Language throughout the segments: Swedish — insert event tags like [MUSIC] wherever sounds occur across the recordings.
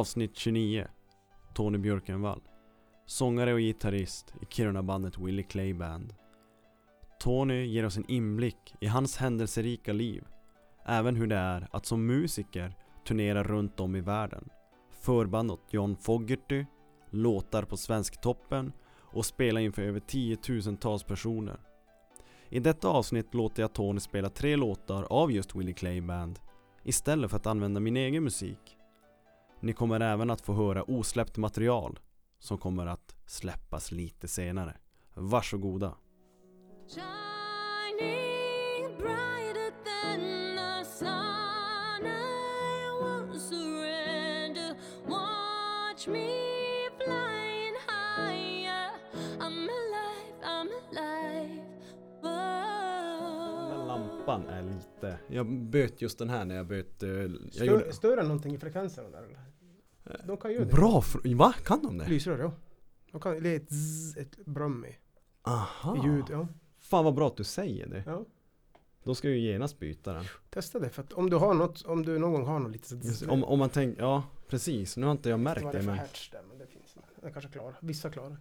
Avsnitt 29 Tony Björkenvall. Sångare och gitarrist i Kiruna-bandet Willie Clay Band. Tony ger oss en inblick i hans händelserika liv. Även hur det är att som musiker turnera runt om i världen. Förband åt John Fogerty Låtar på Svensktoppen och spela inför över tiotusentals personer. I detta avsnitt låter jag Tony spela tre låtar av just Willie Clay Band Istället för att använda min egen musik ni kommer även att få höra osläppt material som kommer att släppas lite senare. Varsågoda! Shining brighter than the sun, I won't surrender. Watch me Lampan är lite... Jag bytte just den här när jag bytte... Jag Stör, gjorde... stör den någonting i frekvensen där eller? De kan göra det. Bra! fr- Va? Kan de det? Lysrör, ja. De kan, det är ett, zzz, ett brum i, Aha! ljud, ja. Fan vad bra att du säger det. ja. Då ska jag ju genast byta den. Testa det för att om du har något, om du någon gång har något lite Just, om, om man tänker, ja precis. Nu har inte jag märkt vad det det är för men... hertz där, men det finns. Den kanske klarar. Vissa klarar.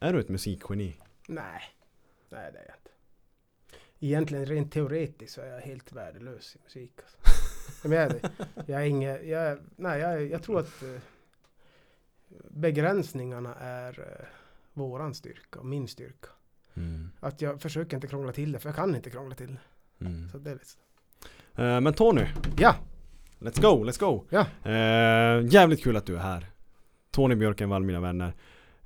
Är du ett musikgeni? Nej. Nej det är jag inte. Egentligen rent teoretiskt så är jag helt värdelös i musik. Alltså. [LAUGHS] Men jag är det. Jag är inget, jag, nej jag, jag tror att eh, begränsningarna är eh, våran styrka och min styrka. Mm. Att jag försöker inte krångla till det, för jag kan inte krångla till det. Mm. Så det är. Eh, men Tony, Ja! let's go, let's go! Ja. Eh, jävligt kul att du är här. Tony Björkenvall, mina vänner.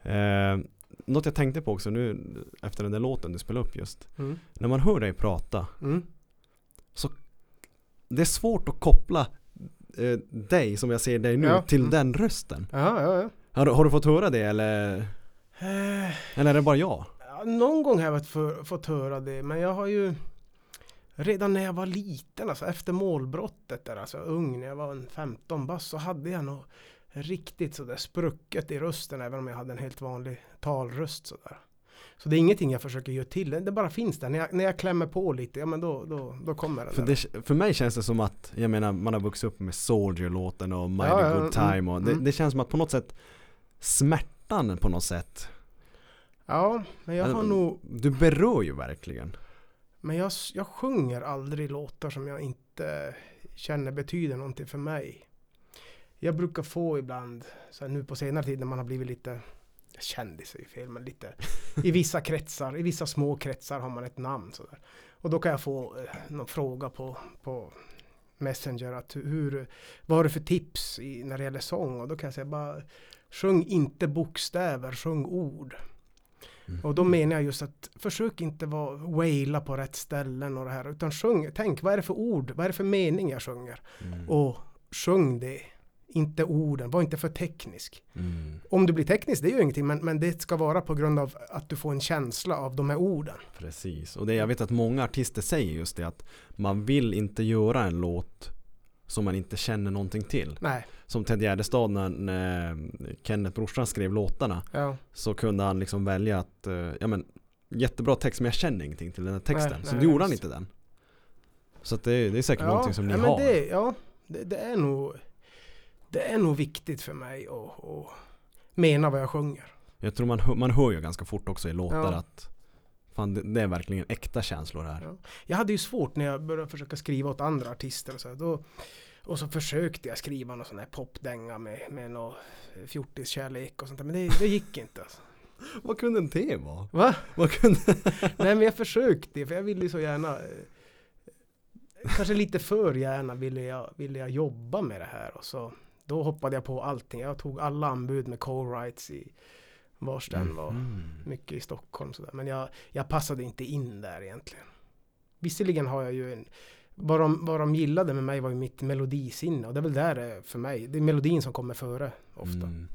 Eh, något jag tänkte på också nu efter den där låten du spelade upp just. Mm. När man hör dig prata, Mm. det är svårt att koppla eh, dig som jag ser dig nu Ja. till Mm. den rösten. Ja, ja, ja. Har, du- har du fått höra det eller? Eh, Eller är det bara jag? ja, någon gång har jag för, fått höra det, men jag har ju Redan när jag var liten, alltså efter målbrottet där, alltså ung, när jag var en 15 bast, så hade jag nog riktigt sådär sprucket i rösten, även om jag hade en helt vanlig talröst sådär. Så det är ingenting jag försöker göra till, det bara finns där. När jag, när jag klämmer på lite, ja men då, då, då kommer det För, där. det, för mig känns det som att, jag menar man har vuxit upp med Soldier-låten och Mighty Ja, Good Time mm, och det, mm. det känns som att på något sätt smärtan på något sätt Ja, men jag har Eller- nog Du berör ju verkligen Men jag, jag sjunger aldrig låtar som jag inte känner betyder någonting för mig. Jag brukar få ibland, så nu på senare tid när man har blivit lite kändis är ju fel, men lite i [LAUGHS] vissa kretsar, i vissa små kretsar har man ett namn sådär. Och då kan jag få eh, någon fråga på, på Messenger att hur, vad har du för tips i, när det gäller sång? Och då kan jag säga bara sjung inte bokstäver, sjung ord. Och då menar jag just att försök inte vara waila på rätt ställen och det här utan sjung, tänk vad är det för ord, vad är det för mening jag sjunger? mm. Och sjung det, inte orden, var inte för teknisk. Mm. Om du blir teknisk, det är ju ingenting, men, men det ska vara på grund av att du får en känsla av de här orden. Precis, och det, jag vet att många artister säger just det att man vill inte göra en låt som man inte känner någonting till. Nej, Som Ted Gärdestad när, när Kenneth brorsan skrev låtarna ja, så kunde han liksom välja att, eh, ja men jättebra text men jag känner ingenting till den här texten. Nej, så nej, gjorde han inte den. Så det, är- det är säkert ja, någonting som ni ja, har. det, ja, det, det är nog det är nog viktigt för mig att, att mena vad jag sjunger. Jag tror man, hör- man hör ju ganska fort också i låtar Ja. att Fan det, är verkligen äkta känslor här. Ja. Jag hade ju svårt när jag började försöka skriva åt andra artister och så här, då, och så försökte jag skriva någon sån här popdänga med, med någon fjortiskärlek och sånt där, men det, det gick inte. Alltså. [LAUGHS] Vad kunde en te vara? Va? Vad kunde... [LAUGHS] Nej men jag försökte, för jag ville ju så gärna eh, Kanske lite för gärna ville jag, ville jag jobba med det här och så Då hoppade jag på allting. Jag tog alla anbud med co-writes i vars den var. Mhm. Mycket i Stockholm sådär. Men jag, jag passade inte in där egentligen. Visserligen har jag ju en vad de, vad de gillade med mig var ju mitt melodisinne och det är väl där det för mig. Det är melodin som kommer före ofta. Mm.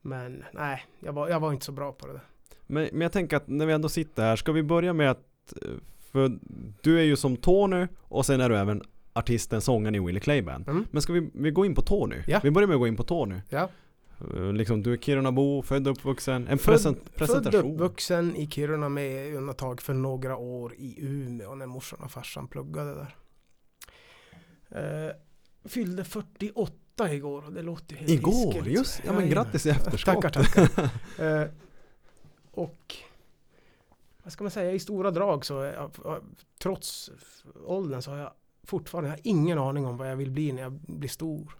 Men nej, jag var, jag var inte så bra på det där. Men, men jag tänker att när vi ändå sitter här, ska vi börja med att eh, För du är ju som Tony och sen är du även artisten, sångaren i Willie Clay Band. Mm. Men ska vi, vi gå in på Tony? Ja. Vi börjar med att gå in på Tony. Ja. Eh, Liksom du är Kirunabo, född och uppvuxen. En Född- present, Född presentation. uppvuxen i Kiruna med undantag för några år i Umeå när morsan och farsan pluggade där. Eh, fyllde 48 28 igår och det låter ju helt Igår, hiskligt. just Ja men grattis i efterskott. Tackar, tackar. [LAUGHS] Eh, och vad ska man säga, i stora drag så jag, trots åldern så har jag fortfarande jag har ingen aning om vad jag vill bli när jag blir stor.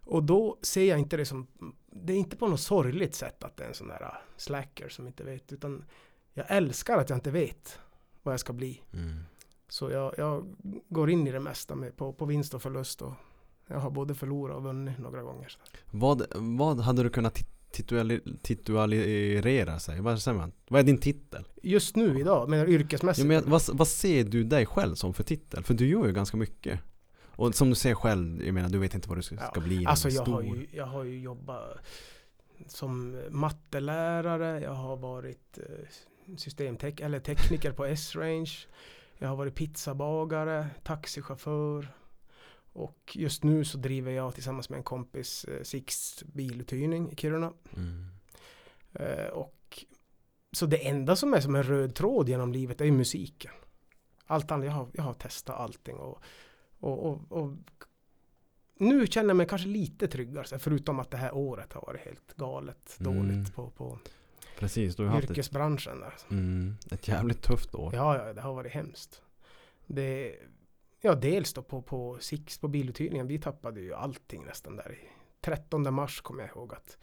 Och då ser jag inte det som, det är inte på något sorgligt sätt att det är en sån där uh, slacker som inte vet, utan jag älskar att jag inte vet vad jag ska bli. Mm. Så jag, jag går in i det mesta med, på, på vinst och förlust och jag har både förlorat och vunnit några gånger. Vad, vad hade du kunnat tit- tituali, titulera sig? Vad säger man? Vad är din titel? Just nu idag, men yrkesmässigt. Ja, men vad, vad ser du dig själv som för titel? För du gör ju ganska mycket. Och som du säger själv, jag menar du vet inte vad du ska, Ja, bli Alltså jag stor. har, ju, jag har ju jobbat som mattelärare, jag har varit eh, systemtek eller tekniker på S-Range. Jag har varit pizzabagare, taxichaufför. Och just nu så driver jag tillsammans med en kompis eh, Six biluthyrning i Kiruna. Mm. Eh, och så det enda som är som en röd tråd genom livet är ju musiken. Allt annat, jag har, jag har testat allting och, och, och, och nu känner jag mig kanske lite tryggare, förutom att det här året har varit helt galet Mm. dåligt på, på Precis, du har haft ett, yrkesbranschen. Där. mm, ett jävligt tufft år. Ja, ja, det har varit hemskt. Det, ja, dels då på, på Six på biluthyrningen, vi tappade ju allting nästan där. i 13 mars kommer jag ihåg att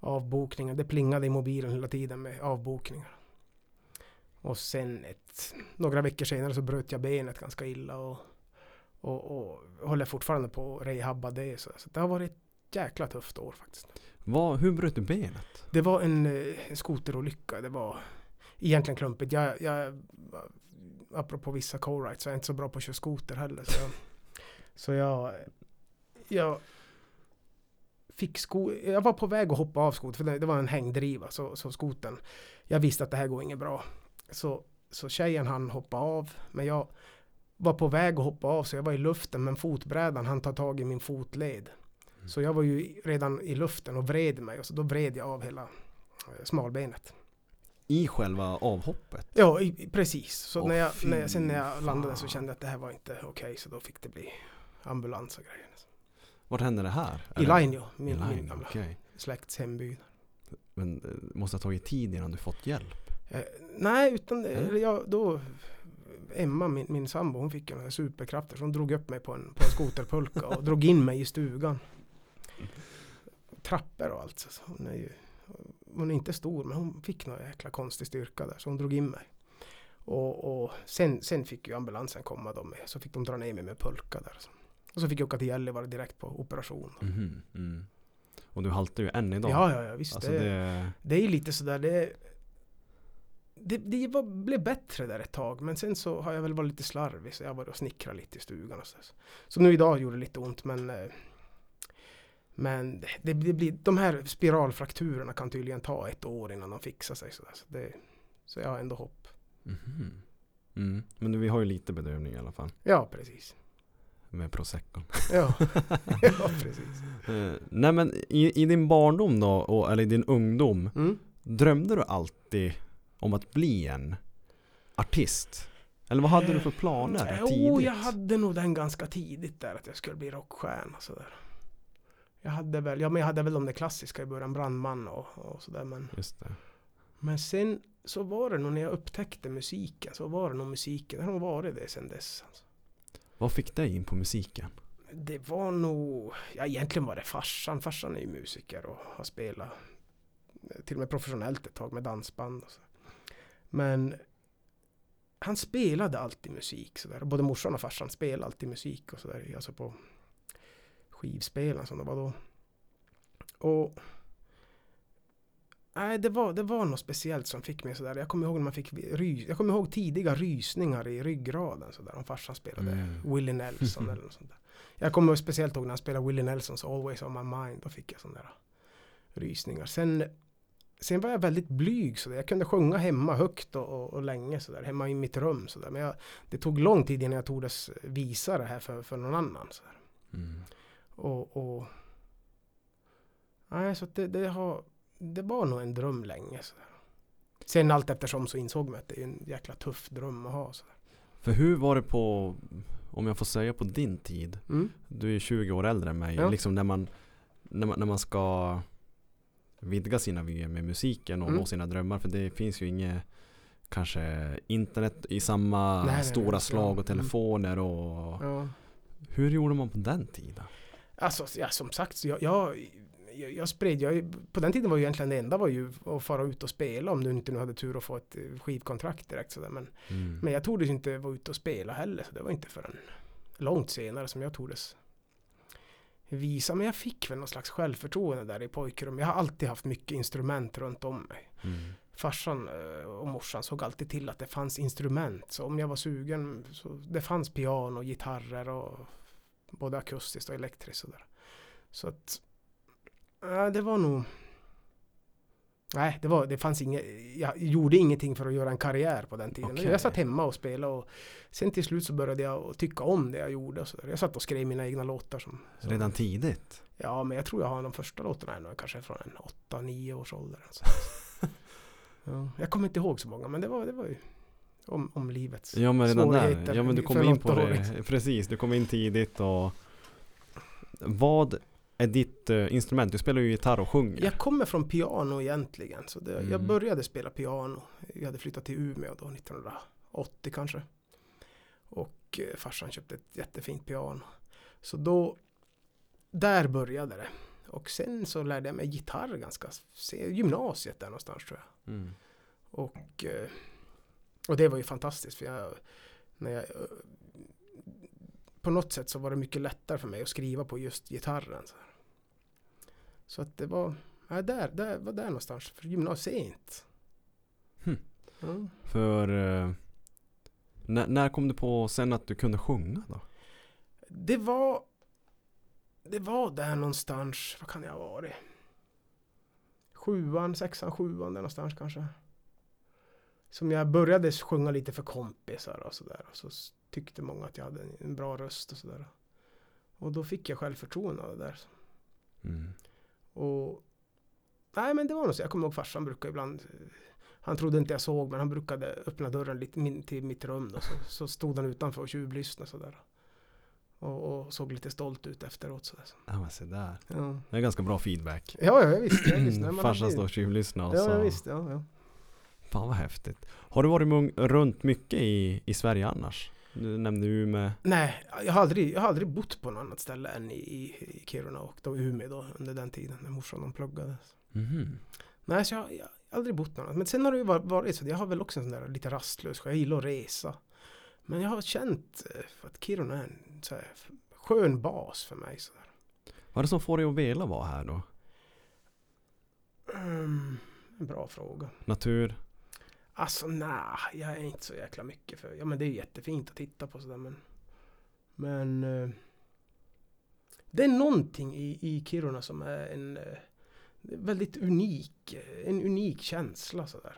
avbokningen, det plingade i mobilen hela tiden med avbokningar. Och sen ett, några veckor senare så bröt jag benet ganska illa och, och, och håller fortfarande på att rehabba det. Så, så det har varit ett jäkla tufft år faktiskt. Vad, hur bröt du benet? Det var en, eh, en skoterolycka. Det var egentligen klumpigt. Jag, jag, apropå vissa co-rides så är jag inte så bra på att köra skoter heller. Så jag, så jag, jag fick sko jag var på väg att hoppa av skotern för det, var en hängdriva så, så skoten. Jag visste att det här går inget bra. Så, så tjejen han hoppa av men jag var på väg att hoppa av så jag var i luften men fotbrädan han tar tag i min fotled. Så jag var ju redan i luften och vred mig och så då vred jag av hela eh, smalbenet. I själva avhoppet? Ja, i, precis. Så Åh, när jag, när jag, sen när jag landade så kände jag att det här var inte okej så då fick det bli ambulans och grejer. Vart hände det här? I Lainio, min, min gamla okej. släkts hemby. Men det måste ha tagit tid innan du fått hjälp? Eh, nej, utan Mm. eller jag, då Emma, min, min sambo, hon fick några superkrafter. Så hon drog upp mig på en, på en skoterpulka och drog in mig i stugan. [LAUGHS] Trappor och allt. Så hon är ju hon är inte stor men hon fick någon jäkla konstig styrka där så hon drog in mig. Och, och sen, sen fick ju ambulansen komma då med, så fick de dra ner mig med pulka där. Så. Och så fick jag åka till Gällivare direkt på operation. Mhm, mm. Och du haltar ju än idag? Ja, ja, ja visst. Alltså det, det... det är ju lite sådär, det, det, det var, blev bättre där ett tag. Men sen så har jag väl varit lite slarvig. Så jag har varit och snickrat lite i stugan och så. Så nu idag gjorde det lite ont men eh, Men det, det, det blir, de här spiralfrakturerna kan tydligen ta ett år innan de fixar sig. Så, det, så jag har ändå hopp. Mhm. Mm. Men vi har ju lite bedövning i alla fall. Ja, precis. Med proseccon. Ja, [LAUGHS] ja precis. Eh, nej men i, i din barndom då, och, eller i din ungdom. Mm. Drömde du alltid om att bli en artist? Eller vad hade du för planer Jo, tidigt? jag hade nog den ganska tidigt där att jag skulle bli rockstjärna sådär. Jag hade väl, ja men jag hade väl de där klassiska i början, brandman och, och sådär men. Men sen så var det nog när jag upptäckte musiken så var det nog musiken, det har nog varit det sen dess. Alltså. Vad fick dig in på musiken? Det var nog, ja egentligen var det farsan, farsan är ju musiker och har spelat till och med professionellt ett tag med dansband och så. Men han spelade alltid musik sådär. Både morsan och farsan spelade alltid musik och sådär. Alltså på skivspelaren som det var då. Och Nej, det var, det var något speciellt som fick mig sådär. Jag kommer ihåg när man fick ry, Jag kommer ihåg tidiga rysningar i ryggraden sådär. Om farsan spelade Mm. Willie Nelson [LAUGHS] eller något sånt där. Jag kommer speciellt ihåg när han spelade Willie Nelsons Always On My Mind. Då fick jag sådana där rysningar. Sen, sen var jag väldigt blyg. Så där. Jag kunde sjunga hemma högt och, och, och länge. Så där. Hemma i mitt rum. Så där. Men jag, det tog lång tid innan jag tordes visa det här för, för någon annan. Så där. Mm. Och, och Nej, så det, det, har, det var nog en dröm länge. Så. Sen allt eftersom så insåg man att det är en jäkla tuff dröm att ha. Så. För hur var det på, om jag får säga på din tid, Mm. du är 20 år äldre än mig, Ja. liksom när man, när man, när man ska vidga sina vyer med musiken och Mm. nå sina drömmar, för det finns ju inget kanske internet i samma Nej, nej, nej, stora ja. slag och Mm. telefoner och Ja. hur gjorde man på den tiden? Alltså, ja, som sagt, jag, jag, jag, jag spred, jag, på den tiden var ju egentligen det enda var ju att fara ut och spela om du inte nu hade tur att få ett eh, skivkontrakt direkt sådär. Men, Mm. men jag tordes inte vara ute och spela heller, så det var inte förrän långt senare som jag tordes visa. Men jag fick väl någon slags självförtroende där i pojkrum. Jag har alltid haft mycket instrument runt om mig. Mm. Farsan eh, och morsan såg alltid till att det fanns instrument. Så om jag var sugen så det fanns piano, gitarrer och både akustiskt och elektriskt. Och där. Så att ja, det var nog Nej, det, var, det fanns inget, jag gjorde ingenting för att göra en karriär på den tiden. Okej. Jag satt hemma och spelade och sen till slut så började jag tycka om det jag gjorde. Och så där. Jag satt och skrev mina egna låtar. Som, som, Redan tidigt? Ja, men jag tror jag har de första låtarna ännu, kanske från en 8-9 års ålder. Alltså. [LAUGHS] ja, jag kommer inte ihåg så många, men det var, det var ju om, om livets Ja men redan där, svårigheter ja men du kom för in på det, [LAUGHS] precis, du kom in tidigt och Vad är ditt eh, instrument? Du spelar ju gitarr och sjunger. Jag kommer från piano egentligen. Så det, Jag Mm. började spela piano. Jag hade flyttat till Umeå då 1980 kanske. Och eh, farsan köpte ett jättefint piano. Så då, där började det. Och sen så lärde jag mig gitarr ganska, gymnasiet där någonstans tror jag. Mm. Och, eh, och det var ju fantastiskt för jag, när jag, på något sätt så var det mycket lättare för mig att skriva på just gitarren. Så, så att det var, ja, där, där var där någonstans, för gymnasiet. Hmm. Ja. För eh, när, när kom du på sen att du kunde sjunga då? Det var, det var där någonstans, vad kan det ha varit? Sjuan, sexan, sjuan där någonstans kanske. Som jag började sjunga lite för kompisar och sådär. Och så tyckte många att jag hade en- bra röst och sådär. Och då fick jag självförtroende av det där. Mm. Och nej men det var nog så. Jag kommer ihåg farsan brukade ibland han trodde inte jag såg men han brukade öppna dörren lite min, till mitt rum då, så, så stod han utanför och tjuvlyssnade sådär. Och, och såg lite stolt ut efteråt sådär. Ja men se där. Ja, Det är ganska bra feedback. ja, ja visst. Ja, [CLEARS THROAT] Farsan står och tjuvlyssnar Ja, så. ja, visst. Ja, ja. Fan vad häftigt. Har du varit runt mycket i, i Sverige annars? Du nämnde Umeå. Nej, jag har, aldrig, jag har aldrig bott på något annat ställe än i, i, Kiruna och då Umeå då under den tiden när morsan de pluggade. Mhm. Nej, så jag, jag har aldrig bott någon Men sen har det ju varit, så, jag har väl också en sån där lite rastlös, jag gillar att resa. Men jag har känt eh, att Kiruna är en så här, skön bas för mig. Så. Vad är det som får dig att vilja vara här då? Mm, en bra fråga. Natur? Alltså nej, jag är inte så jäkla mycket för, ja men det är jättefint att titta på sådär men Men eh, Det är någonting i, i Kiruna som är en eh, väldigt unik, eh, en unik känsla sådär.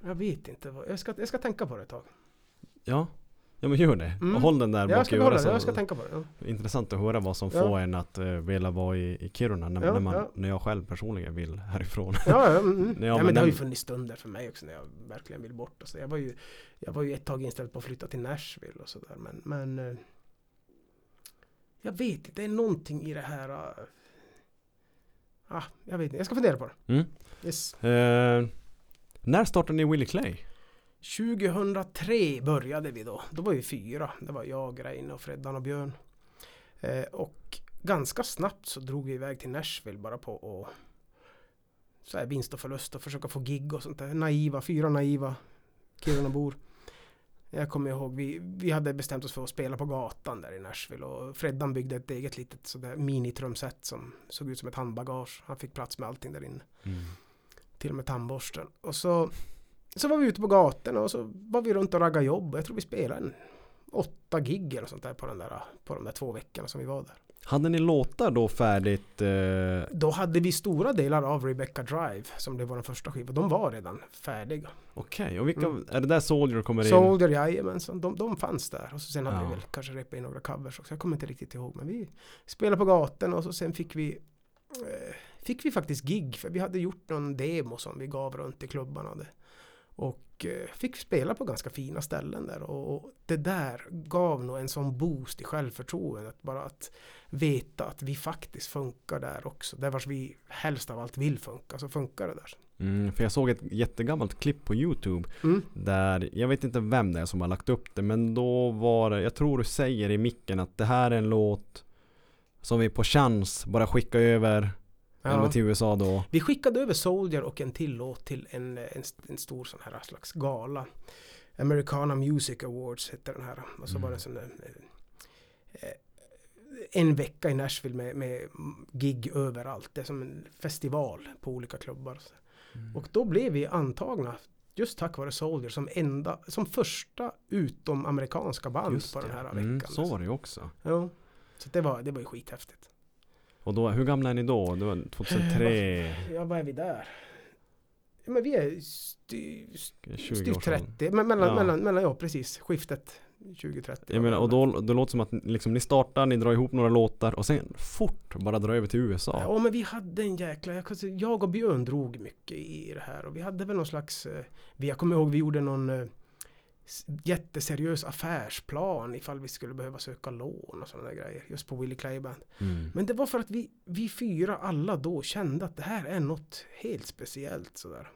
Jag vet inte vad, jag ska, jag ska tänka på det ett tag. Ja. Ja men gör det. Mm. Och håll den där Jag bak i ska, behålla örat. jag ska tänka på det. Ja. Intressant att höra vad som Ja. får en att uh, vilja vara i, i Kiruna när, Ja, när, man, när jag själv personligen vill härifrån. Ja, ja, mm, mm. Ja, ja, men men det har ju funnits stunder för mig också när jag verkligen vill bort. Och så. Jag, var ju, jag var ju ett tag inställd på att flytta till Nashville och sådär. Men, men eh, jag vet inte, det är någonting i det här. eh, ah, jag vet inte, jag ska fundera på det. Mm. Yes. När startade ni Willie Clay? 2003 började vi då. Då var vi fyra. Det var jag, Reine och Freddan och Björn. Eh, och ganska snabbt så drog vi iväg till Nashville bara på och så här vinst och förlust och försöka få gig och sånt där. Naiva, fyra naiva Kirunabor. Jag kommer ihåg, vi, vi hade bestämt oss för att spela på gatan där i Nashville och Freddan byggde ett eget litet sådär minitrumset som såg ut som ett handbagage. Han fick plats med allting där inne till och med tandborsten. Och så, så var vi ute på gatorna och så var vi runt och raggade jobb. Och jag tror vi spelade en åtta gig eller sånt där på, den där på de där två veckorna som vi var där. Hade ni låtar då färdigt? Eh, Då hade vi stora delar av Rebecca Drive som var den första skivan. De var redan färdiga. Okej, och vilka, Mm. är det där Soldier kommer in? Soldier, jajamensan. De, de fanns där. Och så sen hade Ja. vi väl kanske repat in några covers också. Jag kommer inte riktigt ihåg. Men vi spelade på gatorna och så sen fick vi eh, Fick vi faktiskt gig. För vi hade gjort någon demo som vi gav runt i klubbarna. Det. Och eh, fick spela på ganska fina ställen där och, och det där gav nog en sån boost i självförtroendet. Bara att veta att vi faktiskt funkar där också. Där vars vi helst av allt vill funka, så funkar det där. Mm, för jag såg ett jättegammalt klipp på YouTube Mm. Där, jag vet inte vem det är som har lagt upp det men då var det, jag tror du säger i micken att det här är en låt Som vi på chans bara skickar över Ja. Eller till USA då Vi skickade över Soldier och en till låt till en, en, en stor sån här slags gala. Americana Music Awards hette den här. Och så Mm. var det en sån där, eh, en vecka i Nashville med, med gig överallt. Det är som en festival på olika klubbar. Och då blev vi antagna just tack vare Soldier som enda, som första utomamerikanska band Just på den det. här veckan. Mm, så var det ju också Ja. Så det var, det var ju skithäftigt. Och då, hur gamla är ni då? Det var 2003? Ja, vad är vi där? Men vi är styr, 20 styvt år sedan 30. Men mellan, Ja. mellan, mellan, ja precis, skiftet 2030. Jag menar, och då, då låter det som att liksom, ni startar, ni drar ihop några låtar och sen fort bara drar över till USA Ja, men vi hade en jäkla, jag, jag och Björn drog mycket i det här och vi hade väl någon slags, eh, jag kommer ihåg vi gjorde någon eh, jätteseriös affärsplan ifall vi skulle behöva söka lån och sådana där grejer just på Willie Clay Band. mm. Men det var för att vi, vi fyra alla då kände att det här är något helt speciellt sådär.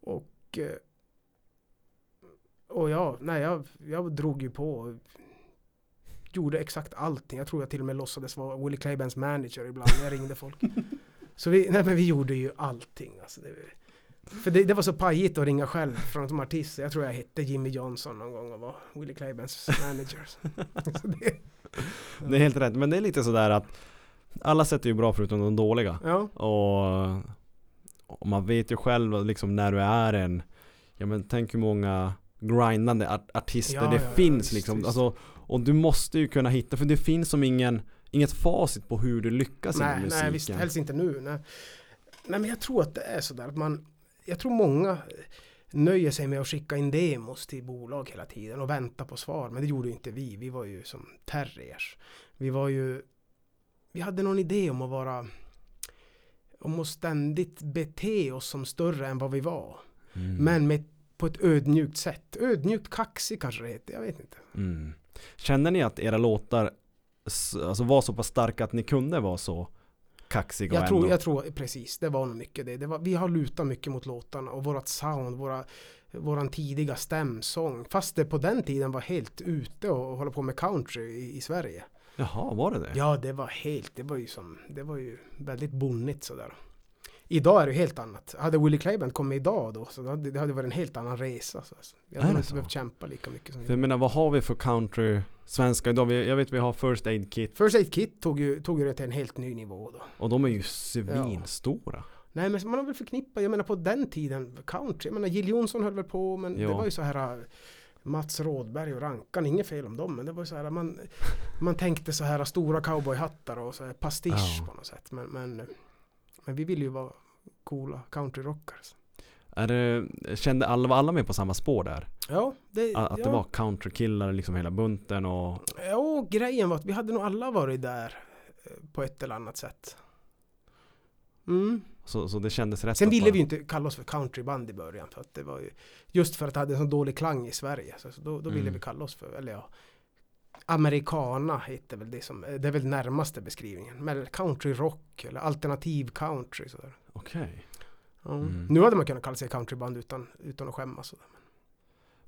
Och eh, och ja, nej jag, jag drog ju på och gjorde exakt allting. Jag tror jag till och med låtsades vara Willie Claybands manager ibland när jag ringde folk. [LAUGHS] Så vi, nej men vi gjorde ju allting. Alltså det, för det, det var så pajigt att ringa själv från som artist. Jag tror jag hette Jimmy Johnson någon gång och var Willie Claybands manager. [LAUGHS] det, Det är helt rätt, men det är lite sådär att Alla sätt är ju bra förutom de dåliga ja, Och, och man vet ju själv liksom när du är en Ja men tänk hur många grindande art- artister Ja, det ja, finns liksom visst. alltså, Och du måste ju kunna hitta, för det finns som ingen Inget facit på hur du lyckas inom nej, musiken nej, visst, helst inte nu. Nej. nej, men jag tror att det är sådär att man, jag tror många nöjer sig med att skicka in demos till bolag hela tiden och vänta på svar. Men det gjorde ju inte vi. Vi var ju som terriers. Vi var ju, vi hade någon idé om att vara, om att ständigt bete oss som större än vad vi var. Mm. Men med, på ett ödmjukt sätt. Ödmjukt kaxig kanske det heter, jag vet inte. mm. Känner ni att era låtar Alltså var så pass starka att ni kunde vara så Kaxiga Jag och tror, ändå jag tror precis, det var nog mycket det. det var, vi har lutat mycket mot låtarna och vårat sound, våra, våran tidiga stämsång. Fast det på den tiden var helt ute och hålla på med country i, i Sverige. Jaha, var det det? Ja, det var helt, det var ju som, det var ju väldigt bonnigt sådär. Idag är det helt annat. Hade Willie Clayband kommit idag då så det hade, det hade varit en helt annan resa. Så. Jag Är hade inte behövt kämpa lika mycket som jag vi. menar vad har vi för country svenska idag? Vi- Jag vet vi har First Aid Kit First Aid Kit tog ju, tog ju det till en helt ny nivå då. och de är ju svinstora Nej men man har väl förknippat, jag menar på den tiden, country, jag menar Jill Johnson höll väl på men Ja. det var ju så här äh, Mats Rådberg och Rankan, inget fel om dem men det var ju så här man Man tänkte så här stora cowboyhattar och så här pastisch Ja. på något sätt men, men Men vi ville ju vara coola countryrockers Är det, kände alla, var alla med på samma spår där? Ja, det, Att, att ja. det var countrykillar liksom hela bunten och Ja, grejen var att vi hade nog alla varit där eh, På ett eller annat sätt Mm. så, så det kändes rätt Sen ville vi ju inte kalla oss för countryband i början för att det var ju Just för att det hade en så dålig klang i Sverige så så då, då ville Mm. vi kalla oss för, eller ja Americana heter väl det som, det är väl närmaste beskrivningen Men country rock eller alternativ country sådär Okej ja. Mm. Nu hade man kunnat kalla sig countryband utan, utan att skämmas sådär.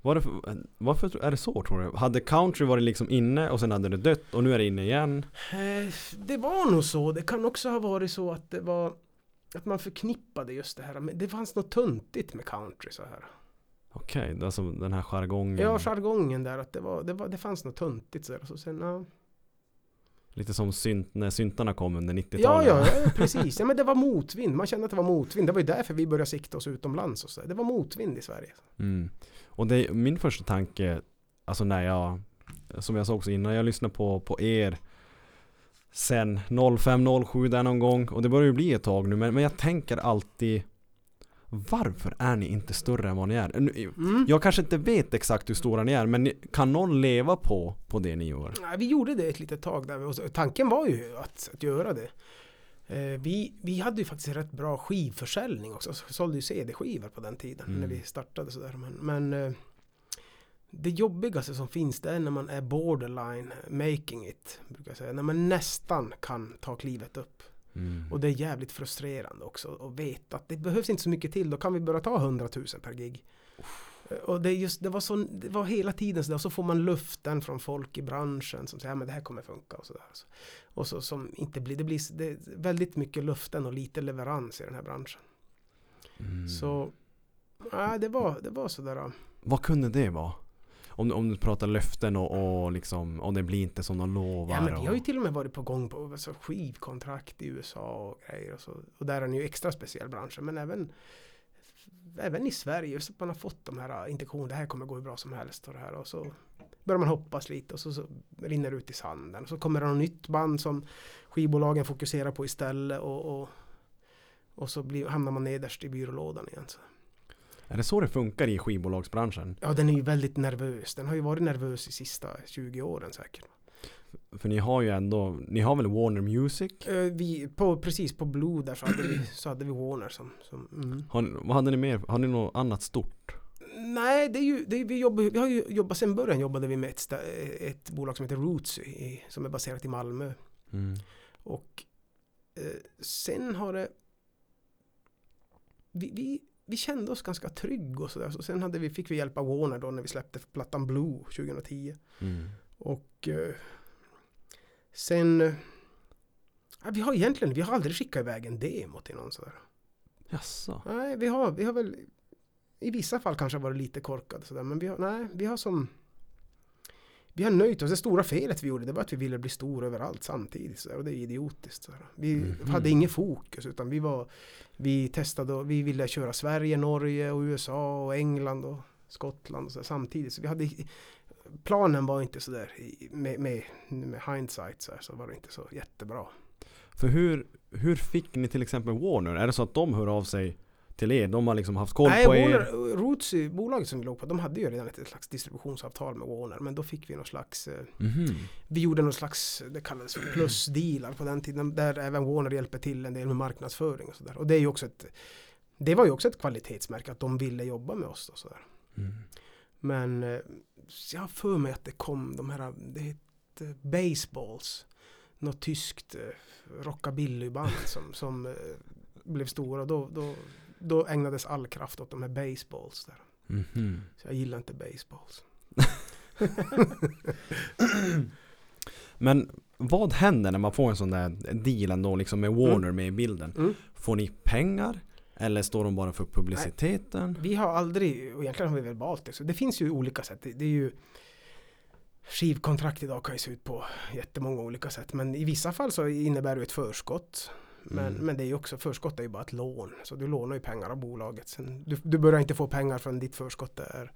var det för, Varför är det så tror du? Hade country varit liksom inne och sen hade det dött och nu är det inne igen? Eh, Det var nog så, det kan också ha varit så att det var Att man förknippade just det här, men det fanns något tuntigt med country så här. Okej, alltså den här jargongen Ja, jargongen där att det var, det var, det fanns något tuntigt så sen, ja. Lite som synt, när syntarna kom under 90-talet Ja, ja, ja, precis. Ja, men det var motvind. Man kände att det var motvind. Det var ju därför vi började sikta oss utomlands och så. Det var motvind i Sverige. Mm. Och det min första tanke, alltså när jag, som jag sa också innan, jag lyssnade på, på er sen 05-07 där någon gång och det börjar ju bli ett tag nu men, men jag tänker alltid varför är ni inte större än vad ni är? Mm. Jag kanske inte vet exakt hur stora ni är men kan någon leva på, på det ni gör? Ja, vi gjorde det ett litet tag där. Och tanken var ju att, att göra det. Eh, vi, vi hade ju faktiskt rätt bra skivförsäljning också. Så sålde ju CD-skivor på den tiden Mm. när vi startade sådär. Men, men eh, det jobbigaste som finns det är när man är borderline making it. Brukar jag säga. När man nästan kan ta klivet upp. Mm. Och det är jävligt frustrerande också att veta att det behövs inte så mycket till. Då kan vi börja ta 100 000 per gig. Och det, just, det, var så, det var hela tiden sådär. Och så får man luften från folk i branschen som säger att det här kommer funka. Och, sådär. och så som inte blir, det blir det väldigt mycket luften och lite leverans i den här branschen. Mm. Så ja, det, var, det var sådär. Vad kunde det vara? Om, om du pratar löften och, och liksom, om det blir inte som de lovar. Ja, men vi har ju till och med varit på gång på alltså, skivkontrakt i USA och grejer. Och, så. och där är den ju extra speciell branschen. Men även, även i Sverige, just att man har fått de här intentionerna. Det här kommer gå hur bra som helst. Och, det här, och så börjar man hoppas lite och så, så rinner det ut i sanden. Och så kommer det något nytt band som skivbolagen fokuserar på istället. Och, och, och så blir, hamnar man nederst i byrålådan igen. Så. Är det så det funkar i skivbolagsbranschen? Ja, den är ju väldigt nervös. Den har ju varit nervös i sista 20 åren säkert. För ni har ju ändå, ni har väl Warner Music? Eh, Vi, på, precis på Blue där så hade vi, så hade vi Warner som... som mm. Har, vad hade ni mer? Har ni något annat stort? Nej, det är ju, det är, vi, jobbar, vi har ju jobbat, sen början jobbade vi med ett, ett bolag som heter Rootsy i, som är baserat i Malmö. Mm. Och eh, sen har det... Vi, vi, vi kände oss ganska trygg och sådär. Så sen hade vi, fick vi hjälp av Warner då när vi släppte plattan Blue 2010. Mm. Och eh, sen... eh, vi har egentligen, vi har aldrig skickat iväg en demo till någon sådär. Jaså? Nej, vi har, vi har väl i vissa fall kanske varit lite korkade sådär, men vi har, nej, vi har som vi har nöjt oss. Det stora felet vi gjorde det var att vi ville bli stor överallt samtidigt. Så, och det är idiotiskt. Så. Vi Mhm. hade ingen fokus utan vi var Vi testade och vi ville köra Sverige, Norge och USA och England och Skottland och så, samtidigt. Så vi hade Planen var inte sådär med, med, med hindsight så, här, så var det inte så jättebra. För hur, hur fick ni till exempel Warner? Är det så att de hör av sig till er? De har liksom haft koll Nej, på er? Warner, Rootsy, bolaget som vi låg på, de hade ju redan ett slags distributionsavtal med Warner. Men då fick vi någon slags eh, Mhm. Vi gjorde någon slags, det kallades plusdealar på den tiden. Där även Warner hjälper till en del med marknadsföring och sådär. Och det är ju också ett Det var ju också ett kvalitetsmärke att de ville jobba med oss och sådär. Mm. Men eh, jag har för mig att det kom de här, det hette Baseballs. Något tyskt eh, rockabillyband som, som blev stora. Då, då, då ägnades all kraft åt de här baseballs där. Mhm. Så jag gillar inte baseballs. [LAUGHS] Men vad händer när man får en sån där deal ändå liksom med Warner med i bilden? Mm. Får ni pengar? Eller står de bara för publiciteten? Vi har aldrig, och egentligen har vi väl valt det, så det finns ju olika sätt. Det, det är ju Skivkontrakt idag kan ju se ut på jättemånga olika sätt. Men i vissa fall så innebär det ett förskott. Men, Mm. men det är ju också, förskott är ju bara ett lån. Så du lånar ju pengar av bolaget. Sen, du, du börjar inte få pengar förrän ditt förskott är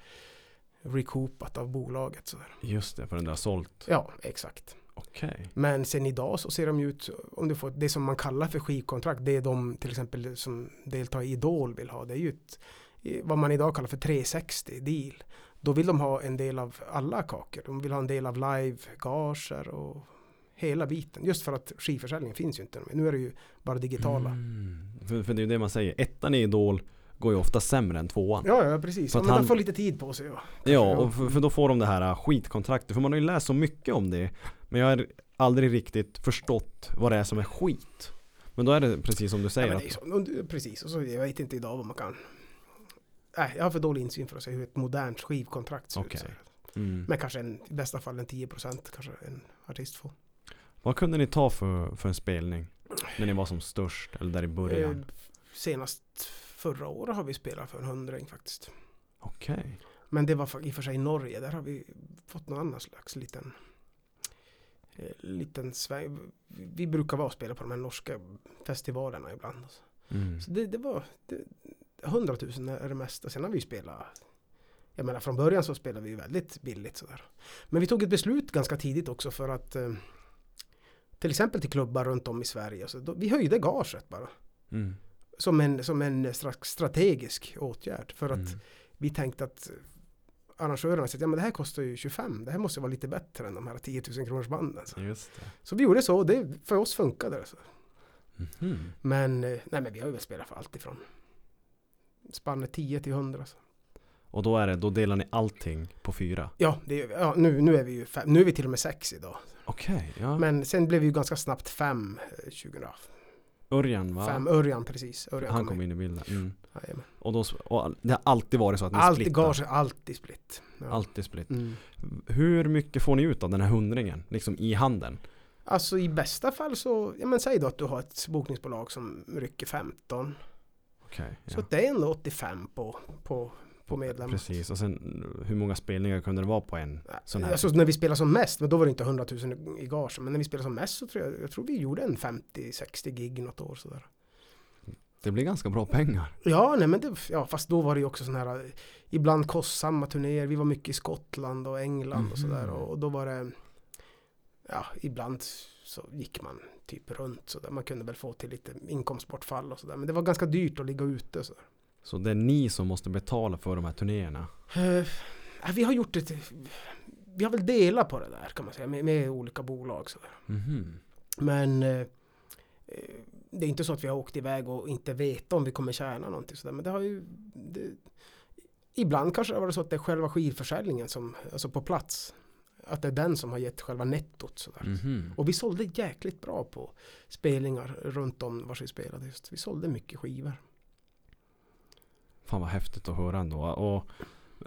recoupat av bolaget. Så. Just det, för den där har sålt. Ja, exakt. Okej. Men sen idag så ser de ju ut, om du får det som man kallar för skivkontrakt, det är de till exempel som deltar i Idol vill ha. Det är ju ett, vad man idag kallar för 360 deal. Då vill de ha en del av alla kakor. De vill ha en del av live-gager och hela biten. Just för att skivförsäljningen finns ju inte. Nu är det ju bara digitala. Mm. För, för det är ju det man säger. Ettan i Idol går ju ofta sämre än tvåan. Ja, ja precis. För Ja, men han- får lite tid på sig. Ja. Ja, och för, för då får de det här äh, skitkontraktet. För man har ju läst så mycket om det. Men jag har aldrig riktigt förstått vad det är som är skit. Men då är det precis som du Ja, säger. att, så, precis, och så jag vet inte idag vad man kan... Nej, jag har för dålig insyn för att se hur ett modernt skivkontrakt ser Okej. ut. mm. Men kanske en, i bästa fall en 10% kanske en artist får. Vad kunde ni ta för, för en spelning? När ni var som störst, eller där i början? Eh, senast förra året har vi spelat för en hundring faktiskt. Okej. Men det var i och för sig i Norge, där har vi fått någon annan slags liten eh, liten sväng. Vi brukar vara och spela på de här norska festivalerna ibland. Mm. Så det, det var det, 100 000 är det mesta. Sen har vi spelat jag menar från början så spelade vi väldigt billigt sådär. Men vi tog ett beslut ganska tidigt också för att eh, till exempel till klubbar runt om i Sverige. Så då, vi höjde gaget bara. Mm. Som en, som en strategisk åtgärd. För att Mm. vi tänkte att arrangörerna sa att ja, men det här kostar ju 25. Det här måste vara lite bättre än de här 10 000 kronors banden. Så, så vi gjorde så och det, för oss funkade det. Så. Mhm. Men, eh, nej men vi har ju väl spelat för allt ifrån spannet 10 till 100. Så. Och då är det, då delar ni allting på fyra? Ja, det. Ja, nu, nu är vi ju fem, nu är vi till och med sex idag. Okej, ja. Men sen blev vi ju ganska snabbt fem eh, 2005. Örjan va? Örjan precis. Örjan Han kom in i bilden. Mm. Och, då, och det har alltid varit så att ni Alltid splittar? gage, alltid split. Ja. Alltid split. Mm. Hur mycket får ni ut av den här hundringen? Liksom i handen? Alltså i bästa fall så, ja men säg då att du har ett bokningsbolag som rycker 15. Okej. Så ja. det är ändå 85 på, på, på medlemmar. Precis, och sen hur många spelningar kunde det vara på en sån här? Alltså när vi spelade som mest, men då var det inte 100 000 i gage. Men när vi spelade som mest så tror jag, jag tror vi gjorde en 50-60 gig något år sådär. Det blir ganska bra pengar. Ja, nej men det, ja, fast då var det ju också sådana här ibland kostsamma turnéer. Vi var mycket i Skottland och England och sådär. Mhm. Och, och då var det, ja, ibland så gick man typ runt sådär. Man kunde väl få till lite inkomstbortfall och sådär. Men det var ganska dyrt att ligga ute och sådär. Så det är ni som måste betala för de här turnéerna? Eh, vi har gjort till- vi har väl delat på det där kan man säga med, med olika bolag. Sådär. Mhm. Men eh, eh, det är inte så att vi har åkt iväg och inte vet om vi kommer tjäna någonting sådär. Men det har ju... Det, ibland kanske det har varit så att det är själva skivförsäljningen som, alltså på plats. Att det är den som har gett själva nettot sådär. Mhm. Och vi sålde jäkligt bra på spelningar runt om var vi spelade just. Vi sålde mycket skivor. Fan vad häftigt att höra ändå. Och,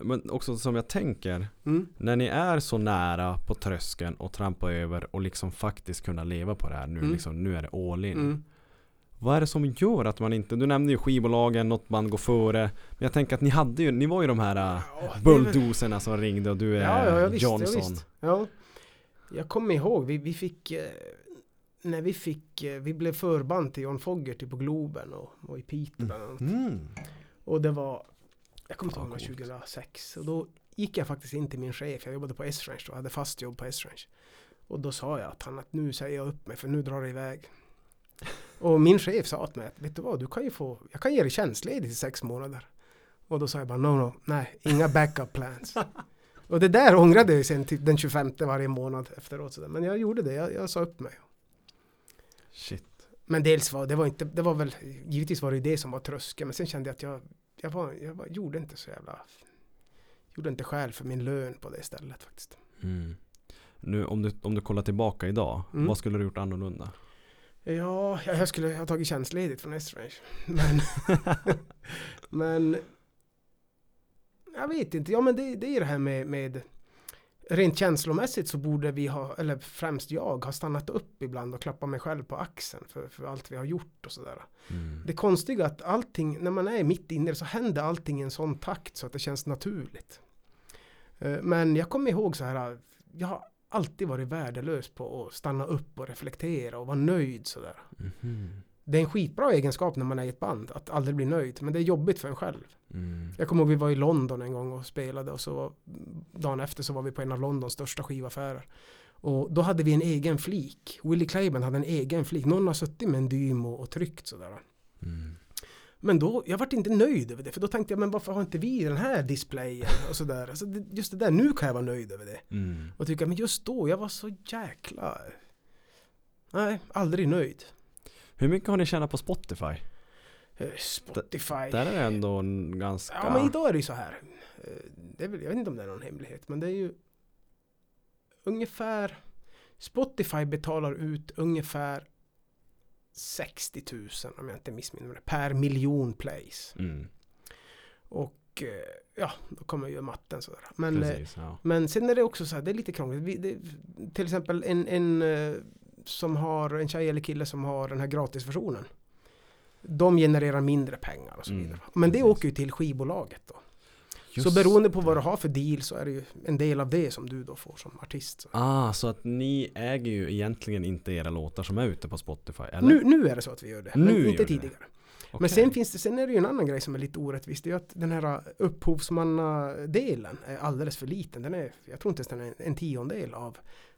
men också som jag tänker, Mm. när ni är så nära på tröskeln och trampar över och liksom faktiskt kunna leva på det här nu, Mm. liksom, nu är det all in. Mm. Vad är det som gör att man inte, du nämnde ju skivbolagen, något band går före. Men jag tänker att ni hade ju, ni var ju de här äh, Ja, väl- bulldoserna som ringde och du är Ja, ja, ja, visst, Johnson. visst. Ja. Jag kommer ihåg, vi, vi fick eh, när vi fick, eh, vi blev förband till John Fogerty på Globen och, och i Piteå bland annat. Mm. Och det var, jag kommer inte ihåg, det var coolt. 2006. Och då gick jag faktiskt in till min chef, jag jobbade på S-Range då, jag hade fast jobb på S-Range. Och då sa jag att han att nu säger jag upp mig för nu drar det iväg. Och min chef sa till mig att vet du vad, du kan ju få, jag kan ge dig tjänstledigt i sex månader. Och då sa jag bara no, no, nej, inga backup plans. [LAUGHS] Och det där ångrade jag sen till den 25 varje månad efteråt. Så där. Men jag gjorde det, jag, jag sa upp mig. Shit. Men dels var det var inte, det var väl, givetvis var det det som var tröskeln. Men sen kände jag att jag, jag, var, jag var, gjorde inte så jävla, gjorde inte skäl för min lön på det stället faktiskt. Mm. Nu om du, om du kollar tillbaka idag, Mm. vad skulle du gjort annorlunda? Ja, jag skulle ha tagit tjänstledigt från S-Range. Men, [LAUGHS] men jag vet inte, ja men det, det är det här med, med Rent känslomässigt så borde vi ha, eller främst jag, ha stannat upp ibland och klappat mig själv på axeln för, för allt vi har gjort och sådär. Mm. Det konstiga är att allting, när man är mitt inne så händer allting i en sån takt så att det känns naturligt. Eh, Men jag kommer ihåg så här, jag har alltid varit värdelös på att stanna upp och reflektera och vara nöjd sådär. Mhm. Det är en skitbra egenskap när man är i ett band, att aldrig bli nöjd. Men det är jobbigt för en själv. Mm. Jag kommer ihåg vi var i London en gång och spelade och så dagen efter så var vi på en av Londons största skivaffärer. Och då hade vi en egen flik. Willie Clayman hade en egen flik. Någon har suttit med en dym och, och tryckt sådär. Mm. Men då, jag vart inte nöjd över det. För då tänkte jag, men varför har inte vi den här displayen? Och sådär. Alltså, just det där, nu kan jag vara nöjd över det. Mm. Och tycka, men just då, jag var så jäkla... Nej, aldrig nöjd. Hur mycket har ni tjänat på Spotify? Eh, Spotify. Där är det ändå en ganska... Ja men idag är det ju så här. Eh, Det är väl, jag vet inte om det är någon hemlighet men det är ju ungefär Spotify betalar ut ungefär 60 000 om jag inte missminner mig per miljon plays. Mm. Och eh, ja, då kommer ju matten sådär. Men, Precis, ja. men sen är det också så här, det är lite krångligt. Vi, det, till exempel en, en som har, en tjej eller kille som har den här gratisversionen. De genererar mindre pengar och så Mm, vidare. Men det åker ju till skivbolaget då. Just så beroende på vad du har för deal så är det ju en del av det som du då får som artist. Så. Ah, så att ni äger ju egentligen inte era låtar som är ute på Spotify, eller? Nu, nu är det så att vi gör det, Nu men inte tidigare. Men Okej. sen, finns det, sen är det ju en annan grej som är lite orättvist. Det är att den här upphovsmannadelen är alldeles för liten. Den är, jag tror inte ens den är en tiondel av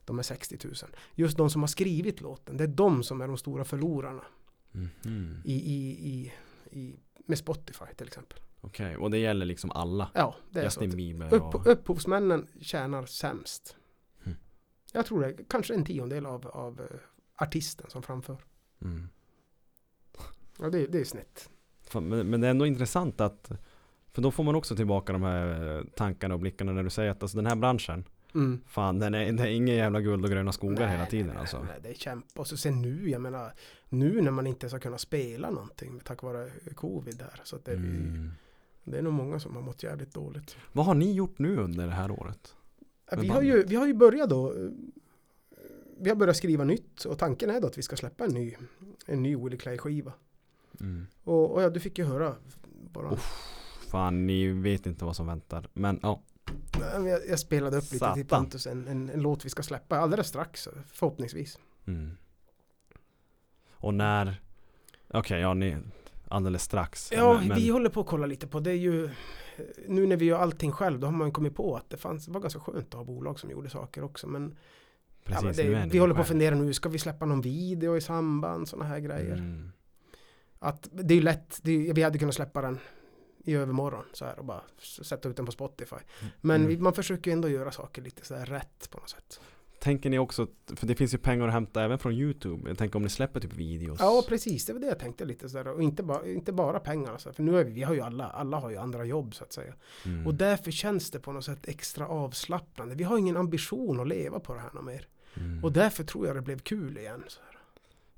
de här 60 000. Just de som har skrivit låten, det är de som är de stora förlorarna Mhm. i, i, i, i, med Spotify till exempel. Okej, och det gäller liksom alla? Ja, det är så. Justin Att Bieber upp, och... upphovsmännen tjänar sämst. Mm. Jag tror det är kanske en tiondel av, av eh, artisten som framför. Mm. Ja, det, det är snett. Fan, Men, men det är ändå intressant att För då får man också tillbaka de här eh, tankarna och blickarna när du säger att alltså, den här branschen Mm. Fan den är, är ingen jävla guld och gröna skogar Nej, hela tiden nej, nej, alltså Nej, det är kämpa. Och så sen nu, jag menar, nu när man inte ens har kunnat spela någonting tack vare covid här. Så det, mm. det är nog många som har mått jävligt dåligt. Vad har ni gjort nu under det här året? Vi har, ju, vi har ju börjat då. eh, Vi har börjat skriva nytt och tanken är då att vi ska släppa en ny, en ny Willie Clay skiva. Mm. Och, och ja, du fick ju höra bara. Fan ni vet inte vad som väntar Men ja Jag, jag spelade upp lite till. Pontus en, en, en låt vi ska släppa alldeles strax förhoppningsvis. mm. Och när Okej ja ni Alldeles strax Ja, men, men, vi håller på att kolla lite på det. är ju eh, nu när vi gör allting själv, då har man kommit på att det fanns, var ganska skönt att ha bolag som gjorde saker också. Men, ja, Precis, men nu det, vi håller på att fundera nu, ska vi släppa någon video i samband, sådana här grejer. mm. Att det är lätt, det är, vi hade kunnat släppa den i övermorgon så här och bara sätta ut den på Spotify. Men Mm. man försöker ändå göra saker lite så här rätt på något sätt. Tänker ni också För det finns ju pengar att hämta även från Youtube Jag tänker om ni släpper typ videos Ja, precis. Det var det jag tänkte lite sådär. Och inte, bara inte bara pengar. Alltså. För nu är vi, vi har ju alla, alla har ju andra jobb så att säga. mm. Och därför känns det på något sätt extra avslappnande. Vi har ingen ambition att leva på det här något mer. mm. Och därför tror jag det blev kul igen. Så.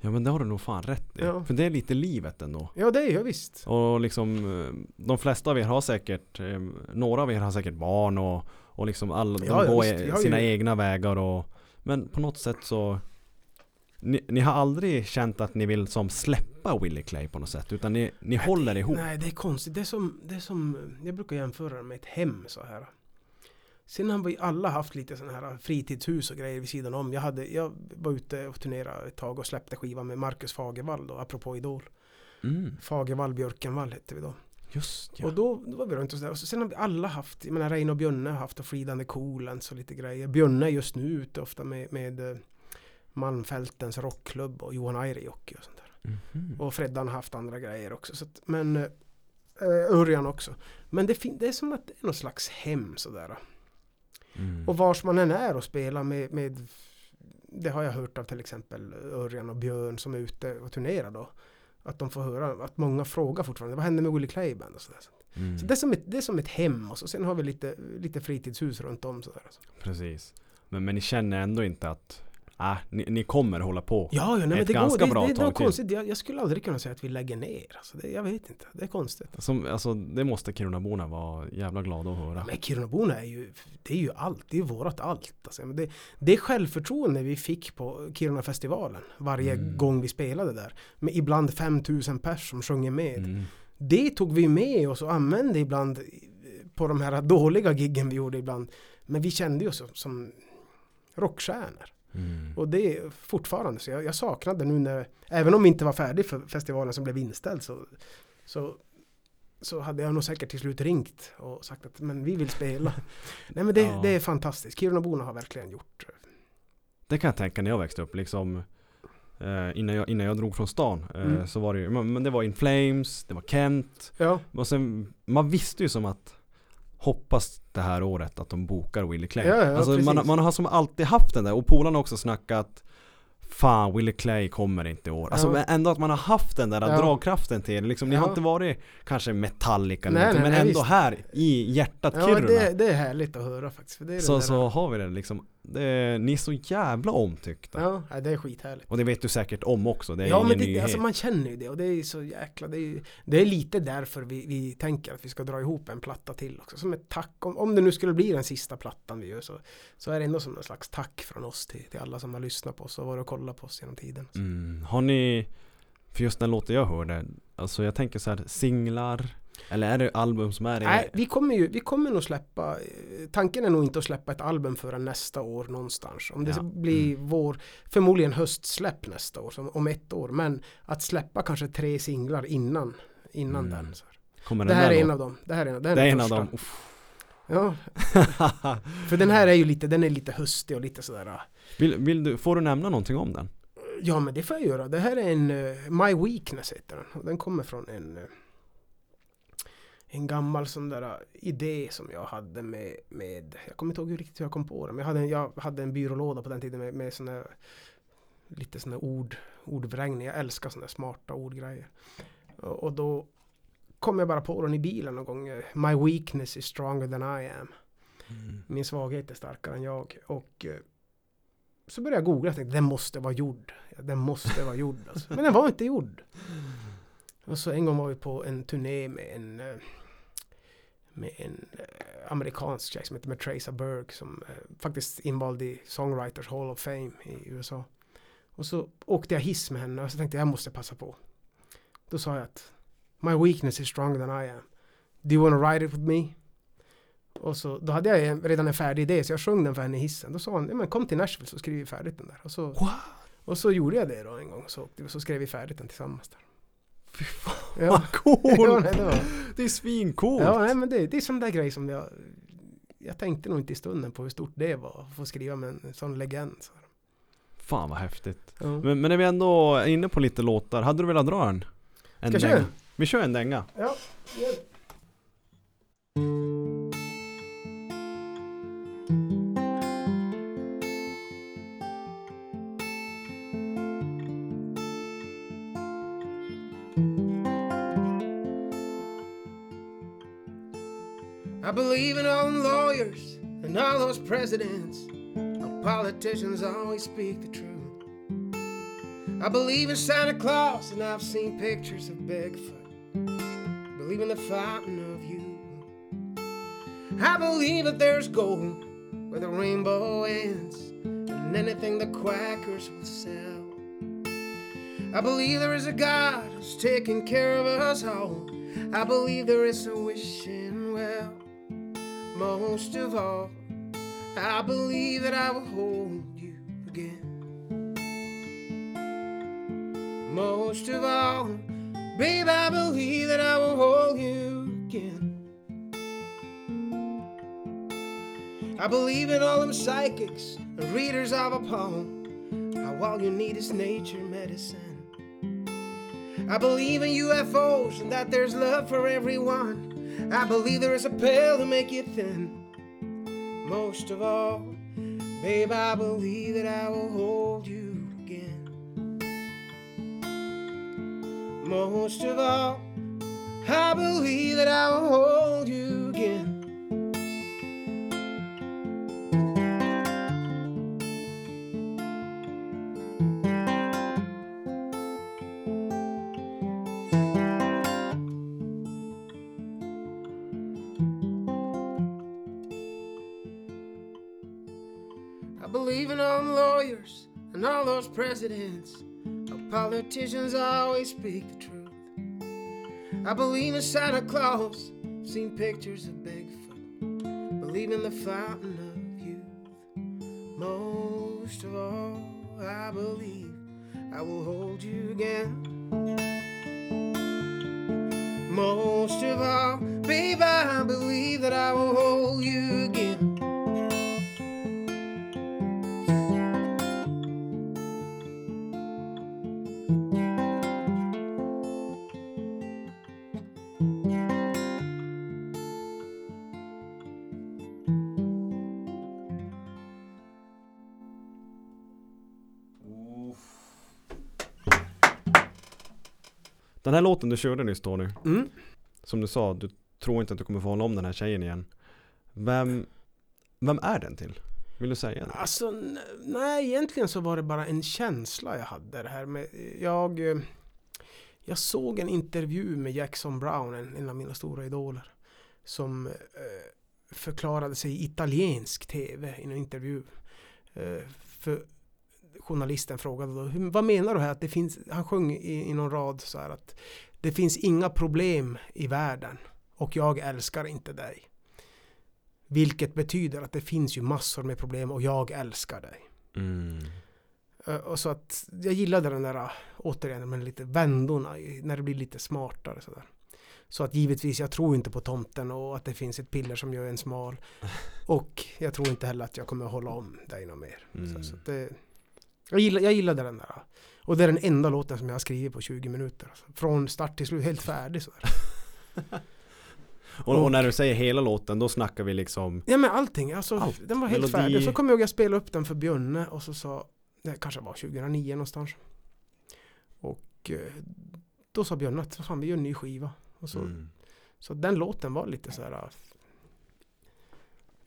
Ja men det har du nog fan rätt i Ja. För det är lite livet ändå Ja, det är jag visst. Och liksom eh, De flesta av er har säkert eh, Några av er har säkert barn och Och liksom alla de Ja, ja, går har sina egna vägar och Men på något sätt så ni, ni har aldrig känt att ni vill som släppa Willie Clay på något sätt Utan ni, ni håller ihop Nej, det är konstigt. Det är, som, det är som, jag brukar jämföra det med ett hem så här. Sen har vi alla haft lite sådana här fritidshus och grejer vid sidan om. Jag, hade, jag var ute och turnerade ett tag och släppte skivan med Marcus Fagervall då, apropå Idol. mm, Fagervall Björkenvall hette vi då. Just ja Och då, då var vi runt och sådär. Och så sen har vi alla haft, jag menar Reine och Björne har haft och Fridande Coolens och lite grejer. Björne är just nu ute ofta med, med eh, Malmfältens rockklubb och Johan Airijoki och sånt där. Mhm. Och Freddan har haft andra grejer också. Så att, men eh, Örjan också. Men det, det är som att det är någon slags hem sådär. Mm. Och vars man än är och spelar med, med det har jag hört av till exempel Örjan och Björn som är ute och turnerar då. Att de får höra att många frågar fortfarande vad hände med Willie Clay Band och sådär. mm. Så det är, som ett, det är som ett hem och så sen har vi lite, lite fritidshus runt om sådär. Precis men, men ni känner ändå inte att äh, ni, ni kommer hålla på Ja, ja nej, men Ett det går. ganska Det, bra det, det tag till. konstigt. Jag, jag skulle aldrig kunna säga att vi lägger ner. Alltså det, jag vet inte. Det är konstigt. Som, alltså, det måste Kirunaborna vara jävla glada att höra. Men Kirunaborna är ju, det är ju allt, det är vårat allt. Alltså, det, det självförtroende vi fick på Kiruna-festivalen varje Mm. gång vi spelade där, med ibland 5000 pers som sjunger med. Mm. Det tog vi med oss och använde ibland på de här dåliga giggen vi gjorde ibland. Men vi kände oss som, som rockstjärnor. Mm. Och det är fortfarande så. Jag, jag saknade nu när, även om vi inte var färdig för festivalen som blev inställd så, så, så hade jag nog säkert till slut ringt och sagt att men vi vill spela. [LAUGHS] Nej men det, Ja. det är fantastiskt. Kirunaborna har verkligen gjort. Det kan jag tänka när jag växte upp liksom eh, innan, jag, innan jag drog från stan eh, Mm. så var det ju, men men det var In Flames, det var Kent Ja, och sen, man visste ju som att hoppas det här året att de bokar Willie Clay. Ja, ja, alltså man, man har som alltid haft den där och polarna har också snackat Fan Willie Clay kommer inte i år. Alltså Ja. ändå att man har haft den där Ja. dragkraften till liksom, Ni har inte varit kanske Metallica eller Nej, någonting, nej, men nej, ändå visst. här i hjärtat ja Kiruna. det, det är härligt att höra faktiskt. Så, så har vi det liksom. Det, ni är så jävla omtyckta. Ja, det är skithärligt. Och det vet du säkert om också, det är ja men det, nyhet. alltså man känner ju det och det är så jäkla det är, det är lite därför vi, vi tänker att vi ska dra ihop en platta till också som ett tack om, om det nu skulle bli den sista plattan vi gör så, så är det ändå som en slags tack från oss till, till alla som har lyssnat på oss och varit och kollat på oss genom tiden. mm. Har ni, för just den låten jag hörde, alltså jag tänker så här singlar, eller är det album som är Nej, vi kommer ju, vi kommer nog släppa, tanken är nog inte att släppa ett album förrän nästa år någonstans. Om det Ja, blir vår, förmodligen höstsläpp nästa år, som, om ett år. Men att släppa kanske tre singlar innan, innan Mm. den. Så här. Det här är en av dem. Det här är en, det Det är en av dem. Uff. Ja, [LAUGHS] för den här är ju lite, den är lite höstig och lite sådär. Vill, vill du, får du nämna någonting om den? Ja men det får jag göra. Det här är en eh, My Weakness heter den. Och den kommer från en eh, en gammal sån där eh, idé som jag hade med, med jag kommer inte ihåg hur riktigt hur jag kom på den. Men jag hade en, jag hade en byrålåda på den tiden med, med såna här, lite såna här ord, ordvrängning. Jag älskar sådana smarta ordgrejer. Och, och då kom jag bara på den i bilen någon gång. My weakness is stronger than I am. Min svaghet är starkare än jag. Och så började jag googla och tänkte den måste vara gjord. Den måste vara gjord. Alltså. Men den var inte gjord. Och så en gång var vi på en turné med en eh, med en eh, amerikansk tjej som heter Matresa Berg som eh, faktiskt invald i Songwriters Hall of Fame i USA. Och så åkte jag hiss med henne och så tänkte jag jag måste passa på. Då sa jag att My weakness is stronger than I am. Do you wanna ride it with me? Och så, då hade jag en- redan en färdig idé så jag sjöng den för henne i hissen. Då sa hon, ja, men kom till Nashville så skriver vi färdigt den där. Och så, och så gjorde jag det då en gång. Så, så skrev vi färdigt den tillsammans där. Fy fan Ja. vad cool! Ja, nej, det var, Det är svincoolt! ja, nej, men det, det är sån där grej som jag jag tänkte nog inte i stunden på hur stort det var att få skriva med en sån legend. Så. Fan vad häftigt. Ja. Men, men när vi ändå är inne på lite låtar, hade du velat dra en? en Ska jag köra? Vi kör en dänga. Ja, I in all them lawyers and all those presidents. Our politicians always speak the truth. I believe in Santa Claus and I've seen pictures of Bigfoot. Believe in the fountain of youth. I believe that there's gold where the rainbow ends and anything the quackers will sell. I believe there is a God who's taking care of us all. I believe there is a wishing well. Most of all, I believe that I will hold you again. Most of all, babe, I believe that I will hold you again. I believe in all them psychics and readers of a poem. How all you need is nature medicine. I believe in UFOs and that there's love for everyone. I believe there is a pill to make you thin. Most of all, babe, I believe that I will hold you again. Most of all, I believe that I will hold you again. Presidents. Politicians always speak the truth. I believe in Santa Claus, seen pictures of Bigfoot. Believe in the fountain of youth. Most of all, I believe I will hold you again. Most of all, babe, I believe that I will hold you again. Den här låten du körde nyss Tony, Mm. som du sa, du tror inte att du kommer få hålla om den här tjejen igen. Vem, vem är den till? Vill du säga det? Alltså, nej, egentligen så var det bara en känsla jag hade det här med, jag, jag såg en intervju med Jackson Brown, en, en av mina stora idoler, som eh, förklarade sig i italiensk tv i en intervju. Eh, för journalisten frågade då, "Hur- vad menar du här att det finns, han sjöng i, i någon rad så här att det finns inga problem i världen och jag älskar inte dig. Vilket betyder att det finns ju massor med problem och jag älskar dig. Mm. Och så att jag gillade den där, återigen, med lite vändorna, när det blir lite smartare sådär. Så att givetvis, jag tror inte på tomten och att det finns ett piller som gör en smal. [LAUGHS] Och jag tror inte heller att jag kommer att hålla om dig något mer. Mm. Så, så det, jag, gillade, jag gillade den där. Och det är den enda låten som jag har skrivit på 20 minuter. Alltså. Från start till slut, helt färdig sådär. [LAUGHS] Och, och när du säger hela låten, då snackar vi liksom Ja men allting, alltså Allt. den var helt Melodi. färdig. Så kommer jag ihåg att jag spelade upp den för Björne och så sa, det kanske var 2009 någonstans. Och eh, då sa Björn att fan vi gör en ny skiva. Och så, Mm. så den låten var lite så här äh,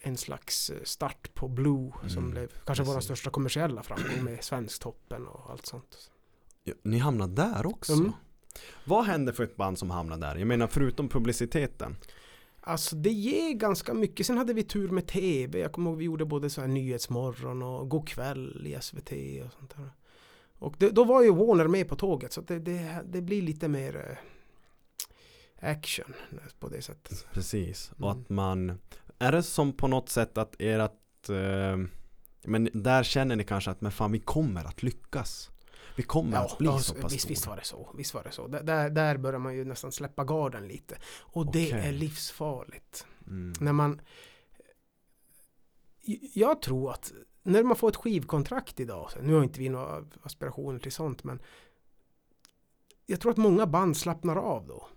en slags eh, start på Blue som Mm, blev kanske vår största kommersiella framgång med Svensktoppen och allt sånt. Ja, ni hamnade där också? Mm. Vad händer för ett band som hamnar där? Jag menar förutom publiciteten. Alltså det ger ganska mycket. Sen hade vi tur med TV. Jag kommer ihåg vi gjorde både så här Nyhetsmorgon och God kväll i SVT och sånt där. Och det, då var ju Warner med på tåget så det, det, det blir lite mer eh, action på det sättet. Precis. Och Mm. att man Är det som på något sätt att ert eh, Men där känner ni kanske att men fan vi kommer att lyckas. Vi kommer att bli ja, så pass visst, visst var det så. Visst var det så. Där- Där, börjar man ju nästan släppa garden lite. Och det Okej. är livsfarligt. Mm. När man... Jag tror att när man får ett skivkontrakt idag, nu har inte vi några aspirationer till sånt, men jag tror att många band slappnar av då.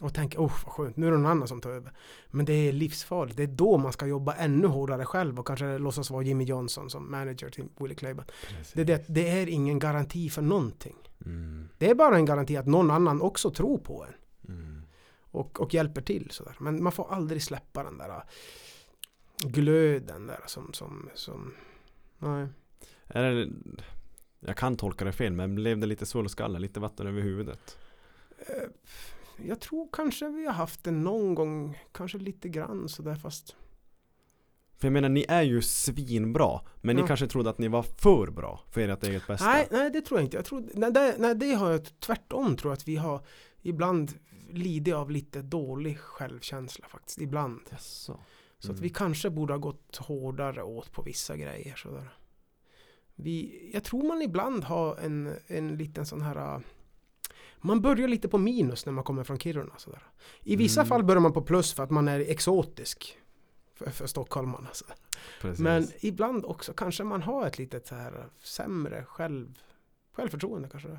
Och tänker, oh vad skönt, nu är det någon annan som tar över. Men det är livsfarligt. Det är då man ska jobba ännu hårdare själv och kanske låtsas vara Jimmy Johnson som manager till Willie Clayban. Precis. Det, är det, det är ingen garanti för någonting. Mm. Det är bara en garanti att någon annan också tror på en. Mm. Och, och hjälper till sådär. Men man får aldrig släppa den där äh, glöden där som, som, som nej. Är det, jag kan tolka det fel men blev det lite svulskalle, lite vatten över huvudet? Eh, Jag tror kanske vi har haft det någon gång, kanske lite grann sådär fast För jag menar ni är ju svinbra Men ni Ja. kanske trodde att ni var för bra för ert eget bästa? Nej, nej det tror jag inte. Jag tror, nej, det, nej, det har jag tvärtom tror att vi har ibland lidit av lite dålig självkänsla faktiskt. Ibland. Jaså? Så att Mm. vi kanske borde ha gått hårdare åt på vissa grejer. Sådär. Vi, jag tror man ibland har en, en liten sån här... Man börjar lite på minus när man kommer från Kiruna. Sådär. I vissa Mm. fall börjar man på plus för att man är exotisk. För, för stockholmarna. Men ibland också kanske man har ett litet så här sämre själv, självförtroende kanske.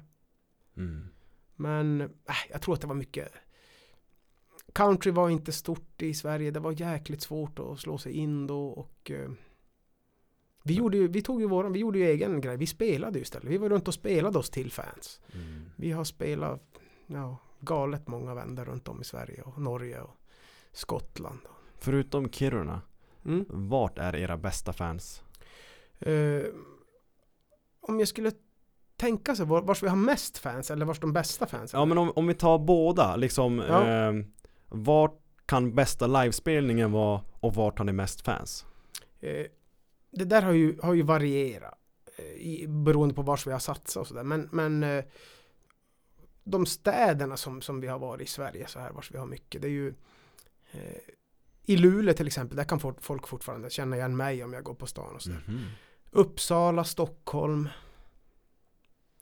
mm. Men äh, jag tror att det var mycket Country var inte stort i Sverige. Det var jäkligt svårt att slå sig in då och eh, vi, gjorde ju, vi tog ju våran, vi gjorde ju egen grej. Vi spelade ju istället. Vi var runt och spelade oss till fans. Mm. Vi har spelat ja, galet många vändor runt om i Sverige och Norge och Skottland. Förutom Kiruna, Mm. vart är era bästa fans? Eh, om jag skulle tänka sig var, vars vi har mest fans eller vars de bästa fans Ja men om, om vi tar båda, liksom Ja. eh, Vart kan bästa livespelningen vara och vart har ni mest fans? Eh, det där har ju, har ju varierat eh, i, beroende på vars vi har satsat och sådär. Men, men eh, de städerna som, som vi har varit i Sverige så här vars vi har mycket. Det är ju eh, i Luleå till exempel, där kan folk, fortfarande känna igen mig om jag går på stan och sådär. Mhm. Uppsala, Stockholm.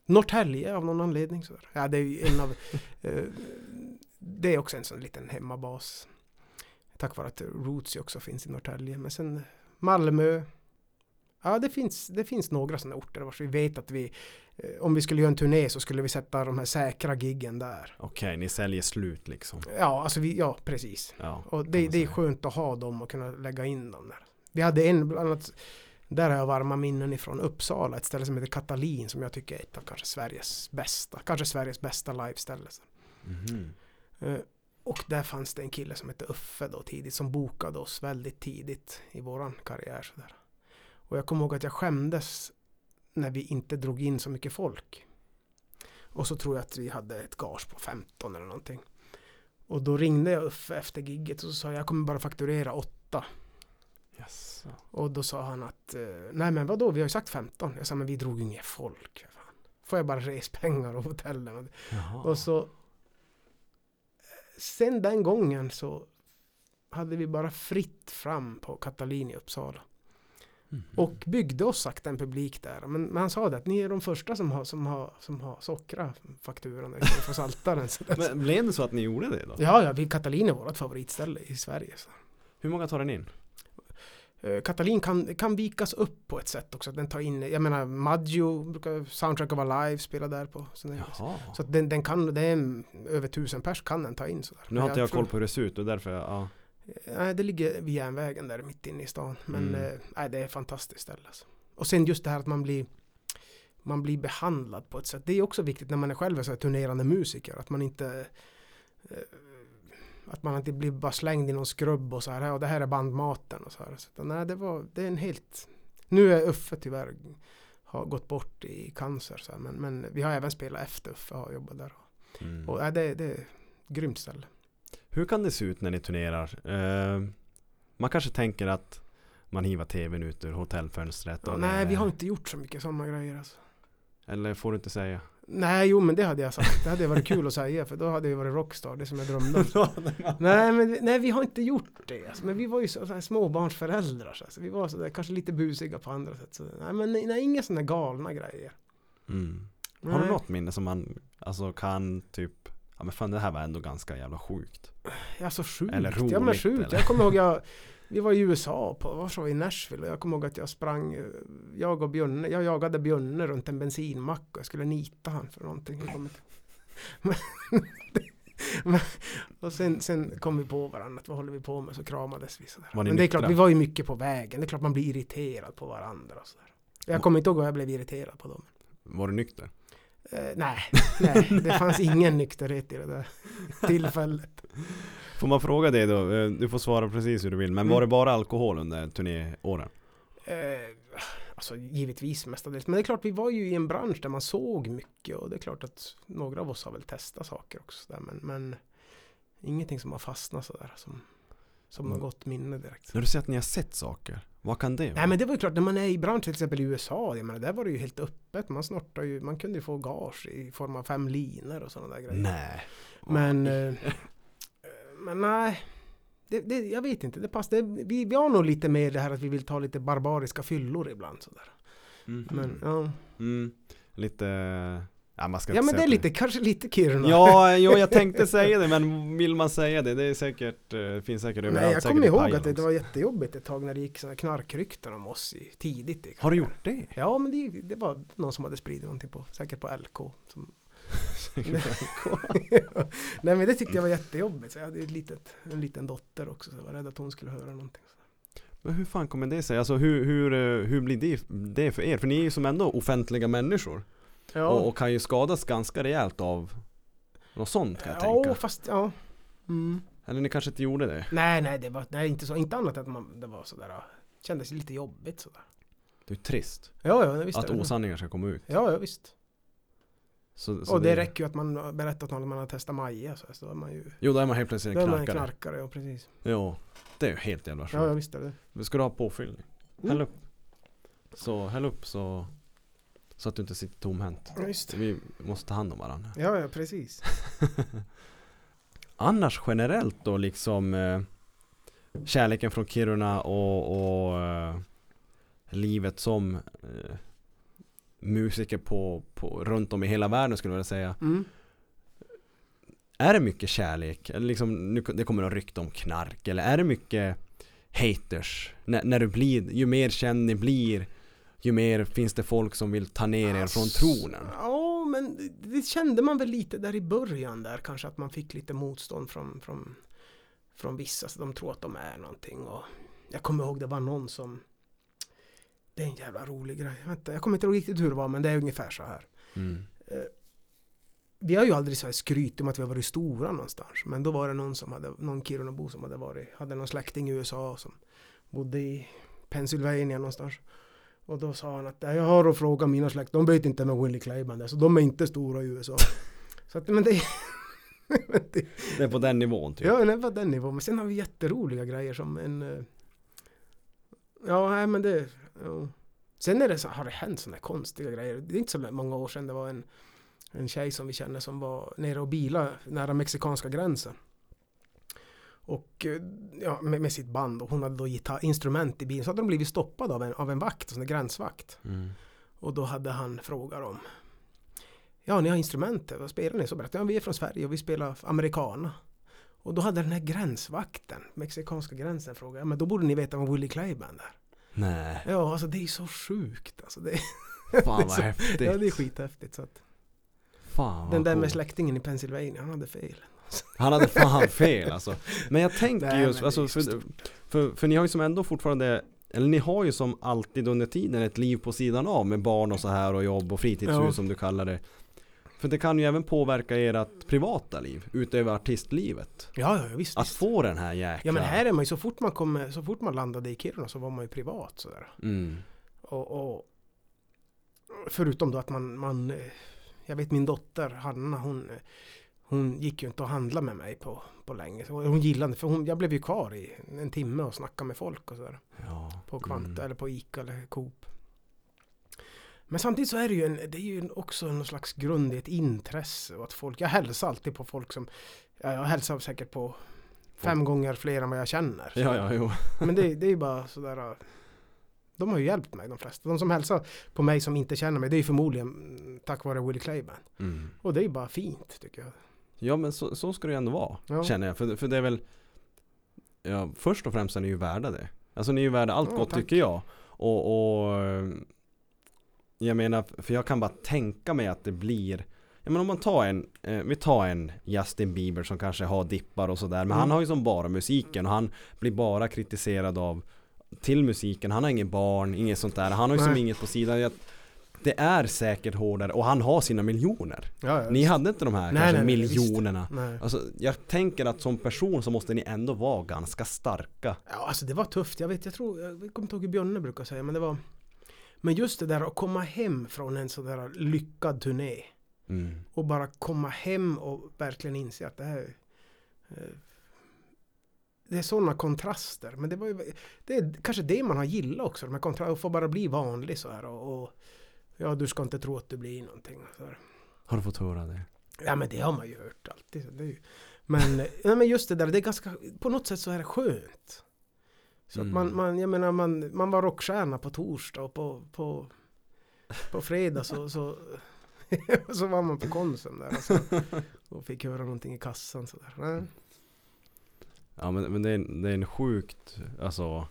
Norrtälje av någon anledning. Så där. Ja, det är ju en av... [LAUGHS] eh, det är också en sån liten hemmabas. Tack vare att Roots ju också finns i Norrtälje. Men sen Malmö. Ja, det finns, det finns några sådana orter vars vi vet att vi... eh, Om vi skulle göra en turné så skulle vi sätta de här säkra giggen där. Okej, ni säljer slut liksom Ja, alltså vi, ja precis. Ja, Och det, det är skönt att ha dem och kunna lägga in dem där. Vi hade en bland annat, där har jag varma minnen ifrån Uppsala, ett ställe som heter Katalin som jag tycker är ett av kanske Sveriges bästa, kanske Sveriges bästa liveställe. Mhm. Eh, Och där fanns det en kille som hette Uffe då tidigt som bokade oss väldigt tidigt i våran karriär. Sådär. Och jag kommer ihåg att jag skämdes när vi inte drog in så mycket folk. Och så tror jag att vi hade ett gage på 15 eller någonting. Och då ringde jag Uffe efter gigget och så sa jag, jag kommer bara fakturera 8. Jaså. Och då sa han att, eh, nej men vadå, vi har ju sagt 15. Jag sa, men vi drog ju inget folk. Fan. Får jag bara respengar och hotellen? Jaha. Och så Sen den gången så hade vi bara fritt fram på Katalin i Uppsala. Mhm. Och byggde oss sakta en publik där. Men, men han sa det att ni är de första som har, som har, som har sockra fakturan istället för saltaren. [LAUGHS] Men blev det så att ni gjorde det då? Ja, ja, vi, Katalin är vårt favoritställe i Sverige. Så. Hur många tar den in? Eh, Katalin kan, kan vikas upp på ett sätt också. Den tar in, jag menar Maggio brukar Soundtrack of Alive spela där på. Så, den, Jaha. så den, den kan, det är över tusen pers kan den ta in sådär. Nu har inte jag tror- koll på hur det ser ut och därför, ja. Nej, det ligger vid järnvägen där mitt inne i stan. Men Mm. eh, nej, det är ett fantastiskt ställe. Alltså. Och sen just det här att man blir man blir behandlad på ett sätt. Det är också viktigt när man är själv en så turnerande musiker. Att man inte eh, att man inte blir bara slängd i någon skrubb och så här. Och det här är bandmaten och så här. Så, nej, det var det är en helt... Nu är Uffe tyvärr har gått bort i cancer. Så här, men, men vi har även spelat efter Uffe har jobbat där. Mm. Och nej, det, det är ett grymt ställe. Hur kan det se ut när ni turnerar? Eh, man kanske tänker att man hivar tvn ut ur hotellfönstret. Ja, nej, vi har inte gjort så mycket sådana grejer. Alltså. Eller får du inte säga? Nej, jo men det hade jag sagt. Det hade varit kul att säga för då hade jag varit rockstar, det som jag drömde om. nej, men nej, vi har inte gjort det. Alltså, men vi var ju så, så här småbarnsföräldrar. Så alltså, vi var så där, kanske lite busiga på andra sätt. Så, nej, men nej, inga sådana galna grejer. Mm. Har du något minne som man alltså, kan typ Ja men fan det här var ändå ganska jävla sjukt. Ja, så sjukt. Eller ja, men roligt, sjukt. eller? Jag kommer ihåg jag, vi var i USA, på, var så i Nashville. Och jag kommer ihåg att jag sprang, jag och Björne, jag jagade Björne runt en bensinmack och jag skulle nita han för någonting. [LAUGHS] Men, och sen, sen kom vi på varandra, att vad håller vi på med? Så kramades vi sådär. Men det är klart, vi var ju mycket på vägen. Det är klart man blir irriterad på varandra och sådär. Jag kommer inte ihåg vad jag blev irriterad på dem. Var du nykter? Eh, nej, nej, det fanns ingen nykterhet i det där tillfället. Får man fråga dig då? Eh, Du får svara precis hur du vill. Men Mm. var det bara alkohol under turnéåren? Eh, alltså givetvis mestadels. Men det är klart, vi var ju i en bransch där man såg mycket och det är klart att några av oss har väl testat saker också. Där, men, men ingenting som har fastnat sådär som, som Mm. något gott minne direkt. När du säger att ni har sett saker, vad kan det vara? Nej men det var ju klart, när man är i branschen till exempel i USA, jag menar, där var det ju helt öppet. Man snortar ju, man kunde ju få gage i form av fem linor och sådana där grejer. Nej. Men, eh, men nej. Det, det, jag vet inte, det passar. Vi, vi har nog lite mer det här att vi vill ta lite barbariska fyllor ibland sådär. Mhm. Men, ja. Mm. Lite... Ja, man ska ja men det är lite, kanske lite Kiruna. Ja, [LAUGHS] jo, jag tänkte säga det men vill man säga det, det är säkert, eh, finns säkert överallt. Nej, jag kommer ihåg att det, det var jättejobbigt ett tag när det gick såna knarkrykten om oss i, tidigt. i Har du gjort det? Ja, men det, det var någon som hade spridit någonting på, säkert på LK. Som, [LAUGHS] Nej men det tyckte jag var jättejobbigt. Så jag hade ett litet, en liten dotter också, så jag var rädd att hon skulle höra någonting. Men hur fan kommer det sig? Alltså hur, hur, eh, hur blir det, det för er? För ni är ju som ändå offentliga människor. Ja, Och, och kan ju skadas ganska rejält av något sånt kan jag ja tänka. fast ja. Mm. Eller ni kanske inte gjorde det? Nej, nej, det var nej, inte så. Inte annat än att man, det var sådär. ja, Kändes lite jobbigt sådär. Det är trist Ja, ja, visst. att det. osanningar ska komma ut. Ja, ja, visst. Så, så Och det räcker ju att man berättat att man har testat Maja så, så är man ju Jo, då är man helt plötsligt då en är man en knarkare. knarkare. Ja, precis. Ja, det är ju helt jävla Ja, ja, sjukt. visst är det. Ska du ha påfyllning? Mm. Häll upp. Så häll upp så, så att du inte sitter tomhänt. Just. Vi måste ta hand om varandra. Ja, ja, precis. [LAUGHS] Annars generellt då liksom eh, Kärleken från Kiruna och, och eh, Livet som eh, Musiker på, på, runt om i hela världen skulle jag vilja säga Mm. Är det mycket kärlek? Eller liksom, nu, det kommer att rykta om knark Eller är det mycket haters? När, när du blir, ju mer känd ni blir Ju mer finns det folk som vill ta ner er från tronen Ja, men det- kände man väl lite där i början där kanske att man fick lite motstånd från, från, från vissa så de tror att de är någonting och jag kommer ihåg det var någon som det är en jävla rolig grej. Vänta, jag kommer inte ihåg riktigt hur det var men det är ungefär så här. mm. Vi har ju aldrig så här skryt om att vi har varit stora någonstans. Men då var det någon som hade, någon Kirunabo som hade varit, hade någon släkting i USA som bodde i Pennsylvania någonstans. Och då sa han att "Nej, jag har att fråga mina släkt, de vet inte vem Willie Clayman är, så de är inte stora i USA. så att, men det, men det Det är på den nivån typ Ja, det var den nivån. Men sen har vi jätteroliga grejer som en... eh, Ja, nej men det... Ja. Sen är det så, har det hänt sådana konstiga grejer. Det är inte så många år sedan det var en, en tjej som vi känner som var nere och bila nära mexikanska gränsen. Och eh, ja, med, med sitt band och hon hade då gitarr, instrument i bilen. Så hade de blivit stoppade av en, av en vakt, en gränsvakt. mm. Och då hade han frågat dem Ja, ni har instrument, vad spelar ni? Så berättade jag, ja, vi är från Sverige och vi spelar americana. Och då hade den här gränsvakten, mexikanska gränsen, frågat, ja, men då borde ni veta vad Willie Clayban är. Nej, Ja, alltså det är så sjukt. Alltså, det, fan vad [LAUGHS] så- häftigt ja, det är skithäftigt. Så att, Fan den där med coolt. släktingen i Pennsylvania, han hade fel. Han hade fan fel alltså. Men jag tänker Nej, just, alltså, för, för, för ni har ju som ändå fortfarande eller ni har ju som alltid under tiden ett liv på sidan av med barn och så här och jobb och fritidshus Ja. som du kallar det. För det kan ju även påverka ert privata liv utöver artistlivet. Ja, ja visst. Att visst. få den här jäkla... Ja men här är man ju så fort man kommer, så fort man landade i Kiruna så var man ju privat sådär. Mm. Och, och förutom då att man, man eh, jag vet min dotter Hanna hon, eh, hon gick ju inte och handla med mig på, på länge. Hon gillade för hon, jag blev ju kvar i en timme och snackade med folk och sådär. Ja. På Kvanta Mm. eller på Ica eller Coop. Men samtidigt så är det ju, en, det är ju också någon slags grund i ett intresse och att folk, jag hälsar alltid på folk som, ja, jag hälsar säkert på fem gånger fler än vad jag känner. Ja, ja, jo. [LAUGHS] Men det, det är ju bara sådär. De har ju hjälpt mig de flesta. De som hälsar på mig som inte känner mig det är ju förmodligen mm, tack vare Willie Clayban. Mm. Och det är ju bara fint tycker jag. Ja men så, så ska det ju ändå vara, Ja. känner jag. För, för det är väl ja, Först och främst är ni ju värda det. Alltså ni är ju värda allt Ja, gott tack. tycker jag. Och, och Jag menar, för jag kan bara tänka mig att det blir Ja men om man tar en, eh, vi tar en Justin Bieber som kanske har dippar och sådär Men Mm. han har ju som bara musiken och han blir bara kritiserad av Till musiken, han har inget barn, inget sånt där Han har ju som Nej. inget på sidan Jag- Det är säkert hårdare och han har sina miljoner Ja, ja, Ni visst. hade inte de här Nej, kanske nej, miljonerna Nej. Alltså jag tänker att som person så måste ni ändå vara ganska starka Ja, alltså det var tufft. Jag vet, jag tror, jag kommer inte ihåg hur Björne brukar säga, men det var Men just det där att komma hem från en sådär lyckad turné mm. och bara komma hem och verkligen inse att det här eh, det är sådana kontraster. Men det var ju, det är kanske det man har gillat också. De här kontrasterna, att få bara bli vanlig så här och, och ja, du ska inte tro att du blir någonting. Så. Har du fått höra det? Ja, men det har man ju hört alltid. Så det är ju, men, [LAUGHS] ja, men just det där, det är ganska, på något sätt så är det skönt. Så Mm. att man, man, jag menar, man, man var rockstjärna på torsdag och på, på, på fredag så, så, [LAUGHS] så var man på Konsum där och, så, [LAUGHS] och fick höra någonting i kassan sådär. Ja men, men det, är, en- det är en sjukt, alltså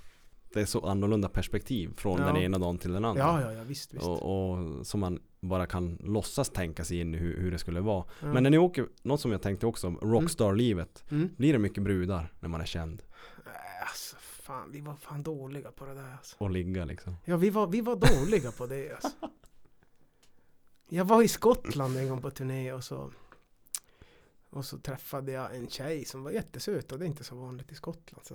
Det är så annorlunda perspektiv från Ja. den ena dagen till den andra Ja, ja, ja, visst, visst. Och, och som man bara kan låtsas tänka sig in hur, hur det skulle vara Ja. Men när ni åker, något som jag tänkte också rockstar-livet Mm. Blir det mycket brudar när man är känd? Äh, Alltså, fan, vi var fan dåliga på det där alltså. Och ligga liksom Ja, vi var, vi var dåliga på det alltså. Jag var i Skottland en gång på turné och så och så träffade jag en tjej som var jättesöt och det är inte så vanligt i Skottland. Så,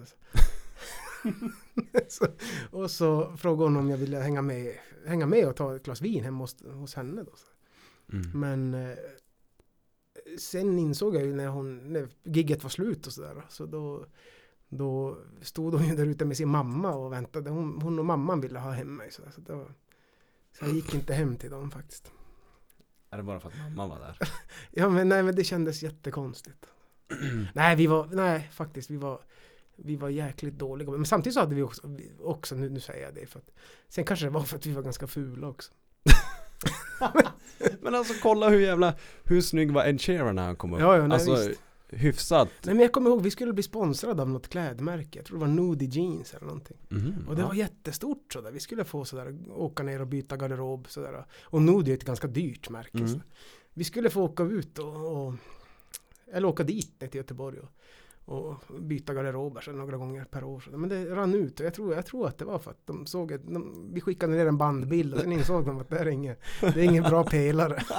så, och så frågade hon om jag ville hänga med, hänga med och ta ett glas vin hemma hos, hos henne. Då. mm. Men eh, sen insåg jag ju när, hon, när gigget var slut och sådär. Så då, då stod hon ju där ute med sin mamma och väntade. Hon, hon och mamman ville ha hem mig. Så, så, då, så jag gick inte hem till dem faktiskt. Är det bara för att mamma var där? [LAUGHS] Ja men nej men det kändes jättekonstigt. [CLEARS THROAT] nej vi var, nej faktiskt vi var vi var jäkligt dåliga. Men samtidigt så hade vi också, också nu, nu säger jag det för att Sen kanske det var för att vi var ganska fula också. [LAUGHS] Men alltså kolla hur jävla, hur snygg var Ed Sheeran när han kom upp? Ja, ja, nej, alltså visst. hyfsat Nej men jag kommer ihåg vi skulle bli sponsrade av något klädmärke. Jag tror det var Nudie Jeans eller någonting. Mhm, Och det ja. var jättestort sådär. Vi skulle få sådär åka ner och byta garderob sådär. Och Nudie är ett ganska dyrt märke. Mm. Så. Vi skulle få åka ut och, och eller åka dit ner till Göteborg och, och byta garderober så några gånger per år. Så. Men det rann ut och jag tror, jag tror att det var för att de såg att de, vi skickade ner en bandbild och sen insåg de att det är ingen, det är ingen bra pelare. [LAUGHS]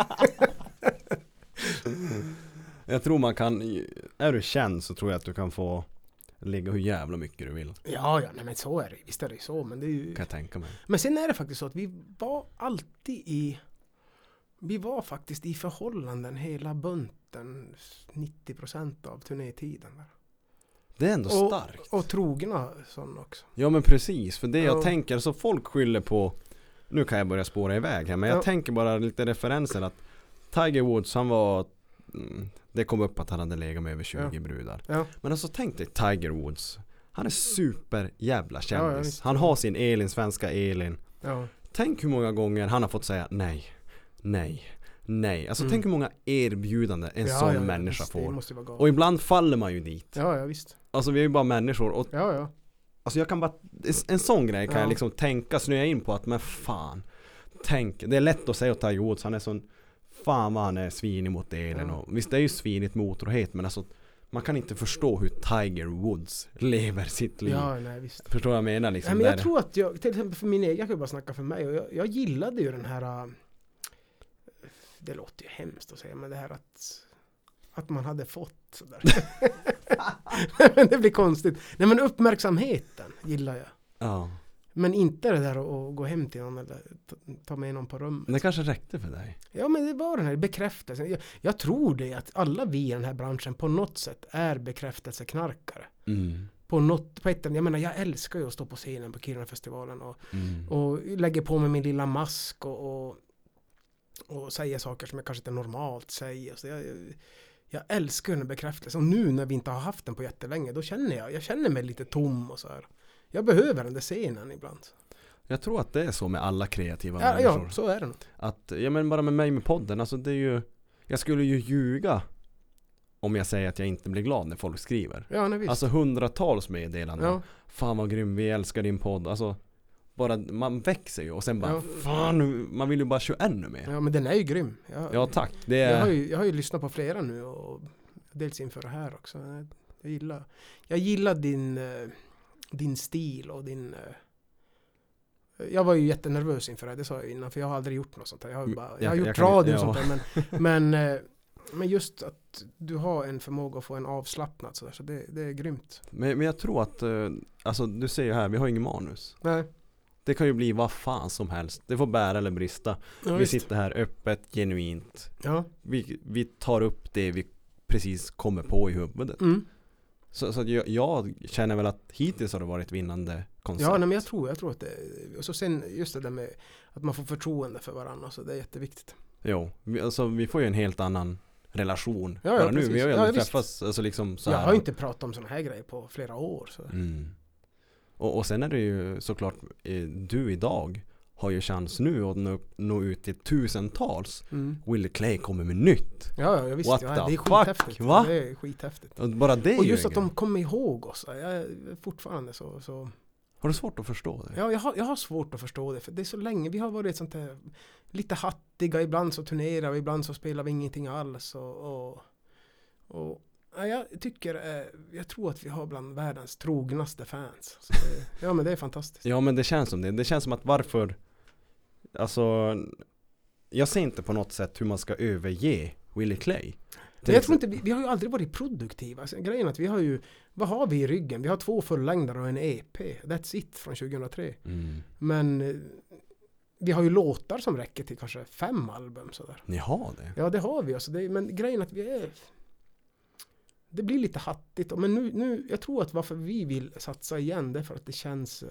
Jag tror man kan, är du känd så tror jag att du kan få ligga hur jävla mycket du vill. Ja, ja, nej men så är det. Visst är det så. Men det är ju... Kan jag tänka mig. Men sen är det faktiskt så att vi var alltid i Vi var faktiskt i förhållanden hela bunten 90% av turnétiden. där. Det är ändå Och- starkt. Och trogna sådana också. Ja men precis, för det jag Ja. tänker, så folk skyller på Nu kan jag börja spåra iväg här, men jag Ja. tänker bara lite referenser att Tiger Woods, han var mm, Det kom upp att han hade legat med över 20 Ja. brudar Men alltså tänk dig Tiger Woods Han är super jävla kändis. Han har sin Elin, svenska Elin Tänk hur många gånger han har fått säga nej Nej Nej, alltså Mm. tänk hur många erbjudanden en ja, sån ja, människa visst, Det får. Och ibland faller man ju dit Ja, ja visst. Alltså vi är ju bara människor och Ja, ja. Alltså jag kan bara, en sån grej kan Ja. jag liksom tänka, snöa in på att men fan Tänk, det är lätt att säga åt Tiger Woods, han är sån Fan vad han är svinig mot elen Ja. och Visst det är ju svinigt med otrohet men alltså man kan inte förstå hur Tiger Woods lever sitt liv. Ja, nej visst. Förstår vad jag menar Nej, liksom? men jag där- tror att jag, till exempel för min egen, jag kan ju bara snacka för mig och jag, jag gillade ju den här äh, Det låter ju hemskt att säga men det här att Att man hade fått sådär [LAUGHS] Men det blir konstigt Nej men uppmärksamheten gillar jag Ja. Men inte det där att gå hem till någon eller ta- ta med någon på rummet Men det kanske räckte för dig? Ja men det var den här bekräftelsen jag, jag tror det att alla vi i den här branschen på något sätt är bekräftelseknarkare Mm. på något, på ett, jag menar jag älskar ju att stå på scenen på Kirunafestivalen och Mm. och lägger på mig min lilla mask och, och, och säger saker som jag kanske inte normalt säger. Så jag, jag älskar den bekräftelsen. Och nu när vi inte har haft den på jättelänge, då känner jag, jag känner mig lite tom och så här. Jag behöver den där scenen ibland. Jag tror att det är så med alla kreativa Ja, människor. ja, så är det nog. Att, ja men bara med mig med podden, alltså det är ju Jag skulle ju ljuga Om jag säger att jag inte blir glad när folk skriver Ja, nej, visst. Alltså hundratals meddelanden ja, Fan vad grym, vi älskar din podd Alltså Bara, man växer ju och sen bara Ja. Fan, man vill ju bara köra ännu mer ja, men den är ju grym. Jag, Ja tack, det jag, har är ju, jag har ju lyssnat på flera nu och dels inför det här också. Jag, gillar, jag gillar din, eh, din stil och din eh, jag var ju jättenervös inför det det sa jag innan, för jag har aldrig gjort något sånt här. Jag har, ju Mm, bara, jag jag- har gjort jag kan- radio och ja. sånt där, men, [LAUGHS] men, eh, men just att du har en förmåga att få en avslappnad sådär, så det, det är grymt. men, men jag tror att Alltså du ser ju här, vi har ingen manus Nej, Det kan ju bli vad fan som helst Det får bära eller brista ja, Vi visst. sitter här öppet, genuint Ja, vi, vi tar upp det vi precis kommer på i huvudet mm. Så, så jag, jag känner väl att hittills har det varit vinnande koncept. ja nej, men jag tror, jag tror att det, och så sen just det där med att man får förtroende för varandra, så det är jätteviktigt. Jo, vi, alltså, vi får ju en helt annan relation. Ja, ja, bara nu, precis. vi har ju Ja, aldrig träffats alltså liksom så jag här. har inte pratat om sådana här grejer på flera år. Så. Mm. Och, och sen är det ju såklart, eh, du idag har ju chans nu att nå, nå ut till tusentals. Mm. Willie Clay kommer med nytt. Ja, ja, jag visst. What Ja, det är skithäftigt. va? Det är skithäftigt. Och bara det Och ju just att de kommer ihåg oss. Jag fortfarande så. så. Har du svårt att förstå det? Ja, jag, har, jag har svårt att förstå det. För det är så länge. Vi har varit sånt här lite hattiga. Ibland så turnerar vi, ibland så spelar vi ingenting alls. Och, och, och ja, jag tycker, eh, jag tror att vi har bland världens trognaste fans. Så det, ja, men det är fantastiskt. Ja men det känns som det. Det känns som att varför Alltså Jag ser inte på något sätt hur man ska överge Willie Clay. Men jag tror inte, vi, vi har ju aldrig varit produktiva. Alltså, grejen är att vi har ju, vad har vi i ryggen? Vi har två fullängdare och en EP. That's it från 2003. mm. Men eh, vi har ju låtar som räcker till kanske fem album sådär. Ni har det? Ja det har vi alltså. Det, men grejen är att vi är Det blir lite hattigt. Men nu, nu, jag tror att varför vi vill satsa igen det är för att det känns eh,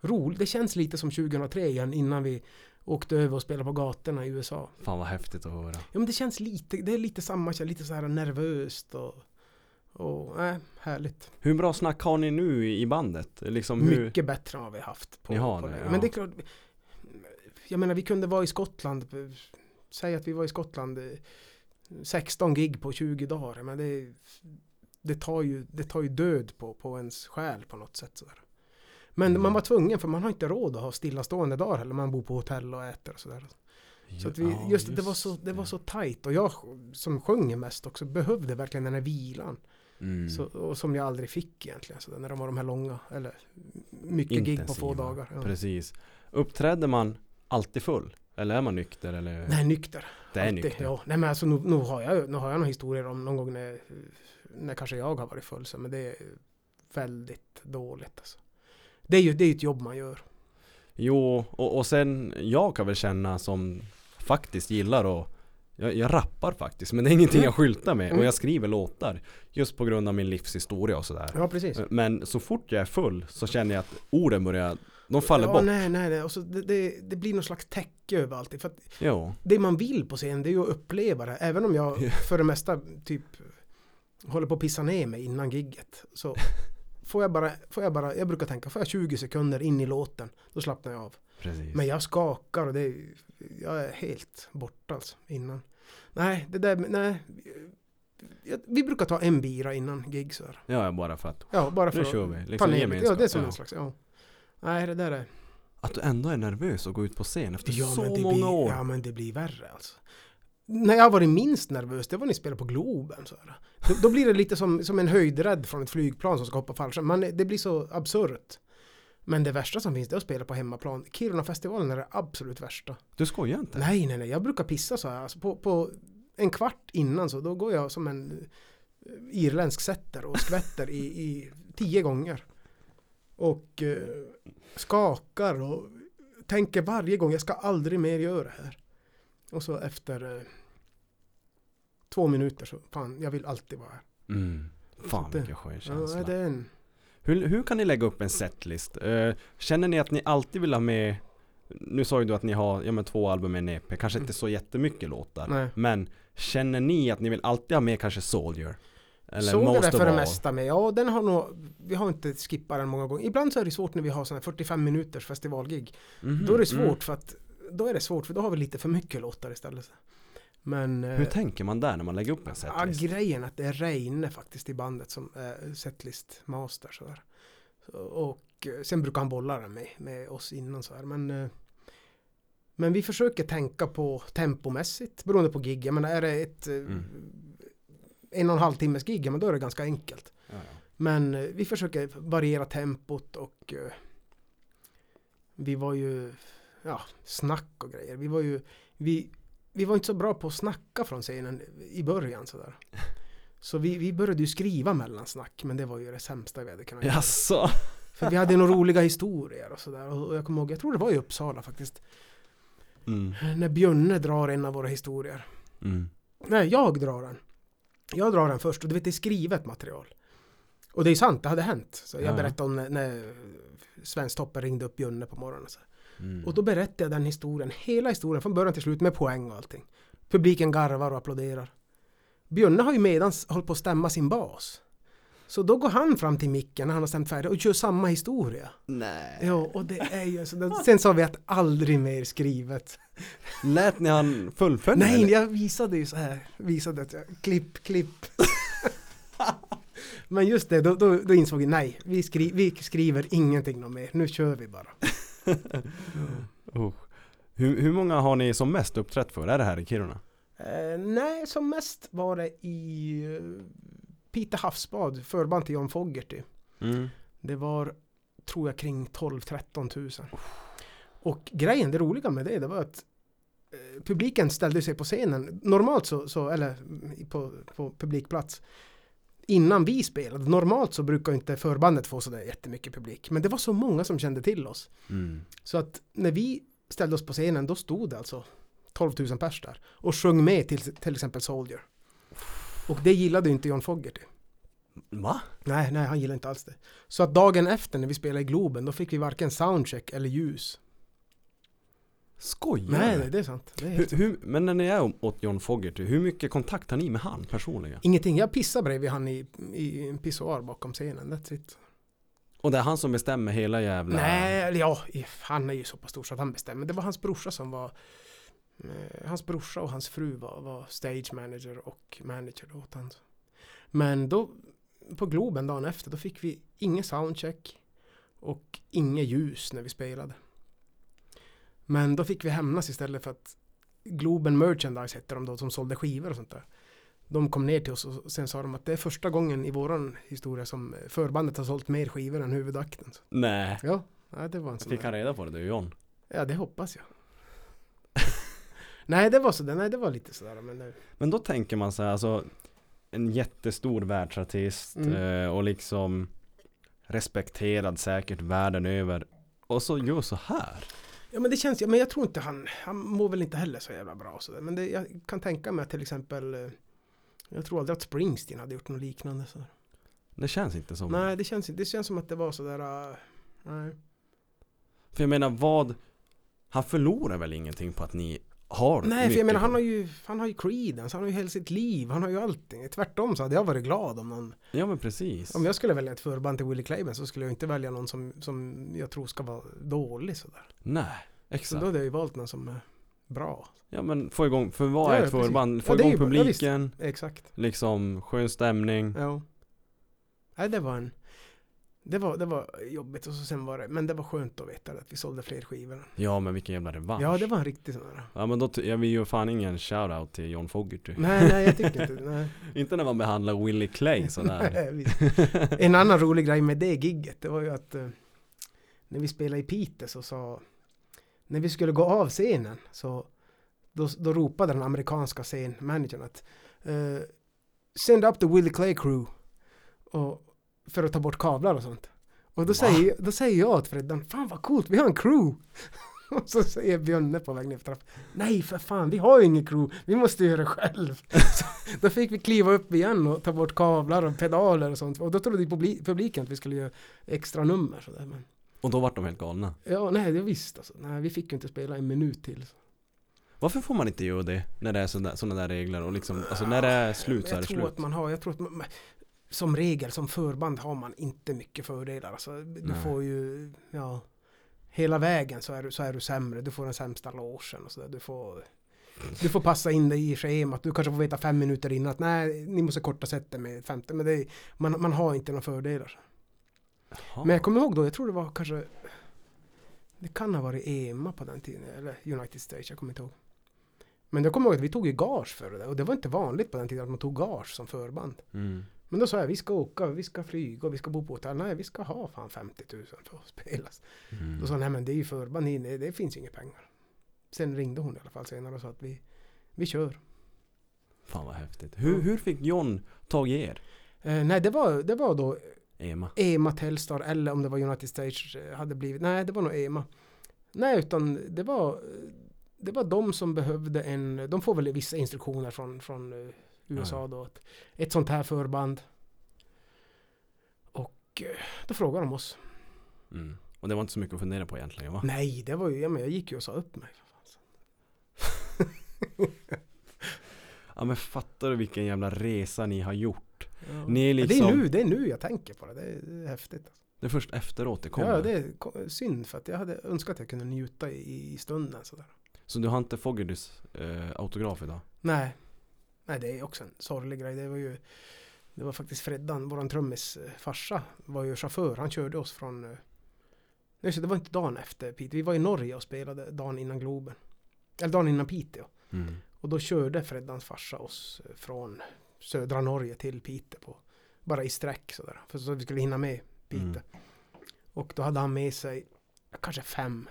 roligt. Det känns lite som 2003 igen innan vi åkte över och spelade på gatorna i USA. Fan vad häftigt att höra. Ja men det känns lite, det är lite samma, lite så här nervöst och och nej, härligt. Hur bra snack har ni nu i bandet? Liksom hur... Mycket bättre än vad vi haft. På, har på det, det. ja. Men det är klart. Jag menar vi kunde vara i Skottland. Säg att vi var i Skottland eh, 16 gig på 20 dagar. Men det, det, tar, ju, det tar ju död på, på ens själ på något sätt. Sådär. Men Mm. man var tvungen för man har inte råd att ha stillastående dagar heller. Man bor på hotell och äter och sådär. Så att vi, Ja, just, det var så, det var så tajt. Och jag som sjunger mest också behövde verkligen den här vilan. Mm. Så, och som jag aldrig fick egentligen. Så när de var de här långa, eller mycket gig på få Intensiva. dagar. Ja. Precis. Uppträder man alltid full? Eller är man nykter? Eller? Nej, nykter. det är Alltid, nykter. Ja. Nej men alltså nu, nu, har jag, nu har jag några historier om någon gång när, när kanske jag har varit full. Så, men det är väldigt dåligt alltså. Det är ju det är ett jobb man gör. Jo, och, och sen jag kan väl känna som faktiskt gillar att jag, jag rappar faktiskt, men det är ingenting jag skyltar med. Och jag skriver låtar. Just på grund av min livshistoria och sådär. Ja precis. Men så fort jag är full så känner jag att orden börjar, de faller ja, bort. nej, nej, nej. Och så det, det, det blir någon slags täcke över allting. För det man vill på scen det är ju att uppleva det. Även om jag för det mesta typ håller på att pissa ner mig innan gigget. Så [LAUGHS] får jag bara, får jag bara, jag brukar tänka, får jag 20 sekunder in i låten, då slappnar jag av. Precis. Men jag skakar och det är, jag är helt borta alltså innan. Nej, det där, nej. Vi brukar ta en bira innan gig så här. Ja, bara för att Ja, bara för Nu att kör vi. ta Liksom ner lite. gemenskap. Ja, det är som Ja. en slags, ja. Nej, det där är... Att du ändå är nervös att gå ut på scen efter Ja, så många blir, år. Ja, men det blir värre alltså. När jag har varit minst nervös, det var när ni spelade på Globen. Så här. Då, då blir det lite som, som en höjdrädd från ett flygplan som ska hoppa fallskärm. Man, det blir så absurt. Men det värsta som finns det är att spela på hemmaplan. Kiruna-festivalen är det absolut värsta. Du skojar inte? Nej, nej, nej. Jag brukar pissa så här. Alltså på, på en kvart innan så då går jag som en eh, irländsk setter och skvätter i, i tio gånger. Och eh, skakar och tänker varje gång jag ska aldrig mer göra det här. Och så efter eh, två minuter så fan, jag vill alltid vara här. Mm. Fan det- vilken skön Ja, känsla. det är en, Hur, hur kan ni lägga upp en setlist? Eh, känner ni att ni alltid vill ha med Nu sa ju du att ni har ja, men två album med en EP, kanske inte så jättemycket låtar nej. Men känner ni att ni vill alltid ha med kanske Soldier? Eller Såg det of för det mesta med. Ja, den har nog, vi har inte skippat den många gånger. Ibland så är det svårt när vi har sådana här 45 minuters festivalgig. Mhm, Då är det svårt mm. för att då är det svårt för då har vi lite för mycket låtar istället. Men Hur eh, tänker man där när man lägger upp en ja, setlist? grejen är att det är Reine faktiskt i bandet som är setlist master sådär. Så, och eh, sen brukar han bolla den med, med oss innan så här. Men, eh, men vi försöker tänka på tempomässigt beroende på gig. Jag menar är det ett eh, Mm. En och en halv timmes gig, men då är det ganska enkelt. Ja, ja. Men eh, vi försöker variera tempot och eh, vi var ju, ja, snack och grejer. Vi var ju, vi, vi var inte så bra på att snacka från scenen i början sådär. [LAUGHS] Så vi, vi började ju skriva mellansnack, men det var ju det sämsta vi hade kunnat göra. Jaså? [LAUGHS] För vi hade några roliga historier och sådär. Och jag kommer ihåg, jag tror det var i Uppsala faktiskt. Mm. När Björne drar en av våra historier. Mm. Nej, jag drar den. Jag drar den först och du vet det är skrivet material. Och det är sant, det hade hänt. Så jag Ja, berättade om när, när Svensktoppen ringde upp Björne på morgonen. Så. Mm. Och då berättade jag den historien, hela historien från början till slut med poäng och allting. Publiken garvar och applåderar. Björne har ju medans hållit på att stämma sin bas. Så då går han fram till micken när han har stämt färdigt och kör samma historia. Nej. Ja, och det är ju så. Sen sa vi att aldrig mer skrivet. Lät ni han fullfölja? Nej, eller? jag visade ju så här. Visade att jag, klipp, klipp. [LAUGHS] Men just det, då, då, då insåg vi nej, vi, skri, vi skriver ingenting mer. Nu kör vi bara. [LAUGHS] Oh. Hur, hur många har ni som mest uppträtt för? Är det här i Kiruna? Eh, nej, som mest var det i uh, Pite havsbad, förband till John Fogerty. Mm. Det var, tror jag, kring 12-13 tusen. Och grejen, det roliga med det, det var att eh, publiken ställde sig på scenen. Normalt så, så eller mm, på, på publikplats. Innan vi spelade. Normalt så brukar inte förbandet få sådär jättemycket publik. Men det var så många som kände till oss. Mm. Så att när vi ställde oss på scenen, då stod det alltså 12 000 pers där. Och sjöng med till till exempel Soldier. Och det gillade inte John Fogerty. Va? Nej, nej, han gillade inte alls det. Så att dagen efter när vi spelade i Globen, då fick vi varken soundcheck eller ljus. Skojar Nej, nej, det är sant. Det är Hur, hur, men när ni är åt John Fogerty, hur mycket kontakt har ni med han personligen? Ingenting. Jag pissade bredvid han i, i en pissoar bakom scenen. That's it. Och det är han som bestämmer hela jävla... Nej, ja, han är ju så pass stor så att han bestämmer. Det var hans brorsa som var Hans brorsa och hans fru var, var stage manager och manager åt han. Men då på Globen dagen efter då fick vi ingen soundcheck och inget ljus när vi spelade. Men då fick vi hämnas istället för att Globen Merchandise hette de då som sålde skivor och sånt där. De kom ner till oss och sen sa de att det är första gången i våran historia som förbandet har sålt mer skivor än huvudakten. Nej. Ja, det var en sån Fick han reda på det du John? Ja, det hoppas jag. Nej, det var sådär. Nej, det var lite sådär. Men Men då tänker man så här, alltså En jättestor världsartist Mm. eh, och liksom Respekterad säkert världen över Och så gör så här ja, men det känns Men jag tror inte han... Han mår väl inte heller så jävla bra. Sådär. Men det, jag kan tänka mig att till exempel... eh, Jag tror aldrig att Springsteen hade gjort något liknande. Så. Det känns inte som Nej, det känns, inte- det känns som att det var sådär... Uh, nej. För jag menar vad Han förlorar väl ingenting på att ni har nej, för jag menar han har ju... Han har ju Creedence, han har ju hela sitt liv, han har ju allting. Tvärtom så hade jag varit glad om någon... Ja men precis Om jag skulle välja ett förband till Willie Clayman så skulle jag inte välja någon som, som jag tror ska vara dålig sådär. Nej, Så exakt då hade jag ju valt någon som är bra. Ja men få igång, för vad Ja, är ja, ett förband? Ja, Få är igång ju- ja, publiken Exakt. Liksom skön stämning Ja. Nej, det var en... Det var, det var jobbigt och så sen var det, men det var skönt att veta att vi sålde fler skivor. Ja men vilken jävla revansch. Ja, det var en riktig sån där. Ja men då, jag vill ju fan ingen shoutout till John Fogerty. Nej, nej, jag tycker inte nej. [LAUGHS] Inte när man behandlar Willie Clay sådär. [LAUGHS] Nej, visst. En annan rolig grej med det gigget, det var ju att eh, när vi spelade i Piteå så sa, när vi skulle gå av scenen så då, då ropade den amerikanska scenmanagern att eh, send up the Willie Clay crew och, för att ta bort kablar och sånt. Och då säger, då säger jag åt Freddan, fan vad coolt, vi har en crew! [LAUGHS] Och så säger Björne på väg ner för trappan, nej för fan, vi har ju ingen crew, vi måste göra det själv. [LAUGHS] Så, då fick vi kliva upp igen och ta bort kablar och pedaler och sånt. Och då trodde publi- publiken att vi skulle göra extra nummer. Sådär. Men, Och då vart de helt galna. ja, nej, det visst alltså. Nej, vi fick ju inte spela en minut till. Varför får man inte göra det när det är sådana såna där regler och liksom, alltså när det är slut så är jag det tror slut? att man har, jag tror att man, som regel, som förband har man inte mycket fördelar. Alltså, du Nej. får ju, ja, hela vägen så är, du, så är du sämre. Du får den sämsta logen och sådär. Du får, du får passa in dig i schemat. Du kanske får veta fem minuter innan att nej, ni måste korta sättet med 50. Men det är, man, man har inte några fördelar. Jaha. Men jag kommer ihåg då, jag tror det var kanske Det kan ha varit EMA på den tiden, eller United States, jag kommer inte ihåg. Men jag kommer ihåg att vi tog ju gage för det och det var inte vanligt på den tiden att man tog gage som förband. Mm. Men då sa jag, vi ska åka, vi ska flyga och vi ska bo på hotell. Nej, vi ska ha fan 50 000 för att spela. Mm. Då sa han, nej men det är ju förband, ni- det, finns inga pengar. Sen ringde hon i alla fall senare och sa att vi, vi kör. Fan vad häftigt. Hur, hur fick John tag i er? Eh, nej, det var, det var då Ema? EMA Telstar eller om det var United States eh, hade blivit. Nej, det var nog EMA. Nej, utan det var det var de som behövde en, de får väl vissa instruktioner från, från eh, USA Ja. då. Ett sånt här förband. Och eh, då frågade de oss. Mm. Och det var inte så mycket att fundera på egentligen va? Nej, det var ju, ja, men jag gick ju och sa upp mig. [LAUGHS] Ja men fattar du vilken jävla resa ni har gjort? Ja. Ni är Ja, liksom, Det är nu, det är nu jag tänker på det. Det är, det är häftigt. Alltså. det är först efteråt det kommer. Ja, det är synd för att jag hade önskat att jag kunde njuta i, i stunden sådär. Så du har inte Fogertys eh, autograf idag? Nej. Nej, det är också en sorglig grej. Det var ju Det var faktiskt Freddan, våran trummis eh, farsa, var ju chaufför. Han körde oss från eh, Nej, så det var inte dagen efter Piteå. Vi var i Norge och spelade dagen innan Globen. Eller dagen innan Piteå. Mm. Och då körde Freddans farsa oss eh, från södra Norge till Piteå på bara i sträck sådär. För så vi skulle hinna med Piteå. Mm. Och då hade han med sig kanske fem.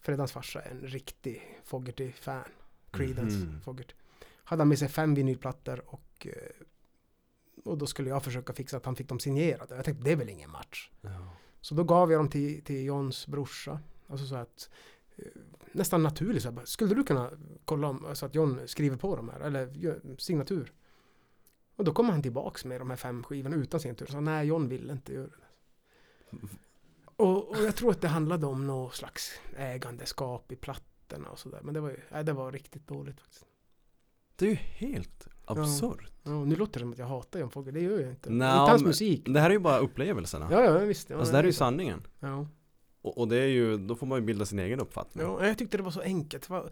Freddans farsa är en riktig Fogerty-fan. Creedence Mhm. Fogerty. Hade han med sig fem vinylplattor och eh, och då skulle jag försöka fixa att han fick dem signerade. Jag tänkte det är väl ingen match. Ja. Så då gav jag dem till, till Johns brorsa. Alltså så att eh, nästan naturligt så här, skulle du kunna kolla om så att John skriver på dem här eller signatur? Och då kom han tillbaks med de här fem skivorna utan signatur. Så nej, John ville inte göra det. Och, och jag tror att det handlade om något slags ägandeskap i plattorna och sådär. Men det var ju, nej, det var riktigt dåligt faktiskt. Det är ju helt absurt. Ja, nu låter det som att jag hatar John Fogerty, det gör jag inte. Nå, inte hans musik. Det här är ju bara upplevelserna. Ja, ja, visst. Ja, alltså det här är ju sanningen. Ja. Och, och det är ju, då får man ju bilda sin egen uppfattning. Ja, jag tyckte det var så enkelt. Var,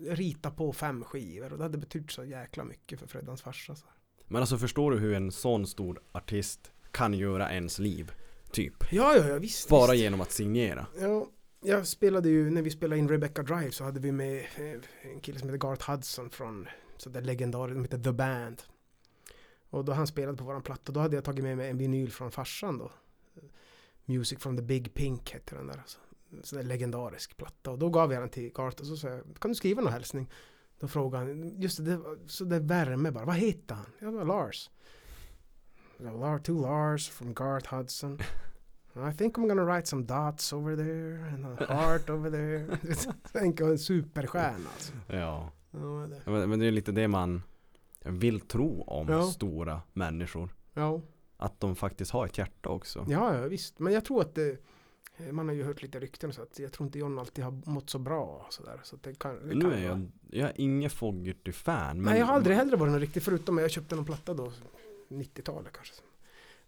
rita på fem skivor och det hade betytt så jäkla mycket för Freddans farsa. Så. Men alltså förstår du hur en sån stor artist kan göra ens liv? Typ. Ja, ja, ja, visst. Bara visst. genom att signera. Ja, jag spelade ju, när vi spelade in Rebecca Drive så hade vi med eh, en kille som heter Garth Hudson från sådär legendariskt, de heter The Band. Och då han spelade på våran platta, då hade jag tagit med mig en vinyl från farsan då. Music from the Big Pink hette den där. Alltså. Sådär legendarisk platta. Och då gav jag den till Garth och så sa jag, kan du skriva någon hälsning? Då frågade han, just det, det så det värme bara, vad heter han? Jag var Lars. Jag to Lars from Garth Hudson. I think I'm gonna write some dots over there and a [LAUGHS] heart over there. [LAUGHS] Tänk en superstjärna alltså. Ja. Ja. Men, men det är lite det man vill tro om Ja. stora människor. ja. Att de faktiskt har ett hjärta också. Ja, ja, visst. Men jag tror att det, man har ju hört lite rykten så att jag tror inte John alltid har mått så bra. Så där, så det kan, det nu är jag, jag är ingen Fogerty-fan. Nej, jag har aldrig heller varit någon riktig, förutom jag köpte någon platta då, 90-talet kanske.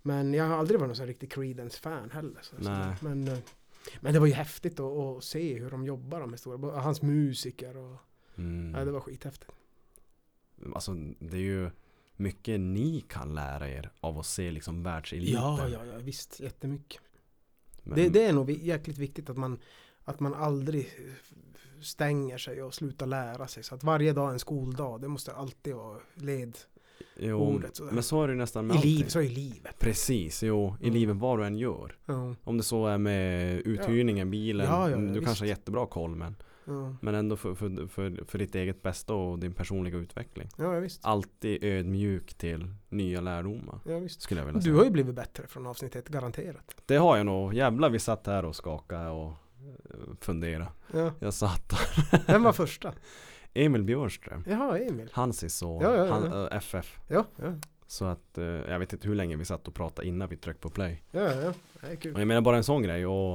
Men jag har aldrig varit någon sån riktig Creedence-fan heller. Så, så, men, eh, men det var ju häftigt att, att se hur de jobbar de stora, hans musiker och, Mm. ja, det var skithäftigt. Alltså det är ju mycket ni kan lära er av att se liksom världseliten. Ja, ja, ja, visst, jättemycket. Men, Det, det är nog jäkligt viktigt att man, att man aldrig stänger sig och slutar lära sig. Så att varje dag är en skoldag. Det måste alltid vara led jo, ordet sådär. men så är det nästan med i liv, så är livet. Precis, jo, i Mm. livet vad du än gör. Ja, Om det så är med uthyrningen, bilen, Ja, ja, ja, du visst. kanske har jättebra koll men, men ändå för, för, för, för ditt eget bästa och din personliga utveckling. ja, visst. Alltid ödmjuk till nya lärdomar. Ja, visst. Skulle jag vilja Du säga. har ju blivit bättre från avsnitt ett, garanterat. Det har jag nog. Jävlar vi satt här och skakade och eh, funderade. Ja. Jag satt Vem var [LAUGHS] första? Emil Björström. Jaha, Emil. Hansis son. Ja, ja, ja, Han, äh, FF. Ja, ja, Så att eh, jag vet inte hur länge vi satt och pratade innan vi tryckte på play. ja, ja. Det är Och kul. jag menar bara en sån grej och,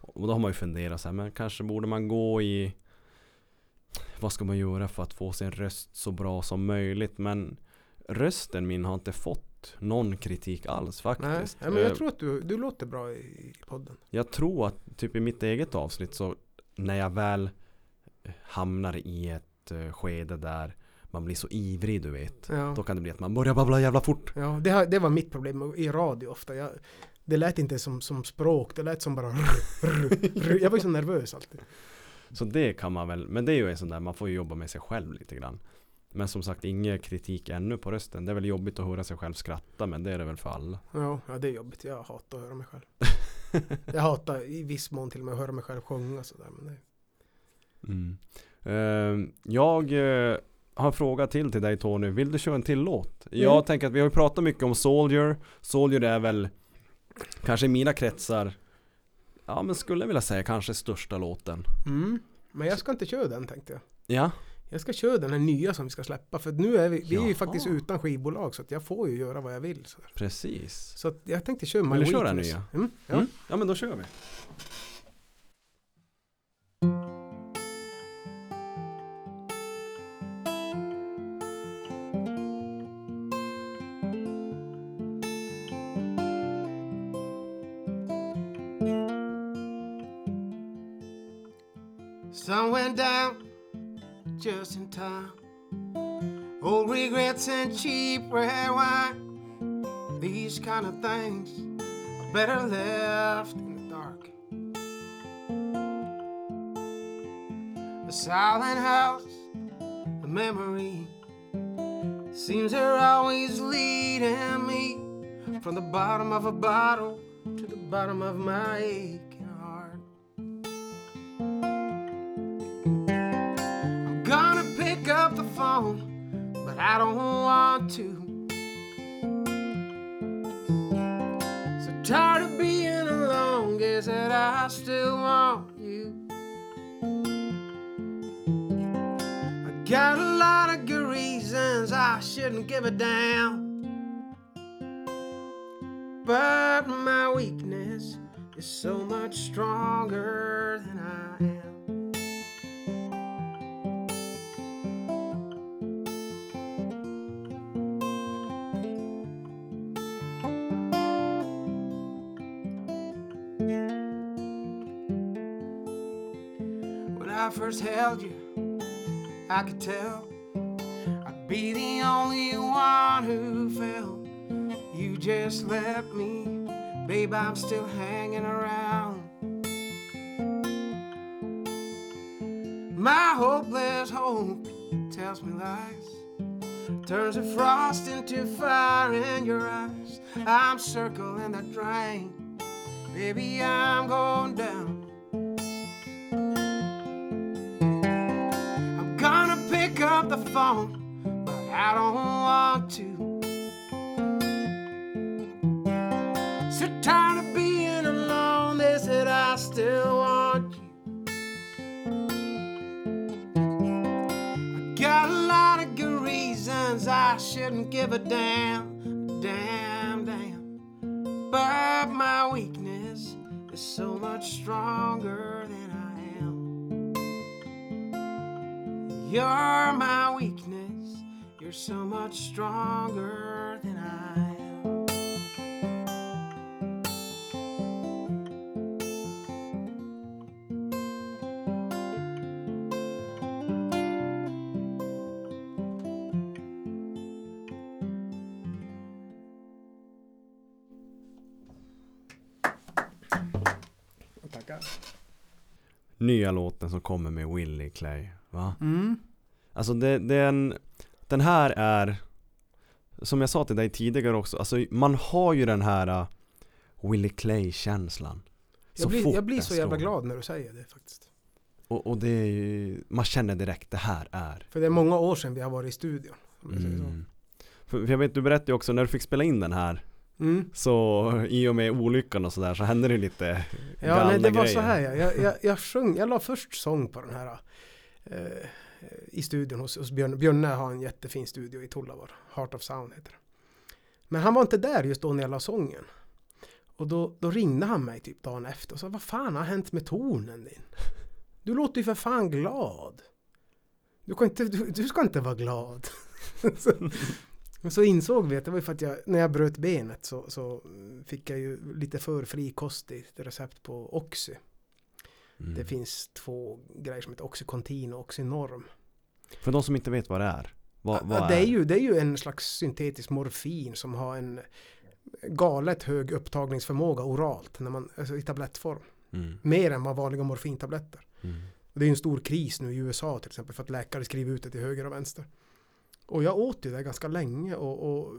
och då har man ju funderat så här, men kanske borde man gå i vad ska man göra för att få sin röst så bra som möjligt men rösten min har inte fått någon kritik alls Nej, faktiskt. ja, men jag Eh, tror att du, du låter bra i, i podden. jag tror att typ i mitt eget avsnitt så när jag väl hamnar i ett eh, skede där man blir så ivrig du vet. Ja. Då kan det bli att man börjar babbla jävla fort. Ja, det, det var mitt problem i radio ofta. Jag, det lät inte som, som språk, det lät som bara Jag var ju så nervös alltid. Så det kan man väl, men det är ju en sån där, man får ju jobba med sig själv lite grann. Men som sagt, ingen kritik ännu på rösten. Det är väl jobbigt att höra sig själv skratta, men det är det väl för alla. Ja, ja, det är jobbigt. Jag hatar att höra mig själv. [LAUGHS] Jag hatar i viss mån till och med att höra mig själv sjunga sådär. Men det, Mm. Eh, jag eh, har en fråga till till dig Tony. Vill du köra en till låt? Jag Mm. tänker att vi har pratat mycket om Soldier. Soldier är väl kanske i mina kretsar, ja men skulle jag vilja säga kanske största låten. mm. Men jag ska inte köra den tänkte jag. Ja, Jag ska köra den här nya som vi ska släppa. För nu är vi, vi är ju faktiskt utan skivbolag så att jag får ju göra vad jag vill. Så, precis. så jag tänkte köra My Vill du köra den nya? Mm, ja. Mm. Ja men då kör vi. Just in time. Old regrets and cheap red wine. These kind of things are better left in the dark. A silent house, a memory. Seems they're always leading me from the bottom of a bottle to the bottom of my aching but I don't want to. So tired of being alone, guess that I still want you. I got a lot of good reasons I shouldn't give a damn. But my weakness is so much stronger than I am. First held you, I could tell I'd be the only one who fell. You just left me, babe. I'm still hanging around. My hopeless hope tells me lies, turns the frost into fire in your eyes. I'm circling the drain, baby. I'm going down. The phone, but I don't want to. So tired of being alone, they said I still want you. I got a lot of good reasons I shouldn't give a damn, damn, damn. But my weakness is so much stronger than I You're my weakness. You're so much stronger than I am Nya låten som kommer med Willie Clay Va? Mm. Alltså det, det är en, den här är Som jag sa till dig tidigare också, alltså man har ju den här uh, Willie Clay-känslan Jag blir, jag blir så jävla slår. glad när du säger det faktiskt. och, och det är ju, man känner direkt, det här är För det är många år sedan vi har varit i studion. Jag mm. för, jag vet, du berättade ju också när du fick spela in den här Mm. Så i och med olyckan och sådär så hände det lite Ja, galna nej, det var grejer. så här ja. jag, jag, jag sjöng, jag la först sång på den här eh, i studion hos, hos Björn. Björne har en jättefin studio i Tullavar, Heart of Sound heter det. Men han var inte där just då när jag la sången. Och då, då ringde han mig typ dagen efter och sa vad fan har hänt med tonen din? Du låter ju för fan glad. Du, kan inte, du, du ska inte vara glad. [LAUGHS] så, och så insåg vi att det var ju för att jag, när jag bröt benet så, så fick jag ju lite för frikostigt recept på Oxy. Mm. Det finns två grejer som heter Oxycontin och Oxynorm. För de som inte vet vad det är Vad, vad Ja, det, är ju, det är ju en slags syntetisk morfin som har en galet hög upptagningsförmåga oralt, när man, alltså i tablettform. mm. Mer än vad vanliga morfintabletter. Mm. Och det är en stor kris nu i USA till exempel för att läkare skriver ut det till höger och vänster. Och jag åt ju det ganska länge och, och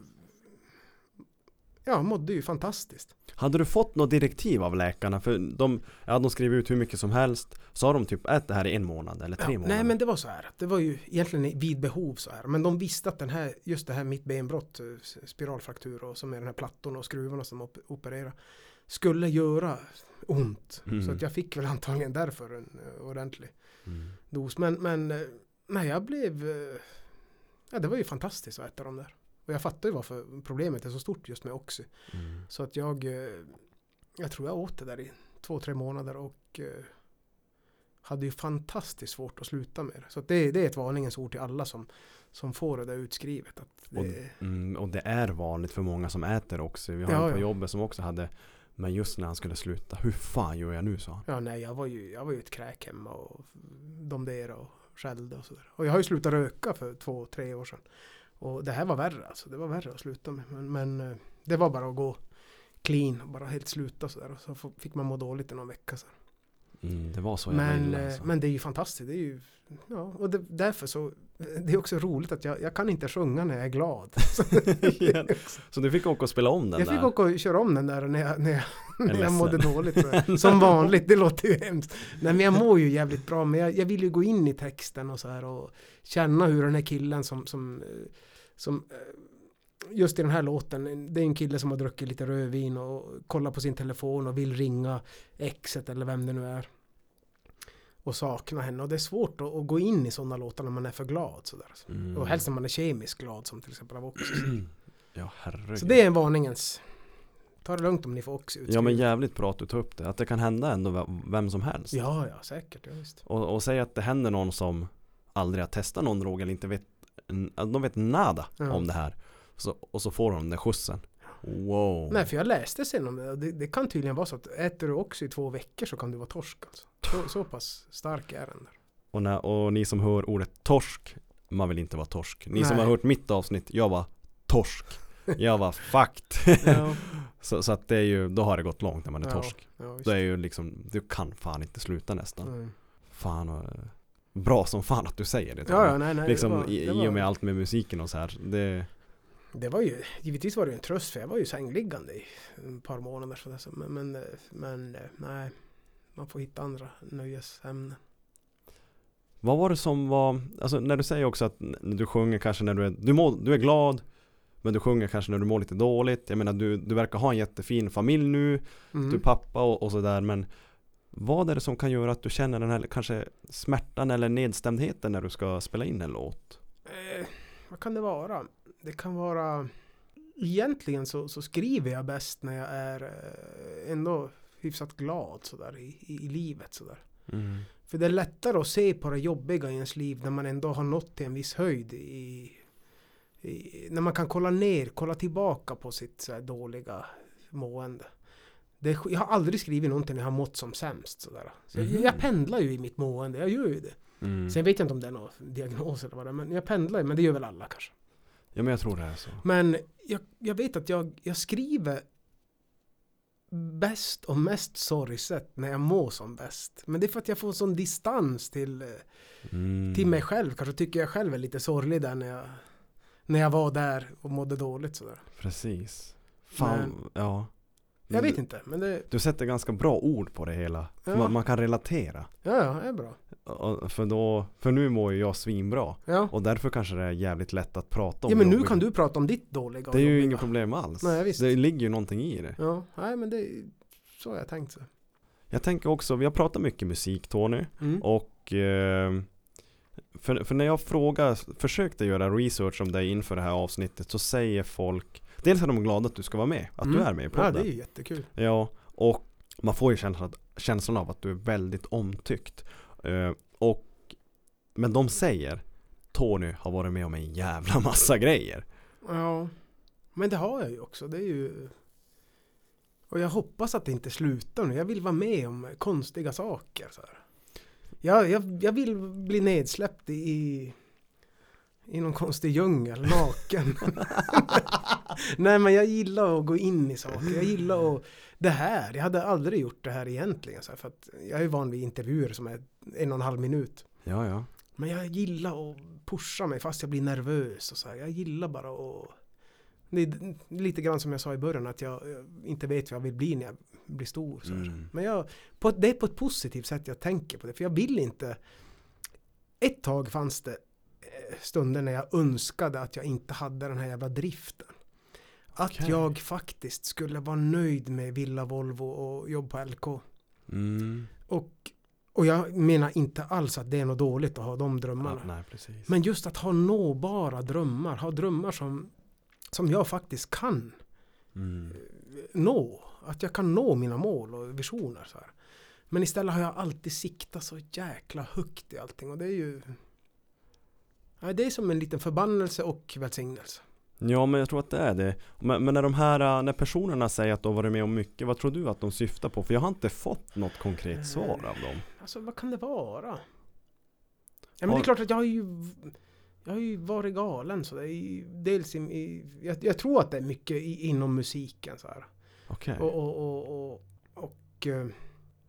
ja, mådde ju fantastiskt. Hade du fått något direktiv av läkarna? För de, ja, de skriver ut hur mycket som helst Sa de typ ät det här i en månad eller tre Ja, månader? nej men det var så här. Det var ju egentligen vid behov så här. Men de visste att den här, just det här mitt benbrott, eh, spiralfraktur och som är den här plattorna och skruvarna som op- opererar skulle göra ont. Mm. Så att jag fick väl antagligen därför en uh, ordentlig mm. dos. Men, men eh, nej, jag blev... eh, ja, det var ju fantastiskt att äta dem där. Och jag fattar ju varför problemet är så stort just med Oxy. Mm. Så att jag... eh, Jag tror jag åt det där i två, tre månader och eh, hade ju fantastiskt svårt att sluta med det. Så det, det är ett varningens ord till alla som, som får det där utskrivet. Att Och, det, mm, och det är vanligt för många som äter också Vi har Ja, en på ja. jobbet som också hade Men just när han skulle sluta Hur fan gör jag nu sa han ja, nej, jag var ju, jag var ju ett kräk hemma och domderade och skällde och sådär. Och jag har ju slutat röka för två, tre år sedan. Och det här var värre alltså. Det var värre att sluta med. Men, men eh, det var bara att gå clean och bara helt sluta sådär. Och så fick man må dåligt i någon vecka sen. mm, Det var så jävla Men, illa eh, alltså. men det är ju fantastiskt. Det är ju, ja, och det, därför så, [LAUGHS] det är också roligt att jag, jag kan inte sjunga när jag är glad. [LAUGHS] [LAUGHS] Så du fick åka och spela om den jag där? fick åka och köra om den där när jag, när jag, när jag mådde dåligt. Så, som vanligt, det låter ju hemskt. Nej men jag mår ju jävligt bra, men jag, jag vill ju gå in i texten och så här och känna hur den här killen som, som, eh, som eh, just i den här låten, det är en kille som har druckit lite rödvin och kollar på sin telefon och vill ringa exet eller vem det nu är. Och sakna henne. Och det är svårt att, att gå in i sådana låtar när man är för glad. Sådär. Mm. Och helst när man är kemiskt glad som till exempel av Oxy. [CLEARS THROAT] Ja herregud Så det är en varningens. Ta det lugnt om ni får Oxy Ja utskrivet. men jävligt bra att du tar upp det Att det kan hända ändå ve- vem som helst Ja, ja, säkert. Ja, och, och säg att det händer någon som Aldrig har testat någon drog eller inte vet De vet nada Ja. om det här så, Och så får de den där skjutsen Wow Nej, för jag läste sen om det. det. Det kan tydligen vara så att äter du Oxy i två veckor så kan du vara torsk alltså. Så, så pass stark är den där. och, när, och ni som hör ordet torsk Man vill inte vara torsk Ni som Nej. har hört mitt avsnitt Jag var torsk [LAUGHS] Jag var fakt Ja, [LAUGHS] så, så att det är ju Då har det gått långt när man är Ja. torsk ja. Då är ju liksom Du kan fan inte sluta nästan Mm. Fan och, Bra som fan att du säger det Ja, ja, nej, nej. Liksom det var, det, i och med var, allt med musiken och så här det, det var ju, givetvis var det en tröst för jag var ju sängliggande i ett par månader. Så där, så- men, men, men nej, man får hitta andra nöjesämnen. Vad var det som var, alltså när du säger också att du sjunger kanske när du är, du, mår, du är glad Men du sjunger kanske när du mår lite dåligt Jag menar du, du verkar ha en jättefin familj nu Mm. Du är pappa och, och sådär men Vad är det som kan göra att du känner den här kanske smärtan eller nedstämdheten när du ska spela in en låt? Eh, vad kan det vara? Det kan vara... Egentligen så, så skriver jag bäst när jag är eh, ändå hyfsat glad sådär i, i, i livet sådär. Mm. För det är lättare att se på det jobbiga i ens liv när man ändå har nått till en viss höjd i, i när man kan kolla ner, kolla tillbaka på sitt dåliga mående. Det, jag har aldrig skrivit någonting när jag har mått som sämst. Sådär. Så jag, Mhm. jag pendlar ju i mitt mående, jag gör ju det. Mm. Sen vet jag inte om det är någon diagnos eller vad det är, men jag pendlar, men det gör väl alla kanske. Ja men jag tror det är så Men jag, jag vet att jag, jag skriver bäst och mest sorgset när jag mår som bäst. Men det är för att jag får sån distans till, eh, Mm. till mig själv. Kanske tycker jag själv är lite sorglig där när jag, när jag var där och mådde dåligt sådär. Precis. Fan, Men- ja. Jag vet inte, men det, Du sätter ganska bra ord på det hela. Ja. man, man kan relatera. ja, ja, det är bra. För, då, för nu mår ju jag svinbra. Ja, Och därför kanske det är jävligt lätt att prata om ja men nu kan du prata om ditt dåliga Det är ju inget problem alls. Nej, visst. Det ligger ju någonting i det. Ja, nej men det är så har jag tänkt så. Jag tänker också, vi har pratat mycket musik Tony. Mm. Och eh, för, för när jag frågar, försökte göra research om dig inför det här avsnittet så säger folk Dels är de glada att du ska vara med, att du Mm. är med i Ja, podden. det är jättekul. Ja, och man får ju känslan, att- känslan av att du är väldigt omtyckt. Eh, och, men de säger Tony har varit med om en jävla massa grejer. Ja, men det har jag ju också. Det är ju... Och jag hoppas att det inte slutar nu. Jag vill vara med om konstiga saker. Så här. Jag, jag, jag vill bli nedsläppt i, i någon konstig djungel, naken. [LAUGHS] Nej men jag gillar att gå in i saker. Jag gillar att... Det här, jag hade aldrig gjort det här egentligen. Så här, för att jag är van vid intervjuer som är en och en halv minut. Ja, ja. Men jag gillar att pusha mig fast jag blir nervös och så här. Jag gillar bara att... Det är lite grann som jag sa i början att jag, inte vet vad jag vill bli när jag blir stor. Mm. Men jag, på, det är på ett positivt sätt jag tänker på det. För jag vill inte... Ett tag fanns det stunder när jag önskade att jag inte hade den här jävla driften. Att Okej. jag faktiskt skulle vara nöjd med Villa Volvo och jobb på LK. Mm. Och, och jag menar inte alls att det är något dåligt att ha de Ja, drömmarna. nej, precis. Men just att ha nåbara drömmar, ha drömmar som, som jag faktiskt kan Mm. nå. Att jag kan nå mina mål och visioner. Så här. Men istället har jag alltid siktat så jäkla högt i allting och det är ju ja, det är som en liten förbannelse och välsignelse. Ja men jag tror att det är det. Men, men när de här, äh, när personerna säger att de varit med om mycket, vad tror du att de syftar på? För jag har inte fått något konkret svar av dem. Alltså vad kan det vara? Ja, men Har- det är klart att jag har ju jag har ju varit galen så det är dels i, i jag, jag tror att det är mycket i, inom musiken så här. Okej. Och, och, och, och, och eh,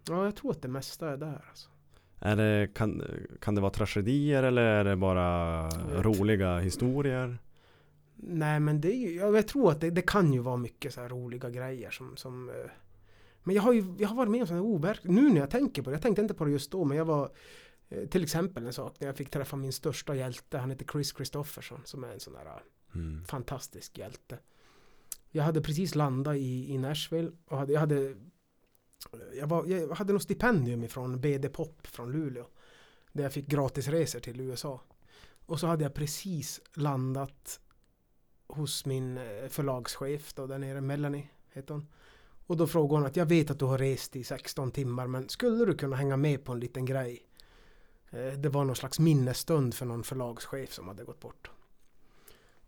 ja, jag tror att det mesta är där. Alltså. Är det, kan, kan det vara tragedier eller är det bara roliga historier? Nej, men det är ju, jag, jag tror att det, det kan ju vara mycket så här roliga grejer som, som eh, men jag har ju jag har varit med om sådana overk nu när jag tänker på det. Jag tänkte inte på det just då, men jag var eh, till exempel en sak när jag fick träffa min största hjälte. Han heter Chris Christofferson som är en sån där eh, Mm. fantastisk hjälte. Jag hade precis landat i, i Nashville och hade, jag hade jag, var, jag hade något stipendium ifrån BD Pop från Luleå. Där jag fick gratisresor till USA. Och så hade jag precis landat hos min eh, förlagschef då där nere, Melanie heter hon. Och då frågade hon att jag vet att du har rest i 16 timmar men skulle du kunna hänga med på en liten grej? Eh, det var någon slags minnesstund för någon förlagschef som hade gått bort.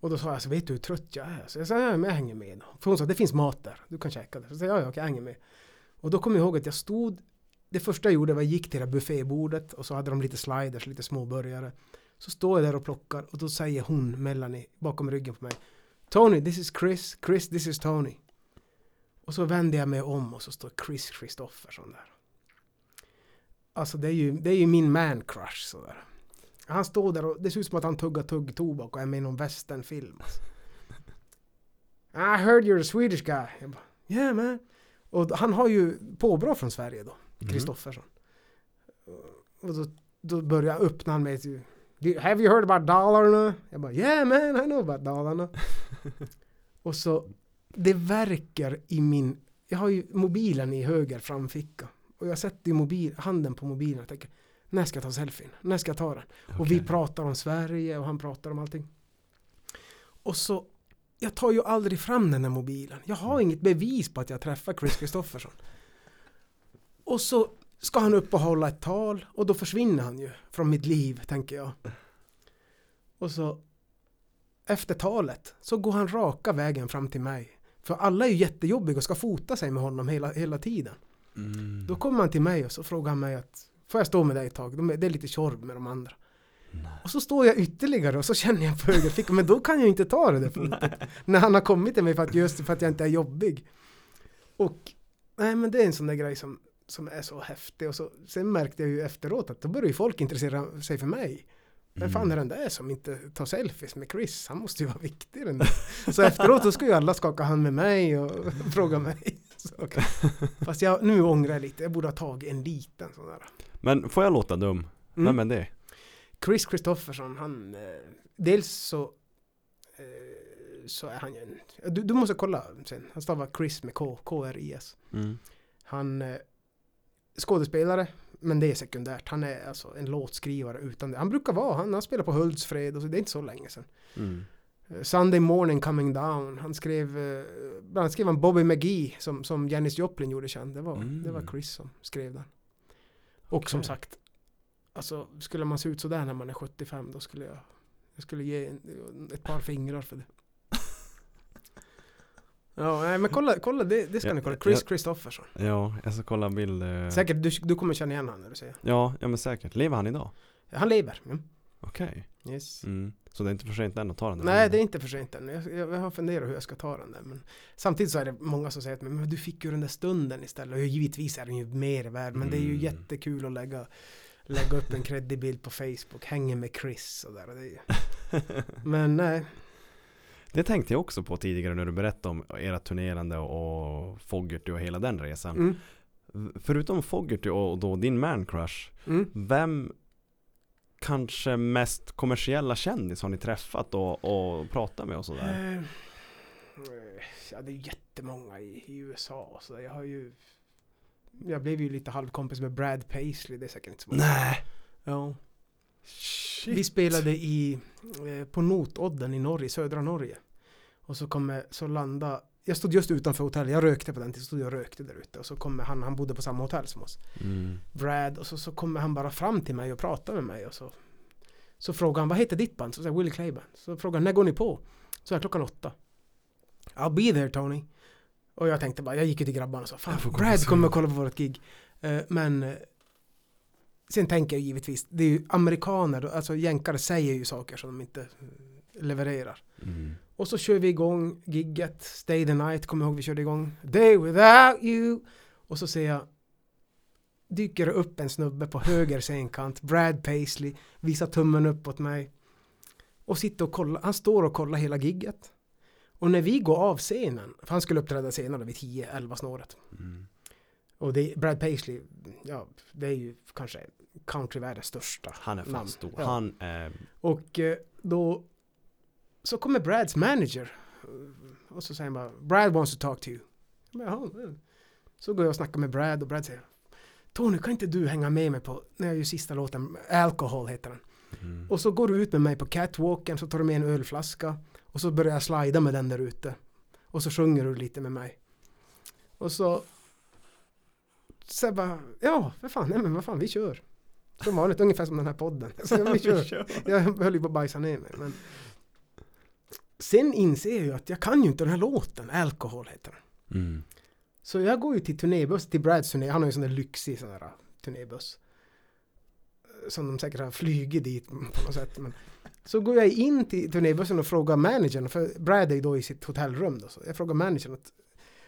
Och då sa jag, så vet du hur trött jag är? Så jag sa, ja men jag hänger med då. För hon sa, det finns mat där, du kan käka det. Så jag sa, ja ja, jag hänger med. Och då kommer jag ihåg att jag stod, det första jag gjorde var att jag gick till det här buffébordet och så hade de lite sliders, lite småburgare. Så står jag där och plockar och då säger hon, Melanie, bakom ryggen på mig. Tony, this is Chris, Chris, this is Tony. Och så vänder jag mig om och så står Chris Christofferson där. Alltså det är ju, det är ju min man crush sådär. Han står där och det ser ut som att han tuggar tuggtobak och är med i någon westernfilm. Alltså. [LAUGHS] I heard you're a Swedish guy. Bara, yeah man. Och han har ju påbrå från Sverige då, Mm. Kristoffersson. Och då, då börjar jag öppna han med ett, "Do- Have you heard about Dalarna? Jag bara yeah man, I know about Dalarna. [LAUGHS] och så det verkar i min, jag har ju mobilen i höger framficka. Och jag sätter ju mobil, handen på mobilen och tänker när ska jag ta selfien? När ska jag ta den? Och vi pratar om Sverige och han pratar om allting. Och så, jag tar ju aldrig fram den här mobilen. Jag har inget bevis på att jag träffar Chris Kristofferson. Och så ska han upp och hålla ett tal och då försvinner han ju från mitt liv, tänker jag. Och så efter talet så går han raka vägen fram till mig. För alla är ju jättejobbiga och ska fota sig med honom hela, hela tiden. Mm. Då kommer han till mig och så frågar han mig att Får jag stå med dig ett tag? De det är lite tjorv med de andra. Nej. Och så står jag ytterligare och så känner jag på högerfickan, men då kan jag inte ta det där fotot. [LAUGHS] när han har kommit till mig för att just för att jag inte är jobbig. Och nej men det är en sån där grej som, som är så häftig och så, sen märkte jag ju efteråt att då började ju folk intressera sig för mig. Vem fan är den där som inte tar selfies med Chris? Han måste ju vara viktig den där. Så efteråt då ska ju alla skaka hand med mig och [LAUGHS] fråga mig. Så, okej. Fast jag, nu ångrar jag lite, jag borde ha tagit en liten sån där. Men får jag låta dum? Mm. Vem är det? Chris Kristoffersson, han... Eh, dels så... Eh, så är han ju en... Du, du måste kolla sen. Han stavar Chris med K, K-R-I-S. Mm. Han... Eh, skådespelare, men det är sekundärt. Han är alltså en låtskrivare utan det. Han brukar vara, han, han spelar på Hultsfred och så, det är inte så länge sedan. Mm. Eh, Sunday Morning Coming Down. Han skrev, bland annat skrev han Bobby McGee som, som Janis Joplin gjorde känd. Det var, Mm. det var Chris som skrev den. Och som Okej. sagt, alltså skulle man se ut sådär när man är 75 då skulle jag, jag skulle ge en, ett par fingrar för det. Ja, nej, men kolla, kolla det, det ska Ja, ni kolla. Chris. Kristoffersson. Ja, jag ska kolla bild. eh. Säkert, du, du kommer känna igen honom när du säger. Ja, ja men säkert. Lever han idag? Han lever. Mm. Okej. Yes. Mm. Så det är inte för sent än att ta den där Nej, det är inte för sent än. Jag, jag, jag har funderat hur jag ska ta den där. Men samtidigt så är det många som säger att men du fick ju den där stunden istället. Och givetvis är den ju mer värd. Men det är ju Mm. jättekul att lägga, lägga upp en kreddig bild på Facebook. Hänger med Chris och där. Och det. [LAUGHS] Men nej. Det tänkte jag också på tidigare när du berättade om era turnerande och Fogerty och hela den resan. Mm. Förutom Fogerty och då din man crush, Mm. vem kanske mest kommersiella kändis har ni träffat och, och pratat med och sådär? Eh, Ja, det är jättemånga i, i USA. Så jag har ju... Jag blev ju lite halvkompis med Brad Paisley. Det är säkert inte så många. Nej! Ja. Shit. Vi spelade i, eh, på Notodden i Norge, södra Norge. Och så kommer, så landa jag stod just utanför hotellet, jag rökte på den tiden, stod jag och rökte där ute. Och så kommer han, han bodde på samma hotell som oss. Mm. Brad, och så, så kommer han bara fram till mig och pratar med mig. Och så, så frågar han, vad heter ditt band? Så säger Willie Clay Band. Så frågar han, när går ni på? Så är klockan åtta. I'll be there Tony. Och jag tänkte bara, jag gick ju till grabbarna och sa, fan Brad sen." kommer kolla på vårt gig. Eh, men eh, sen tänker jag givetvis, det är ju amerikaner, alltså jänkare säger ju saker som de inte eh, levererar. Mm. Och så kör vi igång gigget, Stay the Night, kommer jag ihåg vi körde igång. Day without you. Och så ser jag dyker det upp en snubbe på höger scenkant, Brad Paisley, visar tummen upp åt mig. Och sitter och kollar, han står och kollar hela gigget. Och när vi går av scenen, för han skulle uppträda senare vid 10-11 snåret. Mm. Och det, Brad Paisley, ja, det är ju kanske countryvärldens största Han är fan namn. stor. Ja. Han är... Och eh, då så kommer Brads manager eh, och så säger han bara Brad wants to talk to you. Så går jag och snackar med Brad och Brad säger Tony kan inte du hänga med mig på, när jag gör sista låten, Alcohol heter den. Mm. Och så går du ut med mig på catwalken så tar du med en ölflaska och så börjar jag slida med den där ute. Och så sjunger du lite med mig. Och så så jag bara, ja, för fan, nej men vad fan, vi kör. Som vanligt, ungefär som den här podden. [LAUGHS] Så vi kör. Jag höll ju på att bajsa ner mig. Men sen inser jag ju att jag kan ju inte den här låten. Alkohol heter den. Mm. Så jag går ju till turnébuss, till Brads turné. Han har ju sån där lyxig sån där turnébuss. Som de säkert har flugit dit på något sätt. Men så går jag in till turnébussen och frågar managern, för Brad är då i sitt hotellrum då. Så jag frågar managern att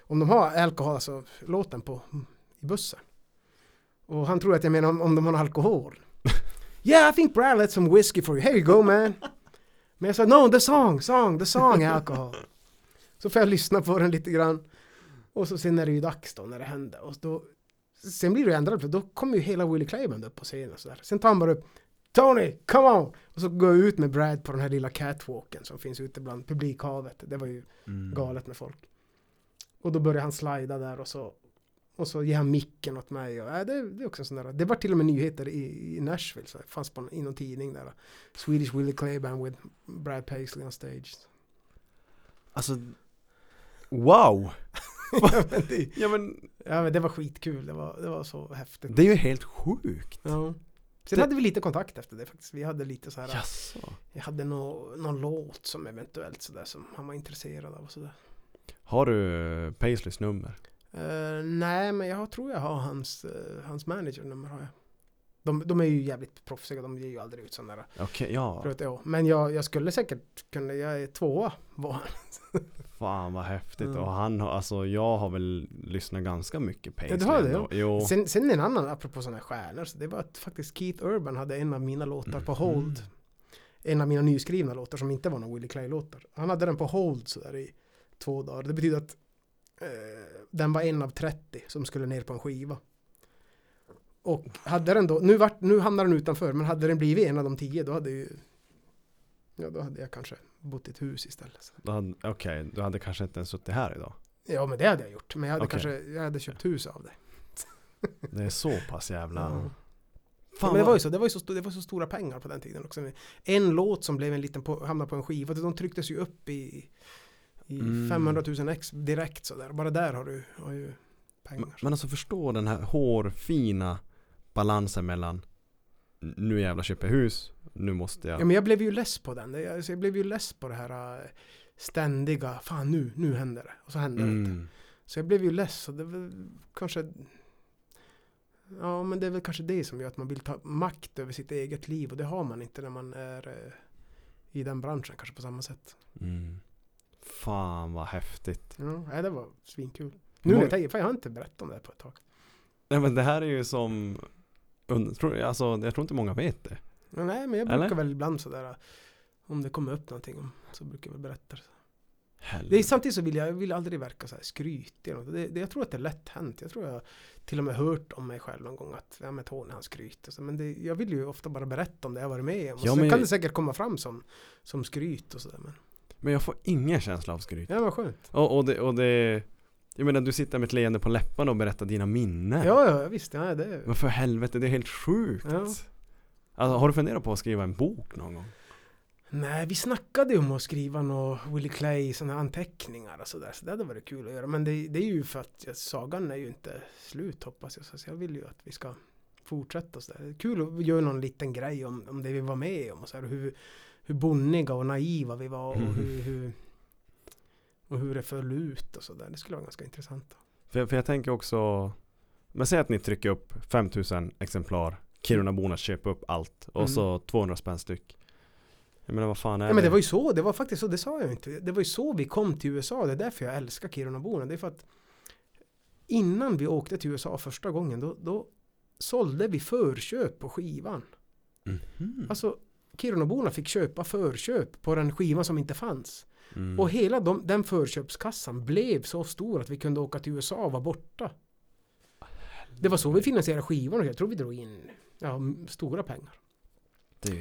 om de har alkohol, alltså låten på i bussen. Och han tror att jag menar om, om de har alkohol. [LAUGHS] yeah, I think Brad let some whiskey for you. Here you go man. Men jag sa no, the song, song, the song är alkohol. Så får jag lyssna på den lite grann. Och så sen är det ju dags då när det händer. Och då, sen blir det ändrat för då kommer ju hela Willie Clayband upp på scenen och sådär. Sen tar han bara upp Tony, come on! Och så går jag ut med Brad på den här lilla catwalken som finns ute bland publikhavet. Det var ju Mm. galet med folk. Och då börjar han slida där och så och så ger han micken åt mig. Och, äh, det, det är också en sån där. Det var till och med nyheter i, i Nashville. Så det fanns på, i någon tidning där. Swedish Willie Clayband with Brad Paisley on stage. Alltså, wow! [LAUGHS] ja, men det, Ja men, ja men det var skitkul. Det var, det var så häftigt. det är ju helt sjukt. Ja. Sen Det- hade vi lite kontakt efter det faktiskt. Vi hade lite så här. Jaså? Jag hade nå, någon låt som eventuellt sådär som han var intresserad av och sådär. Har du Paisleys nummer? Eh, nej, men jag tror jag har hans, uh, hans managernummer har jag. De, de är ju jävligt proffsiga, de ger ju aldrig ut sådana där. Okej, ja. Förut, ja. Men jag, jag skulle säkert kunna, jag är tvåa var [LAUGHS] Fan vad häftigt. Mm. Och han har, alltså jag har väl lyssnat ganska mycket Paisley. Ja, du har det. Jo. Sen, sen en annan, apropå sådana här stjärnor, så det var att faktiskt Keith Urban hade en av mina låtar på Mhm. hold. En av mina nyskrivna låtar som inte var någon Willie Clay-låtar. Han hade den på hold sådär i två dagar. Det betyder att eh, den var en av 30 som skulle ner på en skiva. Och hade den då, nu, vart, nu hamnar den utanför, men hade den blivit en av de tio då hade ju Ja, då hade jag kanske bott i ett hus istället. Okej, du hade kanske inte ens suttit här idag. Ja, men det hade jag gjort. Men jag hade Okej. kanske, jag hade köpt hus av det. Det är så pass jävla... Fan Ja, men det var ju så, det var så, det var så stora pengar på den tiden också. En låt som blev en liten på, hamnade på en skiva, de trycktes ju upp i, i Mm. 500 000 ex direkt sådär. Bara där har du, har ju pengar. Men alltså förstå den här hårfina balansen mellan nu jävla köper jag hus, nu måste jag... Ja, men jag blev ju less på den. Alltså, jag blev ju less på det här äh, ständiga, fan nu, nu händer det. Och så händer det inte. mm. Så jag blev ju less och det var kanske Ja men det är väl kanske det som gör att man vill ta makt över sitt eget liv och det har man inte när man är eh, i den branschen kanske på samma sätt. Mm. Fan vad häftigt. Ja, det var svinkul. Nu när jag tänker, fan jag har inte berättat om det här på ett tag. Nej men det här är ju som... und- tror- Alltså jag tror inte många vet det. Nej men jag Eller? brukar väl ibland sådär om det kommer upp någonting så brukar jag väl berätta det. Är, samtidigt så vill jag, jag vill aldrig verka så här skrytig. eller. Det, det, jag tror att det är lätt hänt. Jag tror jag till och med hört om mig själv någon gång att ja, men Tony han skryter. Så, men det, jag vill ju ofta bara berätta om det jag varit med om. Ja, så men kan det säkert komma fram som, som skryt och sådär. Men Men jag får ingen känsla av skryt. ja, vad skönt. Och, och, det, och det... Jag menar du sitter med ett leende på läpparna och berättar dina minnen. Ja, ja, visst. Ja, det, Men för helvete, det är helt sjukt. Ja. Alltså, har du funderat på att skriva en bok någon gång? Nej, vi snackade ju om att skriva några Willie Clay sådana anteckningar och sådär. Så det hade varit kul att göra. Men det, det är ju för att ja, sagan är ju inte slut hoppas jag. Så jag vill ju att vi ska fortsätta så där. Det är kul att göra någon liten grej om, om det vi var med om. Och så här, hur, hur bonniga och naiva vi var och hur, hur, och hur det föll ut och sådär. Det skulle vara ganska intressant. För, för jag tänker också Men säg att ni trycker upp 5000 exemplar Kirunaborna köper upp allt Och Mm. så 200 spänn styck Jag menar vad fan är Ja, men det var ju så, det var faktiskt så, det sa jag inte. Det var ju så vi kom till USA. Det är därför jag älskar Kirunaborna. Det är för att innan vi åkte till USA första gången, då, då sålde vi förköp på skivan. Mhm. Alltså, Kirunaborna fick köpa förköp på den skivan som inte fanns. Mm. Och hela de, den förköpskassan blev så stor att vi kunde åka till USA och vara borta. Det var så vi finansierade skivan och jag tror vi drog in ja, stora pengar.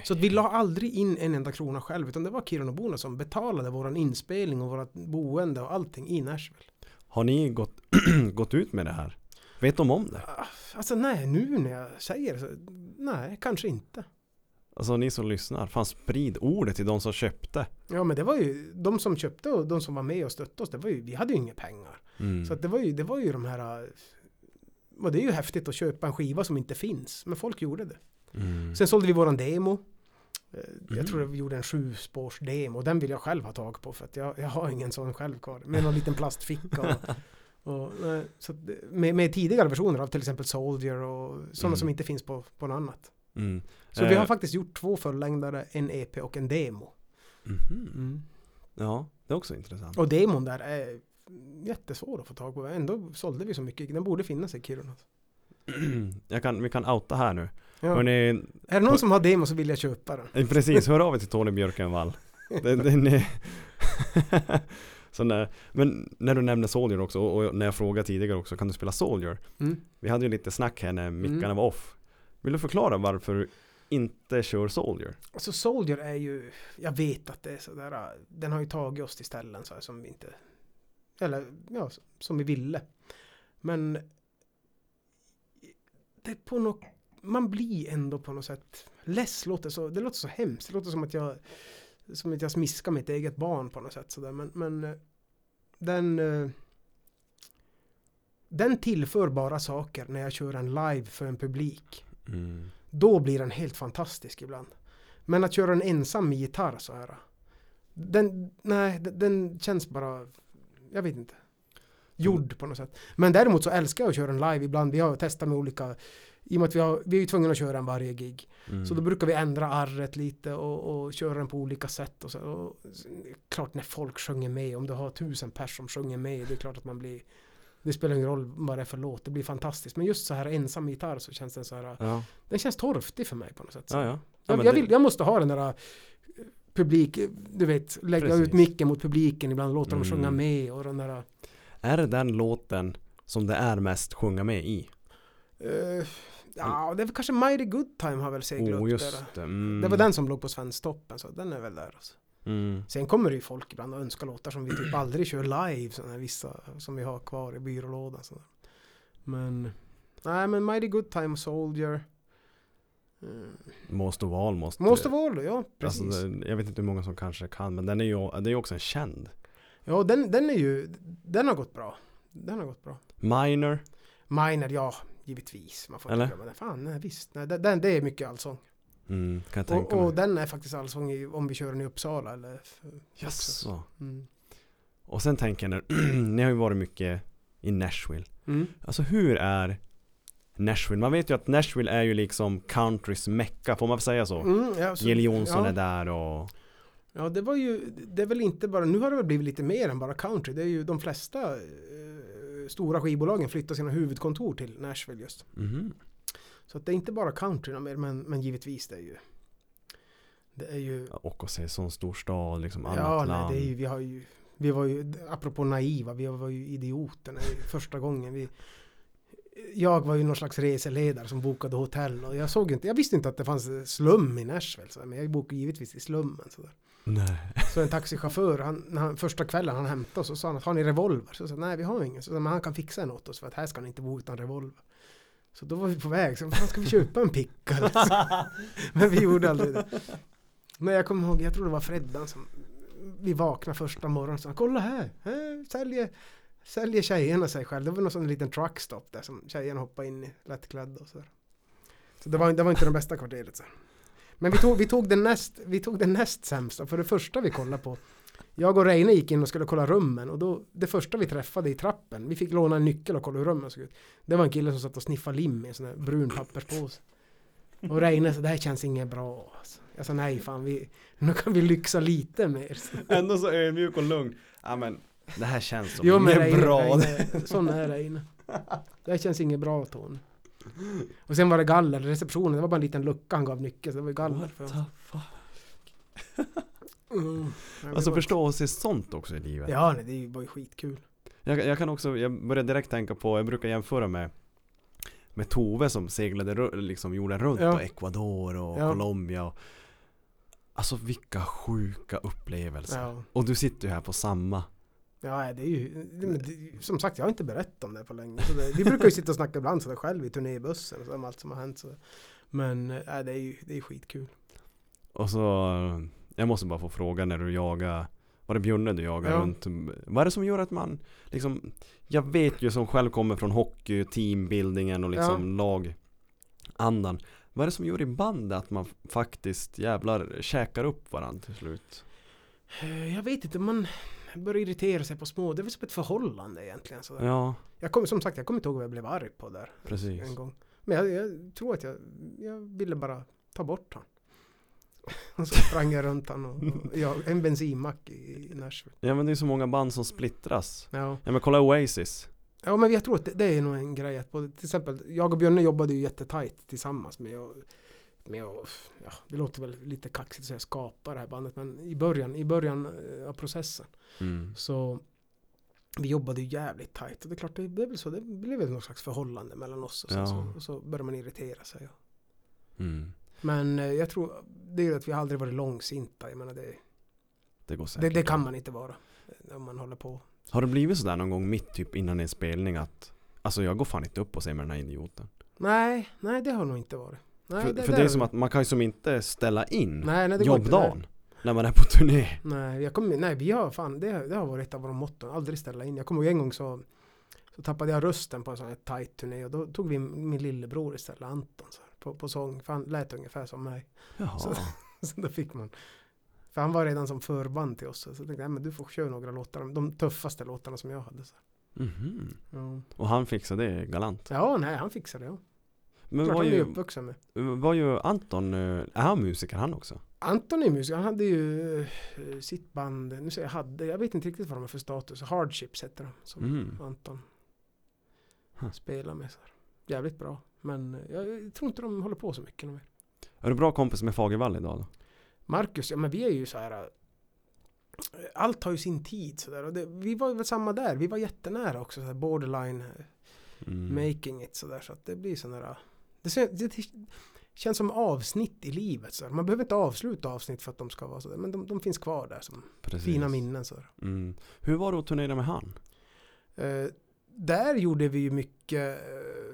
Så att vi la aldrig in en enda krona själv utan det var Kirunaborna som betalade våran inspelning och vårat boende och allting i Nashville. Har ni gått, [CLEARS THROAT] gått ut med det här? Vet de om det? Ah, Alltså nej, nu när jag säger så, nej, kanske inte. Alltså ni som lyssnar, fan sprid ordet till de som köpte Ja men det var ju, de som köpte och de som var med och stötte oss, det var ju, vi hade ju inga pengar. mm. Så det var ju, det var ju de här, och det är ju häftigt att köpa en skiva som inte finns, men folk gjorde det. mm. Sen sålde vi våran demo. Eh, Mm. Jag tror att vi gjorde en sju spårs demo. Den vill jag själv ha tag på för att jag, jag har ingen sån själv kvar. Med någon liten plastficka. Och, [LAUGHS] och, så med, med tidigare versioner av till exempel Soldier och sådana Mm. som inte finns på, på något annat. Mm. Så vi Eh, har faktiskt gjort två fullängdare, en EP och en demo. mhm. Ja, det är också intressant Och demon där är jättesvår att få tag på. Ändå sålde vi så mycket. Den borde finnas i Kiruna. [CLEARS THROAT] jag kan, Vi kan outa här nu Ja. Hörrni, Är det någon som har demo så vill jag köpa den. Eh, Precis, [LAUGHS] hör av er till Tony Björkenvall. Den, den är [LAUGHS] så när, men när du nämner Soldier också och och när jag frågade tidigare också, kan du spela Soldier? Mm. Vi hade ju lite snack här när mickarna Mm. var off. Vill du förklara varför du inte kör Soldier? Alltså Soldier är ju, jag vet att det är sådär, den har ju tagit oss till ställen så här som vi inte, eller ja, som vi ville. Men det är på något, man blir ändå på något sätt less, låter så, det låter så hemskt, det låter som att jag, som att jag smiskar mitt eget barn på något sätt sådär, men, men eh, den, eh, den tillför bara saker när jag kör en live för en publik. Mm. Då blir den helt fantastisk ibland. Men att köra en ensam med gitarr så här. Den, nej, den, den känns bara, jag vet inte. Gjord på något sätt. Men däremot så älskar jag att köra en live ibland. Vi har testat med olika i och med att vi, har, vi är ju tvungna att köra en varje gig. Mm. Så då brukar vi ändra arret lite och, och köra den på olika sätt. Och så, och, klart när folk sjunger med, om du har tusen pers som sjunger med, det är klart att man blir det spelar ingen roll vad det är för låt, det blir fantastiskt. Men just så här ensam gitarr så känns den så här, Ja, den känns torftig för mig på något sätt. Ja, ja. ja jag, jag, vill, jag måste ha den där eh, publik, du vet, lägga Precis. ut micken mot publiken, ibland låta dem Mm. sjunga med och den där Är det den låten som det är mest sjunga med i? eh, Ja, det är väl kanske Mighty Good Time har väl seglat Oh, upp det. Mm. Det var den som låg på Svensktoppen, så den är väl där. Alltså. Mm. Sen kommer det ju folk ibland och önskar låtar som vi typ [CLEARS THROAT] aldrig kör live, sådana vissa som vi har kvar i byrålådan. sådär. Men, nej men Mighty Good Time, Soldier. Mm. Most of all måste... Måste vara ja precis. Alltså, jag vet inte hur många som kanske kan, men den är ju, det är ju också en känd. Ja, den, den är ju, den har gått bra. Den har gått bra. Minor. Miner, ja, givetvis. Man får Eller? inte glömma det. Fan, nej, visst. Nej, den, den, det är mycket allsång. Mm, Och, och den är faktiskt allsång i, om vi kör den i Uppsala eller... Jaså. Mm. Och sen tänker jag, när, [CLEARS THROAT] ni har ju varit mycket i Nashville. Mm. Alltså hur är Nashville? Man vet ju att Nashville är ju liksom countrys mecka, får man säga så? Mm, ja, så- Jill Johnson ja. är där och... Ja, det var ju, det är väl inte bara, nu har det väl blivit lite mer än bara country. Det är ju de flesta eh, stora skivbolagen flyttar sina huvudkontor till Nashville just. Mhm. Så att det är inte bara country mer, men, men givetvis det är ju, det är ju, Ja, Och att se sån stor stad, liksom annat ja, nej, land. det är ju, vi har ju, vi var ju, apropå naiva, vi var ju idioterna första gången. Vi, jag var ju någon slags reseledare som bokade hotell och jag såg inte, jag visste inte att det fanns slum i Nashville, så, men jag bokade givetvis i slummen. Så där. Nej. Så en taxichaufför, han, han, första kvällen han hämtade oss så sa han att har ni revolver? Så jag sa nej vi har ingen. Så men han kan fixa en åt oss för att här ska ni inte bo utan revolver. Så då var vi på väg, så fan ska vi köpa en picka? liksom? [LAUGHS] men vi gjorde aldrig det. Men jag kommer ihåg, jag tror det var Freddan som vi vaknade första morgonen och sa kolla här, här säljer, säljer tjejerna sig själv. Det var någon sån liten truckstop där som tjejerna hoppade in i lättklädda och sådär. Så det var, det var inte det bästa kvarteret sen. Men vi tog, vi, tog den näst, vi tog den näst sämsta, för det första vi kollade på jag och Reine gick in och skulle kolla rummen och då det första vi träffade i trappen, vi fick låna en nyckel och kolla hur rummen såg ut. Det var en kille som satt och sniffade lim i en sån här brun papperspåse. Och Reine sa det här känns inget bra. Alltså. Jag sa nej fan, vi, nu kan vi lyxa lite mer. Ändå så ödmjuk och lugn. Ja men, det här känns som Jo inget Reine, bra. Reine, sån är Reine. Det här känns inget bra Tony. Och sen var det galler, receptionen, det var bara en liten lucka han gav nyckeln, så det var galler. What För. the fuck? Mm. Alltså förstå och se sånt också i livet. Ja, nej, det var ju skitkul. Jag, jag kan också, jag börjar direkt tänka på, jag brukar jämföra med med Tove som seglade liksom jorden runt Ja. och Ecuador och Ja. Colombia och, Alltså vilka sjuka upplevelser Ja. Och du sitter ju här på samma Ja, det är ju, det, det, som sagt jag har inte berättat om det på länge. Det, vi brukar ju sitta och snacka ibland sådär själv i turnébussen om allt som har hänt. Så. Men äh, det är ju det är skitkul. Och så Jag måste bara få fråga när du jagar Var det Björne du jagar Ja. runt Vad är det som gör att man liksom Jag vet ju som själv kommer från hockey, teambuildingen och liksom lagandan Vad är det som gör i bandet att man faktiskt jävlar käkar upp varandra till slut? Eh, Jag vet inte, man börjar irritera sig på små, det är väl som ett förhållande egentligen. Så. Ja, Jag kom, som sagt, jag kommer inte ihåg vad jag blev arg på där precis en gång. Men jag, jag tror att jag, jag ville bara ta bort han. [LAUGHS] Och så sprang jag runt han och, och jag, en bensinmack i, i Nashville. Ja men det är så många band som splittras Ja. Ja men kolla Oasis Ja men jag tror att det, det är nog en grej att både, till exempel jag och Björne jobbade ju jättetajt tillsammans med att med att, ja, det låter väl lite kaxigt att säga skapa det här bandet men i början, i början eh, av processen mm. så vi jobbade ju jävligt tajt och det är klart det, väl så, det blev väl något slags förhållande mellan oss och sen Ja. så, och så börjar man irritera sig. Mm. Men eh, jag tror det är att vi aldrig varit långsinta, jag menar det, Det går det, säkert det kan man inte vara eh, om man håller på. Har det blivit sådär någon gång mitt typ innan en spelning att Alltså jag går fan inte upp och ser med den här idioten Nej, nej det har nog inte varit. Nej, För, det, för det är som att man kan ju som inte ställa in nej, nej, det går inte, jobbdagen När man är på turné Nej, jag kommer, nej, vi har fan, det, det har varit ett av våra motton, aldrig ställa in. Jag kommer ihåg en gång så, så tappade jag rösten på en sån här tight turné och då tog vi min lillebror istället, Anton, så här, på, på sång, för han lät ungefär som mig. Jaha Så- [LAUGHS] Så då fick man, för han var redan som förband till oss, så jag tänkte jag, men du får köra några låtar, de tuffaste låtarna som jag hade. Så. Mhm. Ja. Och han fixade det galant ja, nej, han fixade det. Ja. Men Klart var han är ju, uppvuxen med. var ju Anton, eh, är han musiker han också? Anton är musiker, han hade ju eh, sitt band, nu säger jag hade, jag vet inte riktigt vad de har för status. Hardships heter de, som Mm. Anton Huh. spelar med. Så. Jävligt bra. Men eh, jag tror inte de håller på så mycket mer. Är du bra kompis med Fagervall idag då? Marcus, ja men vi är ju så här. eh, Allt tar ju sin tid sådär. Och det, vi var väl samma där. Vi var jättenära också. Så här borderline eh, Mm. making it sådär. Så att det blir sån där. Det, det känns som avsnitt i livet. Så här. Man behöver inte avsluta avsnitt för att de ska vara sådär. Men de, de finns kvar där som Precis. fina minnen. Sådär. Mm. Hur var det att turnera med han? Eh, där gjorde vi ju mycket. Eh,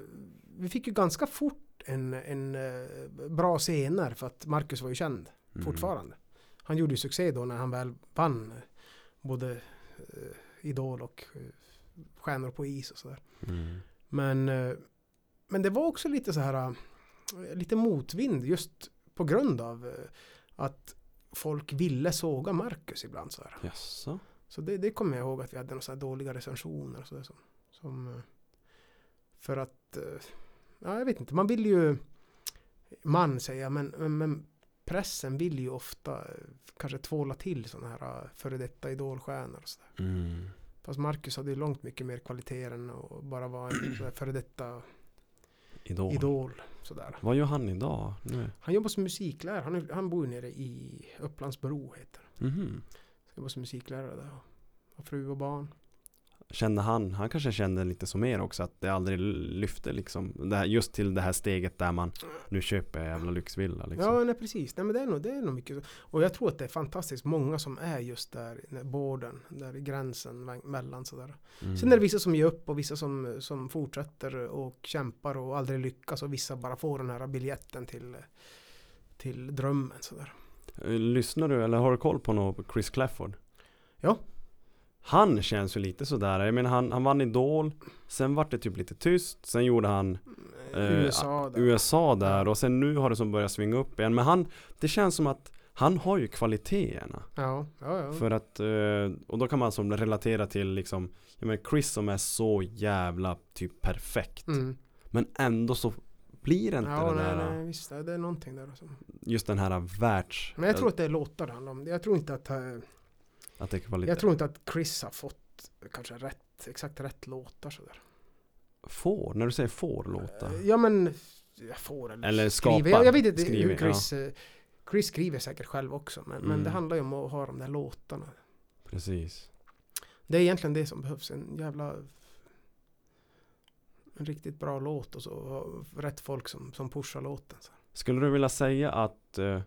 vi fick ju ganska fort en, en eh, bra scener för att Marcus var ju känd Mm. fortfarande. Han gjorde ju succé då när han väl vann eh, både eh, Idol och Stjärnor på is och sådär. Mm. Men, men det var också lite så här lite motvind just på grund av att folk ville såga Marcus ibland så här. Jaså? Så det, det kommer jag ihåg att vi hade några så dåliga recensioner och så där som, som för att ja, jag vet inte, man vill ju man säger jag, men, men, pressen vill ju ofta kanske tvåla till sådana här eh, före detta idolstjärnor och sådär. Mm. Fast Marcus hade ju långt mycket mer kvaliteter än att bara vara en [CLEARS THROAT] före detta Idol. idol. Sådär. Vad gör han idag? Nu? Han jobbar som musiklärare. Han, han bor nere i Upplandsbro heter det. Mhm. Han jobbar som musiklärare där. Har fru och barn. Kände han, han kanske kände lite som er också att det aldrig lyfte liksom det här, Just till det här steget där man Nu köper jävla lyxvilla liksom Ja, nej precis. Nej, men det är, nog, det är nog mycket. Och jag tror att det är fantastiskt många som är just där i borden, där i gränsen me- mellan sådär. mm. Sen är det vissa som ger upp och vissa som, som fortsätter och kämpar och aldrig lyckas och vissa bara får den här biljetten till, till drömmen sådär. Eh, Lyssnar du eller har du koll på något Chris Clafford? Ja. Han känns ju lite sådär, jag menar han, han vann Idol Sen vart det typ lite tyst, sen gjorde han Eh, USA där. USA där och sen nu har det som börjat svinga upp igen Men han, det känns som att han har ju kvaliteterna Ja, ja, ja. För att, eh, och då kan man som relatera till liksom Jag menar Chris som är så jävla typ perfekt Mm. Men ändå så blir det inte Ja, det nej, där nej, visst. Det är någonting där. Alltså. Just den här världs Men jag tror att det är låtar det handlar om. Jag tror inte att, eh, Att det kvalitet jag tror inte att Chris har fått kanske rätt, exakt rätt låtar sådär. Får, när du säger får låta Eh, Ja men, jag får eller, Eller skriver. Jag, jag vet inte Skriver, hur Chris, eh, Chris skriver säkert själv också. Men, men Mm. det handlar ju om att ha de där låtarna. Precis Det är egentligen det som behövs. En jävla en riktigt bra låt och så och rätt folk som, som pushar låten. Så. Skulle du vilja säga att eh,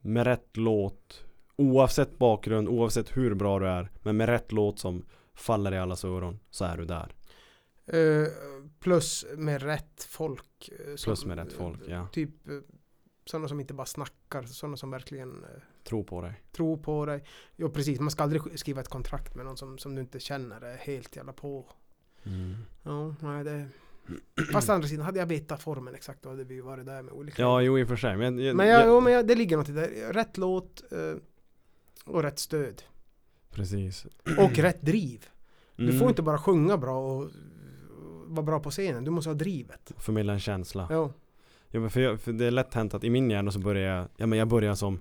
med rätt låt Oavsett bakgrund, oavsett hur bra du är Men med rätt låt som faller i allas öron Så är du där Eh, plus med rätt folk. eh, Plus som, med rätt folk, ja. Typ eh, sådana som inte bara snackar, sådana som verkligen eh, Tro på dig tror på dig. Jo precis, man ska aldrig sk- skriva ett kontrakt med någon som, som du inte känner är helt jävla på. mm. Ja, nej det... Fast andra sidan, hade jag vetat formen exakt då hade vi ju varit där med olika... Ja, jo i och för sig Men, jag, men jag, jo, men jag, det ligger något i det. Rätt låt eh, och rätt stöd. Precis Och rätt driv. Du Mm. får inte bara sjunga bra och, vara bra på scenen. Du måste ha drivet. Förmedla en känsla Ja. Ja, men för, jag, för det är lätt hänt att i min hjärna så börjar jag, ja men jag börjar som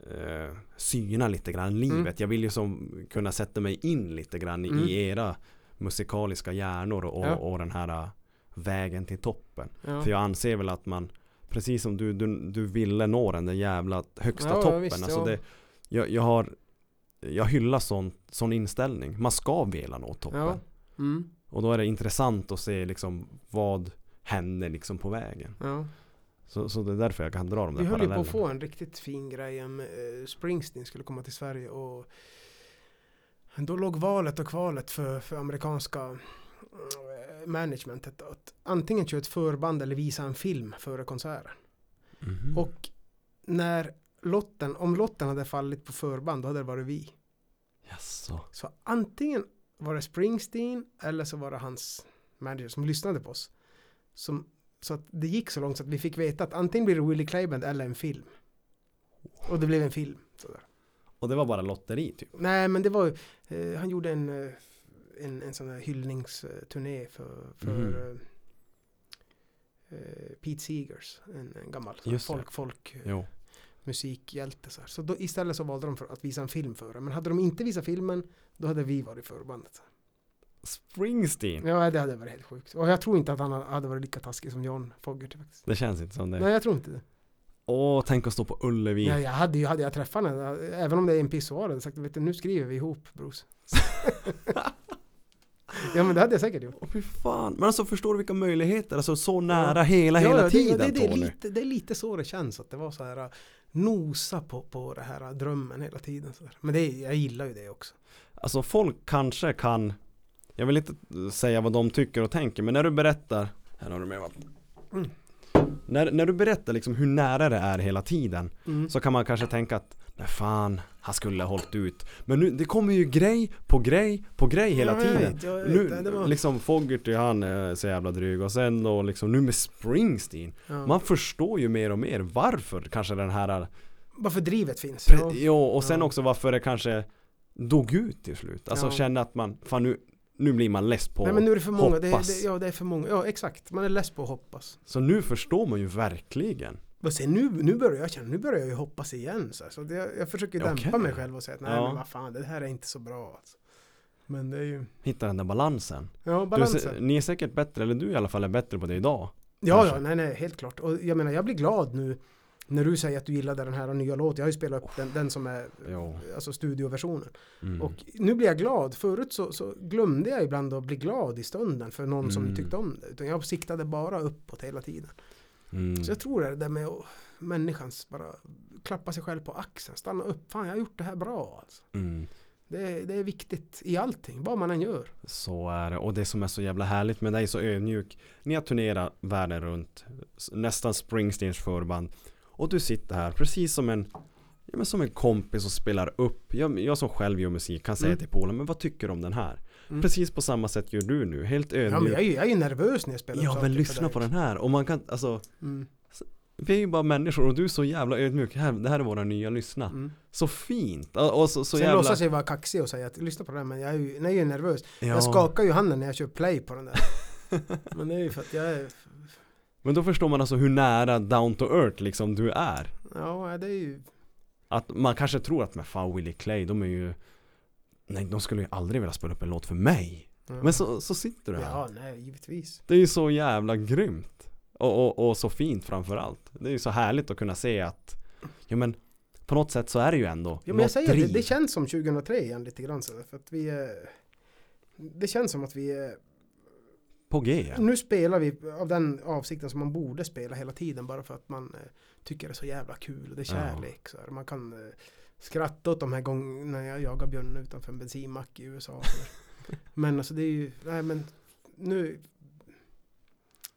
eh, syna lite grann livet. Mm. Jag vill ju som kunna sätta mig in lite grann i, Mm. i era musikaliska hjärnor och, Ja. och den här eh, vägen till toppen. ja. För jag anser väl att man, precis som du, du, du ville nå den där jävla högsta Ja, toppen. visst, alltså det, jag, jag har, jag hyllar sån, sån inställning. Man ska vilja nå toppen. Ja. Mm. Och då är det intressant att se liksom vad händer liksom på vägen. ja. Så, så det är därför jag kan dra de där Vi höll ju på parallellerna. att få en riktigt fin grej om eh, Springsteen skulle komma till Sverige och då låg valet och kvalet för, för amerikanska eh, managementet att antingen köra ett förband eller visa en film före konserten. Mhm. Och när lotten, om lotten hade fallit på förband då hade det varit vi. Jaså. Så antingen var det Springsteen eller så var det hans manager som lyssnade på oss. Som, så att det gick så långt så att vi fick veta att antingen blir det Willie Clayband eller en film. Och det blev en film. Sådär. Och det var bara lotteri typ? Nej men det var eh, han gjorde en, eh, en, en sån här hyllningsturné för, för Mhm. eh, Pete Seegers, en, en gammal folk, folk eh, Jo. Musikhjälte. Så, här. så då, istället så valde de för att visa en film för det. Men hade de inte visat filmen, då hade vi varit förbandet. Springsteen. Ja, det hade varit helt sjukt. Och jag tror inte att han hade varit lika taskig som John Fogerty faktiskt. Det känns inte som det. Nej, jag tror inte det. Åh, tänk att stå på Ullevi. Nej, jag hade ju, hade jag träffat henne, även om det är en pissoar, hade jag sagt, vet du, nu skriver vi ihop Bruce. [LAUGHS] ja, men det hade jag säkert gjort. Åh fy fan. Men alltså förstår du vilka möjligheter? Alltså så nära hela, hela det, tiden det, det, är lite, det är lite så det känns, att det var så här nosa på, på det här äh, drömmen hela tiden. Så. Men det, jag gillar ju det också. Alltså folk kanske kan Jag vill inte säga vad de tycker och tänker men när du berättar Här har du mer vatten Mm. När, när du berättar liksom hur nära det är hela tiden Mm. Så kan man kanske tänka att Nej fan, han skulle ha hållit ut Men nu, det kommer ju grej på grej på grej hela Ja, jag tiden vet, vet. Nu, var- liksom Fogerty han är så jävla dryg och sen då liksom nu med Springsteen Ja. Man förstår ju mer och mer varför kanske den här Varför drivet finns. Pre- Ja. Och sen Ja. också varför det kanske dog ut till slut. Alltså Ja. känna att man, fan nu, nu blir man less på Nej men nu är det för många. Det, hoppas. det, ja det är för många. Ja exakt. Man är less på att hoppas. Så nu förstår man ju verkligen. Och sen nu, nu börjar jag känna, nu börjar jag ju hoppas igen. Så, det, jag försöker dämpa Okej. mig själv och säga att nej Ja. men vad fan det här är inte så bra. Alltså. Men det är ju, Hitta den där balansen. ja Du, balansen. sä- ni är säkert bättre, eller du i alla fall är bättre på det idag. Ja, kanske. ja, nej, nej, helt klart. Och jag menar, jag blir glad nu när du säger att du gillade den här nya låten. Jag har ju spelat upp den, den som är Jo. alltså studioversionen. Mm. Och nu blir jag glad. Förut så, så glömde jag ibland att bli glad i stunden för någon som Mm. tyckte om det. Utan jag siktade bara uppåt hela tiden. mm. Så jag tror det där med att människans bara klappa sig själv på axeln, stanna upp. Fan, jag har gjort det här bra alltså. Mm. Det, är- det är viktigt i allting, vad man än gör. Så är det. Och det som är så jävla härligt med dig, så ödmjuk. Ni har turnerat världen runt. Nästan Springsteens förband. Och du sitter här precis som en Ja men som en kompis och spelar upp. Jag, jag som själv gör musik kan säga Mm. till Polen, men vad tycker du om den här? Mm. Precis på samma sätt gör du nu, helt ödmjuk. Ja, men jag, är, ju- jag är ju nervös när jag spelar Ja men lyssna på den här. Och man kan, alltså, Mm. vi är ju bara människor och du är så jävla ödmjuk. Här, det här är våra nya lyssna. Mm. Så fint. Och, så, så Sen jävla... låtsas jag vara kaxig och säga att lyssna på den men jag är ju, jag är nervös. ja. Jag skakar ju handen när jag kör play på den där. [LAUGHS] men det är ju för att jag är, Men då förstår man alltså hur nära down to earth liksom du är. ja det är ju, Att man kanske tror att, men fan Willie Clay, de är ju Nej, de skulle ju aldrig vilja spela upp en låt för mig. ja. Men så, så sitter du här. Ja, nej, givetvis. Det är ju så jävla grymt. Och, och, och så fint framför allt. Det är ju så härligt att kunna se att Ja men På något sätt så är det ju ändå Ja, men jag säger det, det känns som 2003 igen lite grann så för att vi är, Det känns som att vi är, på G nu spelar vi av den avsikten som man borde spela hela tiden bara för att man eh, tycker det är så jävla kul och det är Ja. kärlek. Så här. Man kan eh, skratta åt de här gångerna jag jagar björnen utanför en bensinmack i USA. [LAUGHS] Men alltså det är ju, nej men nu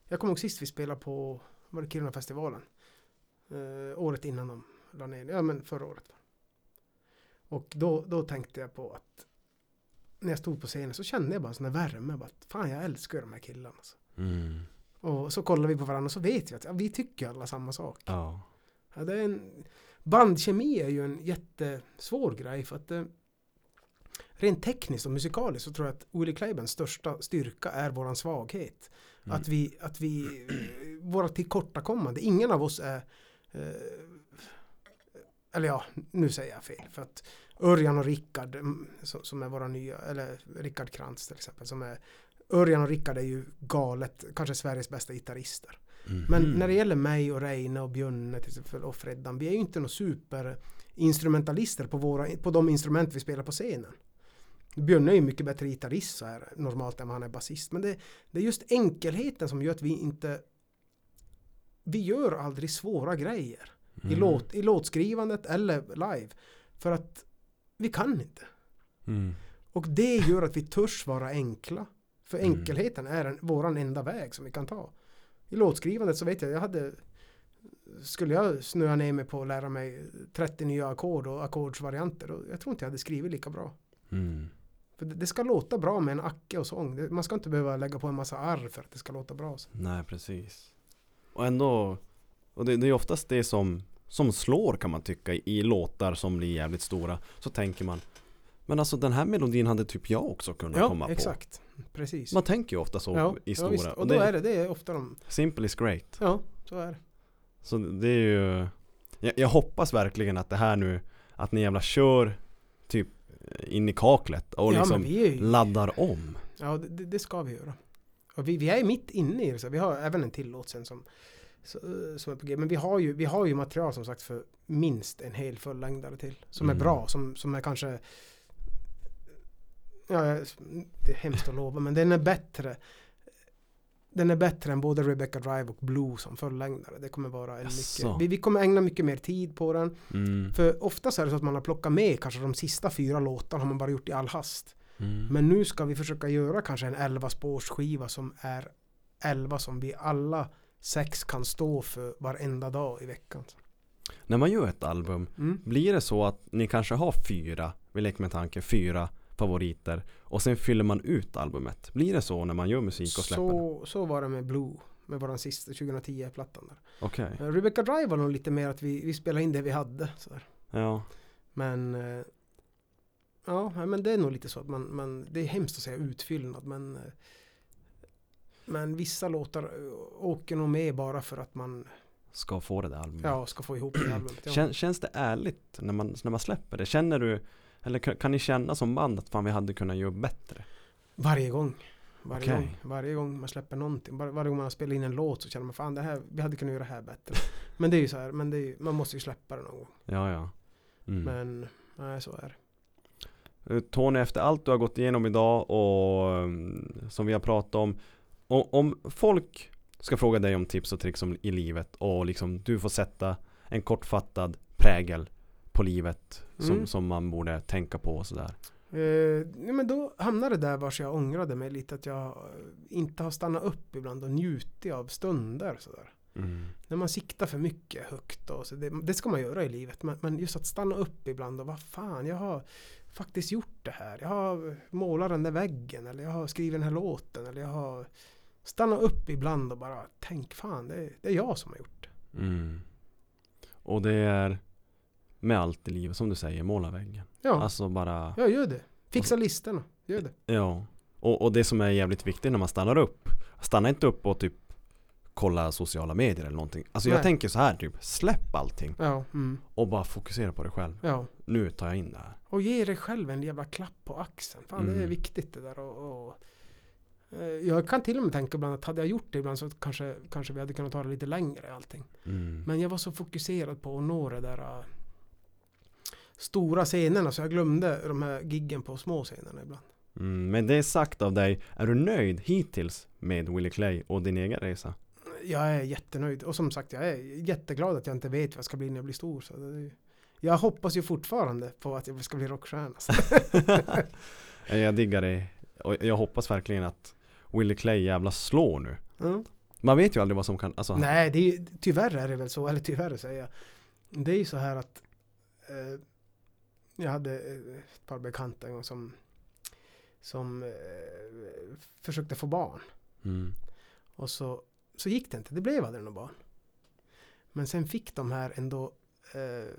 Jag kommer ihåg sist vi spelade på, var det Kiruna-festivalen? Eh, året innan de la ner, ja men förra året. Och då, då tänkte jag på att när jag stod på scenen så kände jag bara en sån där värme. Bara, Fan jag älskar de här killarna. Alltså. Mm. Och så kollar vi på varandra och så vet vi att ja, vi tycker alla samma sak. Ja. Ja, det är en, bandkemi är ju en jättesvår grej för att eh, rent tekniskt och musikaliskt så tror jag att Willie Claybans största styrka är våran svaghet. Mm. Att vi, att vi, eh, våra tillkortakommande, ingen av oss är eh, eller ja, nu säger jag fel. För att Örjan och Rickard, mm, som, är våra nya, eller Rickard Krantz till exempel, som är Örjan och Rickard är ju galet, kanske Sveriges bästa gitarrister. Mhm. Men när det gäller mig och Reine och Björne till exempel och Freddan, vi är ju inte några superinstrumentalister på, våra, på de instrument vi spelar på scenen. Björne är ju mycket bättre gitarrist så här normalt än vad han är basist. Men det, det är just enkelheten som gör att vi inte vi gör aldrig svåra grejer i, Mm. låt, i låtskrivandet eller live. För att vi kan inte. Mm. Och det gör att vi törs vara enkla. För Mm. enkelheten är en, våran enda väg som vi kan ta. I låtskrivandet så vet jag, jag hade skulle jag snöa ner mig på att lära mig 30 nya ackord och ackordsvarianter och jag tror inte jag hade skrivit lika bra. Mm. För det, det ska låta bra med en acke och sång. Det, man ska inte behöva lägga på en massa arr för att det ska låta bra. Så. Nej precis Och ändå Och det, det är oftast det som Som slår kan man tycka i, låtar som blir jävligt stora Så tänker man Men alltså den här melodin hade typ jag också kunnat Ja, komma exakt. Precis. på. Man tänker ju ofta så ja, i ja, stora. visst. och Och då det, är det, det är ofta de, Simple is great. ja, så är det. Så det är ju jag, jag hoppas verkligen att det här nu Att ni jävla kör Typ in i kaklet och ja, liksom ju, laddar om Ja, det, det ska vi göra. Och vi, vi är mitt inne i det, så vi har även en till låt sen som, som är på G. Men vi har, ju, vi har ju material som sagt för minst en hel fullängdare till. Som Mm. är bra, som, som är kanske... Ja, det är hemskt att lova, men den är bättre. Den är bättre än både Rebecca Drive och Blue som fullängdare. Det kommer vara en mycket... Vi, vi kommer ägna mycket mer tid på den. mm. För oftast är det så att man har plockat med kanske de sista fyra låtarna har man bara gjort i all hast. Mm. Men nu ska vi försöka göra kanske en 11 spårsskiva som är 11 som vi alla sex kan stå för varenda dag i veckan. När man gör ett album Mm. Blir det så att ni kanske har fyra Vi leker med tanken, fyra favoriter Och sen fyller man ut albumet Blir det så när man gör musik och släpper? Så, så var det med Blue, med våran sista 2010-plattan där. Okej, Eh, Rebecca Drive var nog lite mer att vi, vi spelade in det vi hade. Sådär. ja Men eh, Ja, men det är nog lite så att man, man det är hemskt att säga utfyllnad men eh, Men vissa låtar eh, åker nog med bara för att man Ska få det där albumet ja, ska få ihop det albumet. Ja. Kän, Känns det ärligt när man, när man släpper det? Känner du Eller kan, ni känna som band att fan vi hade kunnat göra bättre? Varje gång. Varje, Okej. gång, varje gång man släpper någonting. Var, varje gång man spelar in en låt så känner man fan det här, vi hade kunnat göra det här bättre. [LAUGHS] men det är ju så här, men det är, ju- man måste ju släppa det någon gång. Ja ja mm. Men nej, så är det. Eh, Tony, efter allt du har gått igenom idag och mm, som vi har pratat om Om folk ska fråga dig om tips och tricks om, i livet och liksom du får sätta en kortfattad prägel på livet som, Mm. som man borde tänka på och sådär Eh, men då hamnade det där vars jag ångrade mig lite att jag eh, inte har stannat upp ibland och njutit av stunder sådär. mm. När man siktar för mycket högt och så det, det ska man göra i livet. Men, men just att stanna upp ibland och vad fan, jag har faktiskt gjort det här. Jag har målat den där väggen eller jag har skrivit den här låten eller jag har stannat upp ibland och bara tänk fan, det är, det är jag som har gjort det. Mm. Och det är med allt i livet som du säger, måla väggen Ja, Alltså bara ja gör det. Fixa listorna, gör det. Ja och, och det som är jävligt viktigt när man stannar upp Stanna inte upp och typ Kolla sociala medier eller någonting Alltså jag Nej. tänker så här typ Släpp allting Ja, mm, och bara fokusera på dig själv ja. Nu tar jag in det här Och ge dig själv en jävla klapp på axeln. Fan det är Mm. viktigt det där och, och jag kan till och med tänka ibland att hade jag gjort det ibland så kanske, kanske vi hade kunnat ta det lite längre allting. mm. Men jag var så fokuserad på att nå det där äh, stora scenerna så jag glömde de här giggen på små scenerna ibland. Mm, Men det är sagt av dig Är du nöjd hittills med Willie Clay och din egen resa? Jag är jättenöjd och som sagt jag är jätteglad att jag inte vet vad jag ska bli när jag blir stor. Så är, jag hoppas ju fortfarande på att jag ska bli rockstjärna. [LAUGHS] Eh, Jag diggar det och jag hoppas verkligen att Willie Clay jävla slår nu Ja. Man vet ju aldrig vad som kan, alltså Nej, det är, tyvärr är det väl så, eller tyvärr säger jag. Det är ju så här att eh, jag hade eh, ett par bekanta en gång som, som eh, försökte få barn. mm. Och så, så gick det inte, det blev aldrig något barn. Men sen fick de här ändå, eh,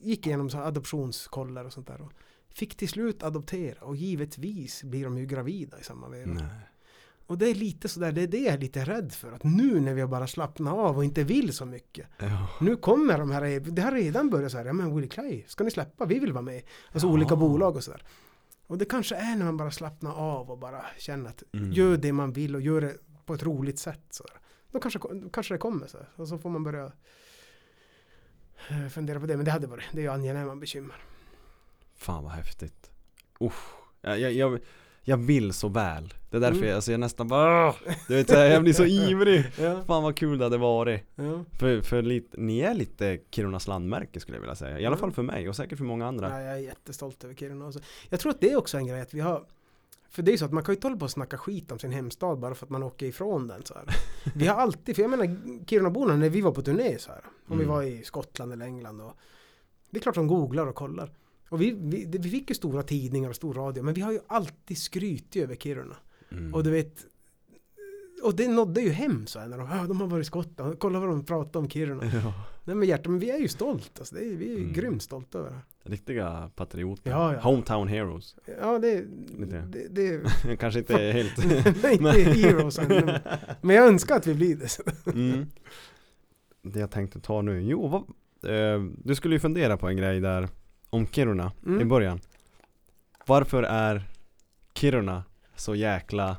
gick igenom så adoptionskollar och sånt där. Och fick till slut adoptera och givetvis blir de ju gravida i samma veva. Och det är lite sådär, det är det jag är lite rädd för. Att nu när vi har bara slappnat av och inte vill så mycket. Ja. Nu kommer de här, det har redan börjat så här, ja men Willie Clay, ska ni släppa? Vi vill vara med. Alltså Ja. olika bolag och sådär. Och det kanske är när man bara slappnar av och bara känner att Mm. gör det man vill och gör det på ett roligt sätt. Så där. Då kanske, då kanske det kommer så här. Och så får man börja eh, fundera på det. Men det hade varit, det är ju angenäma bekymmer. Fan vad häftigt Uff. Jag, jag, jag, jag vill så väl Det är därför Mm. jag, alltså jag nästan bara! Du vet jag blir så ivrig Ja, Fan vad kul det hade varit ja. För, för lite, ni är lite Kirunas landmärke skulle jag vilja säga I alla fall för mig och säkert för många andra Ja, jag är jättestolt över Kiruna. också. Jag tror att det är också en grej att vi har för det är så att man kan ju inte hålla på och snacka skit om sin hemstad bara för att man åker ifrån den så här. Vi har alltid, för jag menar Kirunaborna när vi var på turné så här. Om vi Mm. var i Skottland eller England och Det är klart de googlar och kollar. Och vi, vi, vi fick ju stora tidningar och stor radio men vi har ju alltid skrytit över Kiruna. mm. Och du vet och det nådde ju hem så här när de, ah, de har varit i Skottland, kolla vad de pratar om Kiruna. [LAUGHS] Ja. Nej men hjärtat, men vi är ju stolta, alltså, det är, vi är ju Mm. grymt stolta över det. Riktiga patrioter. Ja, ja. Hometown heroes. Ja det, Lite. det, det [LAUGHS] Kanske inte är [LAUGHS] helt... Nej, inte heroes ännu. Men jag önskar att vi blir det. Mm. Det jag tänkte ta nu, jo vad, eh, du skulle ju fundera på en grej där om Kiruna Mm. i början. Varför är Kiruna så jäkla...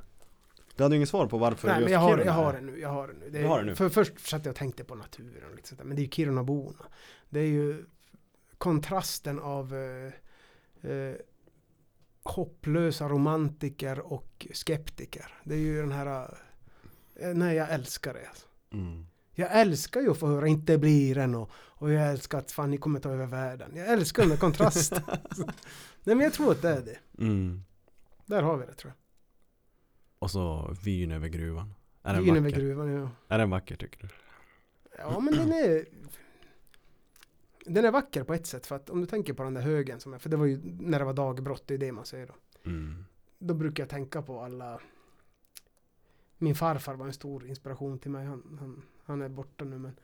Du hade ju inget svar på varför Nej just men jag har, Kiruna jag har är. det nu, jag har det nu. Det Du har det nu? För först satt jag och tänkte på naturen och lite där, men det är ju Kirunaborna. Det är ju kontrasten av eh, eh, hopplösa romantiker och skeptiker. Det är ju den här, eh, nej jag älskar det. Alltså. Mm. Jag älskar ju att få höra inte blir en och, och jag älskar att fan ni kommer ta över världen. Jag älskar den kontrasten. [LAUGHS] nej men jag tror att det är det. Mm. Där har vi det tror Och så vyn över gruvan. Är jag. den Vyn över gruvan, ja. Är den vacker tycker du? Ja men den är Den är vacker på ett sätt för att om du tänker på den där högen som är, för det var ju när det var dagbrott, det är det man säger då. Mm. Då brukar jag tänka på alla Min farfar var en stor inspiration till mig, han, han, han är borta nu men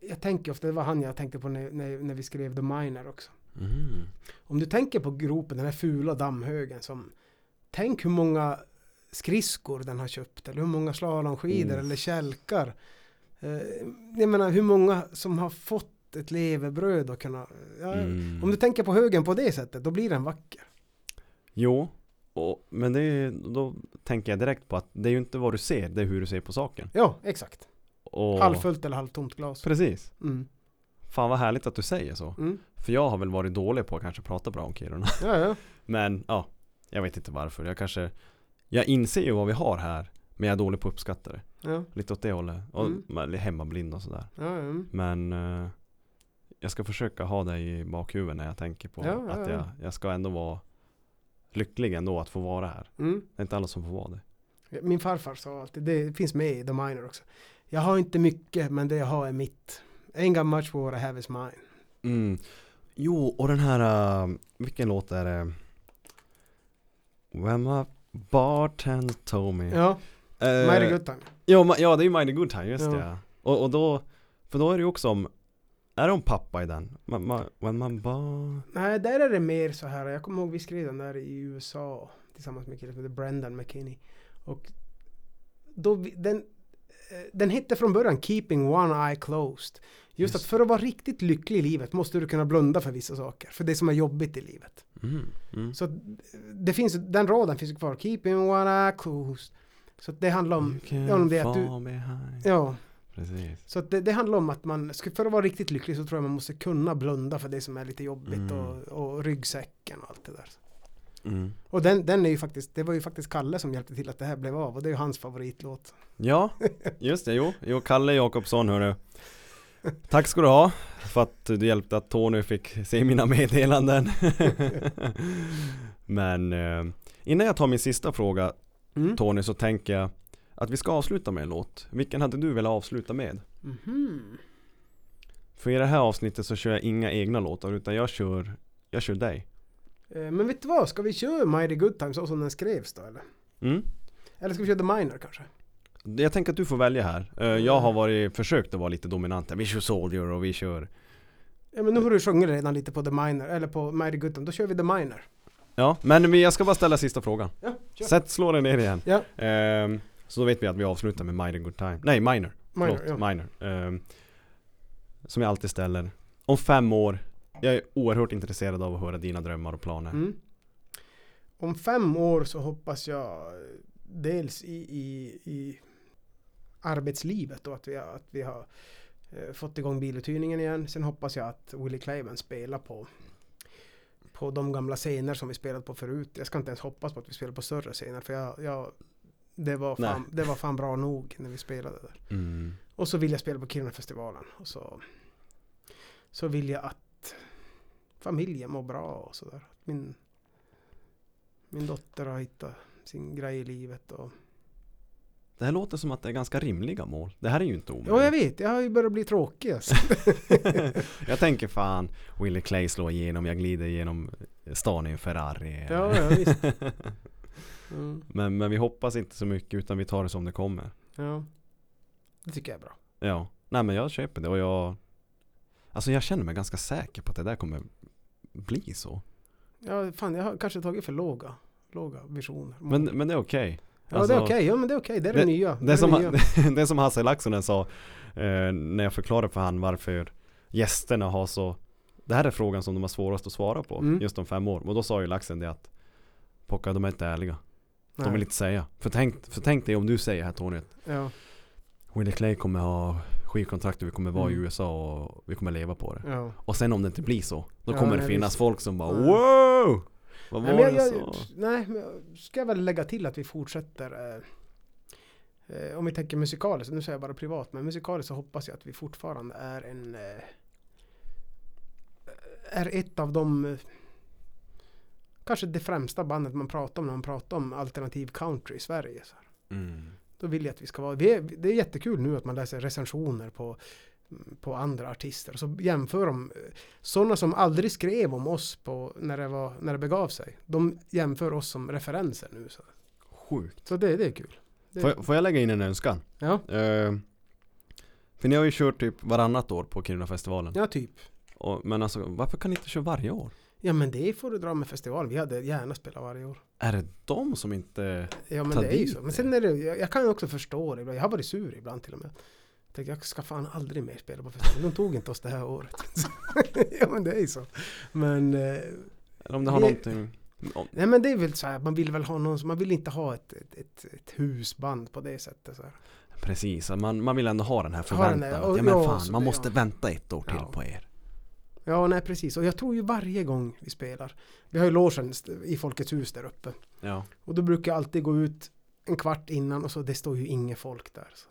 Jag tänker ofta, det var han jag tänkte på när, när, när vi skrev The Miner också. Mm. Om du tänker på gropen, den här fula dammhögen som Tänk hur många skridskor den har köpt eller hur många slalomskidor Oh. eller kälkar. Eh, jag menar hur många som har fått ett levebröd och kunna... Ja, Mm. Om du tänker på högen på det sättet, då blir den vacker. Jo, och, men det är, då tänker jag direkt på att det är ju inte vad du ser, det är hur du ser på saken. Ja, exakt. Och, Halvfullt eller halvtomt glas. Precis. Mm. Fan vad härligt att du säger så. Mm. För jag har väl varit dålig på att kanske prata bra om Kiruna. Ja, ja. [LAUGHS] Men ja, jag vet inte varför. Jag kanske Jag inser ju vad vi har här Men jag är dålig på att uppskatta det Ja, Lite åt det hållet Och Mm. hemmablind och sådär ja, mm. Men eh, Jag ska försöka ha det i bakhuvudet när jag tänker på att ja. jag, jag ska ändå vara Lycklig ändå att få vara här Mm. Det är inte alla som får vara det Min farfar sa alltid, det finns med i The Miner också. Jag har inte mycket, men det jag har är mitt. Ain't got much what I have is mine. mm. Jo, och den här uh, Vilken låt är det? When my bartender told me Ja, Eh, Mighty Good Time. Ja, ja det är ju Mighty Good Time, just Ja. det. Och, och då, för då är det ju också om Är det om pappa i den? Ma, ma, when man bar... Nej, där är det mer så här. Jag kommer ihåg vi skrev den där i USA tillsammans med en kille som heter Brendan McKinney. Och då, vi- den, eh, den hette från början Keeping One Eye Closed. Just, Just att för att vara riktigt lycklig i livet måste du kunna blunda för vissa saker. För det som är jobbigt i livet. Mm, mm. Så eh, det finns, den raden finns kvar. Keeping One Eye Closed. Så det handlar om, ja, om det att du- behind. ja. Precis. Så det, det handlar om att man, för att vara riktigt lycklig så tror jag man måste kunna blunda för det som är lite jobbigt Mm. och, och ryggsäcken och allt det där. Mm. Och den, den är ju faktiskt, det var ju faktiskt Kalle som hjälpte till att det här blev av och det är ju hans favoritlåt. Ja, just det, jo. Jo, Kalle Jakobsson hörru. Tack ska du ha för att du hjälpte att Tony fick se mina meddelanden. [LAUGHS] Men eh, innan jag tar min sista fråga Mm. Tony så tänker jag att vi ska avsluta med en låt. Vilken hade du velat avsluta med? Mhm. För i det här avsnittet så kör jag inga egna låtar utan jag kör, jag kör dig. Eh, Men vet du vad, ska vi köra Mighty Good Time så som den skrevs då eller? Mm. Eller ska vi köra The Minor kanske? Jag tänker att du får välja här. Eh, Jag har varit, försökt att vara lite dominant. här. Vi kör Soldier och vi kör Ja men nu har du sjungit redan lite på The Minor, eller på Mighty Good Time, då kör vi The Minor. Ja, men vi- jag ska bara ställa sista frågan. Ja, kör. Sätt, slå den ner igen. Ja. Ehm, så då vet vi att vi avslutar med Mighty Good Time. Nej, Minor. Minor, Förlåt, ja. Minor. Ehm, som jag alltid ställer. Om fem år, jag är oerhört intresserad av att höra dina drömmar och planer. Mm. Om fem år så hoppas jag eh, dels i, i, i arbetslivet och att vi, har- att vi har eh, fått igång biluthyrningen igen. Sen hoppas jag att Willie Clayman spelar på på de gamla scener som vi spelat på förut. Jag ska inte ens hoppas på att vi spelar på större scener för jag, jag det, var fan, det var fan bra nog när vi spelade där. Mm. Och så vill jag spela på Kirunafestivalen. Och så, så vill jag att familjen mår bra och sådär. Min, min dotter har hittat sin grej i livet. Och, Det här låter som att det är ganska rimliga mål. Det här är ju inte omöjligt. ja, jag vet. Jag har ju börjat bli tråkig. Alltså. [LAUGHS] jag tänker fan, Willie Clay slår igenom, jag glider igenom stan i en Ferrari. ja, ja, visst. [LAUGHS] Mm. Men, men vi hoppas inte så mycket utan vi tar det som det kommer. Ja. Det tycker jag är bra. Ja, nej men jag köper det och jag Alltså jag känner mig ganska säker på att det där kommer bli så. Ja, fan jag har kanske tagit för låga, låga visioner. Men, men det är okej. ja, alltså- det är okej. Ja, men det är okej. Det är det, nya. Det är är som, nya. det är som [LAUGHS] Hasse Laxonen sa eh, när jag förklarade för han varför gästerna har så Det här är frågan som de har svårast att svara på Mm. just om fem år. Och då sa ju Laxen det att Pocka de är inte ärliga. De Nej. vill inte säga. För tänk, för tänk dig om du säger här Tony Ja, Willie Clay kommer ha skivkontrakt och vi kommer vara i Mm. USA och vi kommer leva på det. ja. Och sen om det inte blir så, då Ja, kommer det finnas visst. folk som bara Ja. wow! Vad var Nej, men det jag, så? jag, nej, men jag ska väl lägga till att vi fortsätter. Eh, eh, om vi tänker musikaliskt, nu säger jag bara privat, men musikaliskt så hoppas jag att vi fortfarande är en eh, är ett av de eh, kanske det främsta bandet man pratar om när man pratar om alternativ country i Sverige. Så. Mm. Då vill jag att vi ska vara, vi är, det är jättekul nu att man läser recensioner på på andra artister. Så jämför de sådana som aldrig skrev om oss på, när, det var, när det begav sig. De jämför oss som referenser nu. Så, Sjukt. så det, det är kul. Det, Får jag, får jag lägga in en önskan? ja, Eh, för ni har ju kört typ varannat år på Kirunafestivalen. ja, typ. Och, men alltså varför kan ni inte köra varje år? Ja men det får du dra med festivalen. Vi hade gärna spelat varje år. Är det de som inte... Ja men Ta det är ju dit så. Men sen är det, jag, jag kan ju också förstå det. ibland. Jag har varit sur ibland till och med. Jag tänkte, jag ska fan aldrig mer spela på festivalen. De tog inte oss det här året. [LAUGHS] ja men det är ju så. Men, eh, Eller om det har Det- någonting... Om, nej men det är väl så här, man vill väl ha någon, man vill inte ha ett, ett, ett, ett husband på det sättet. Så här. precis, man, man vill ändå ha den här förväntan. ja men fan, man måste ja. vänta ett år till Ja. på er. Ja, nej precis. Och jag tror ju varje gång vi spelar. Vi har ju logen i Folkets hus där uppe. Ja. Och då brukar jag alltid gå ut en kvart innan och så det står ju inget folk där. Så.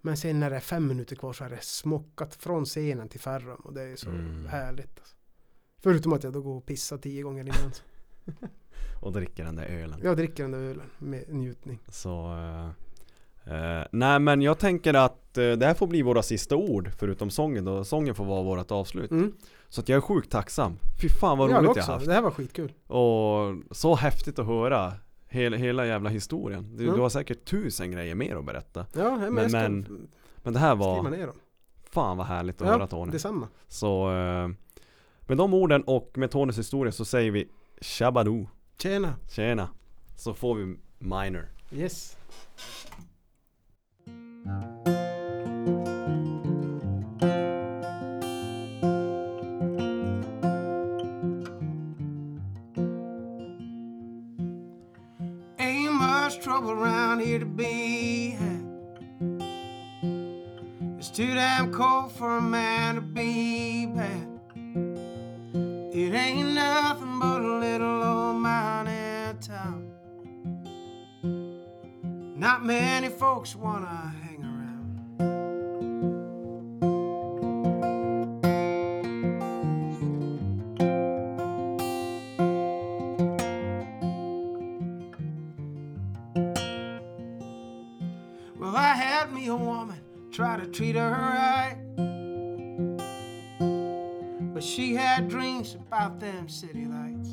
Men sen när det är fem minuter kvar så är det smockat från scenen till Ferrum och det är så Mm. härligt. Alltså. Förutom att jag då går och pissar tio gånger innan. [LAUGHS] Och dricker den där ölen. Jag dricker den där ölen med njutning. Så... eh, eh, nej men jag tänker att eh, det här får bli våra sista ord förutom sången då. Sången får vara vårt avslut. Mm. Så att jag är sjukt tacksam. Fy fan vad jag roligt också. jag haft. Det här var skitkul. Och så häftigt att höra hela, hela jävla historien. Du, Mm. du har säkert tusen grejer mer att berätta. Ja, men, Men- men- Men det här skriva var, ner dem. fan vad härligt att höra Ja, Tony. detsamma. Så eh, med de orden och med Tonys historia så säger vi Shabadoo. Tjena. Tjena. Så får vi minor. Yes. Ain't much trouble around here to be had. It's too damn cold for a man to be bad. It ain't nothing but a little old mining town. Not many folks wanna treat her right. But she had dreams about them city lights.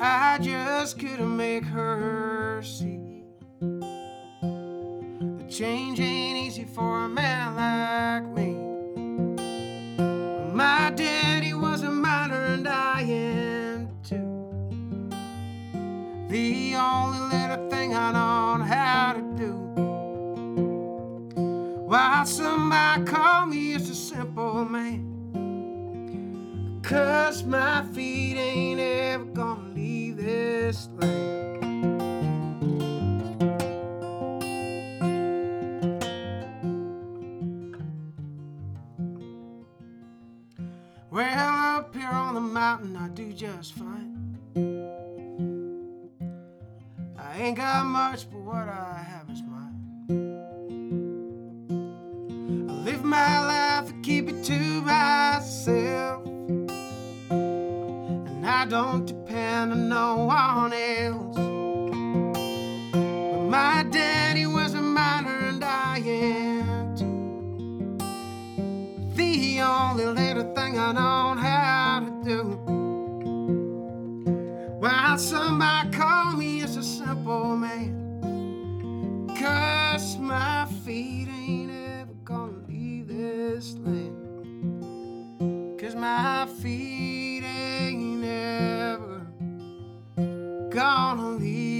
I just couldn't make her see. The change ain't easy for a man like me. My daddy was a miner and I am too. The only little thing I know how to While some might call me just a simple man. Cause my feet ain't ever gonna leave this land. Well, up here on the mountain, I do just fine. I ain't got much, but what I have is my life and keep it to myself. And I don't depend on no one else. But my daddy was a miner and I am too. The only little thing I know how to do. While But somebody call me just a simple man. Cause my feet ain't Cause my feet ain't ever gonna leave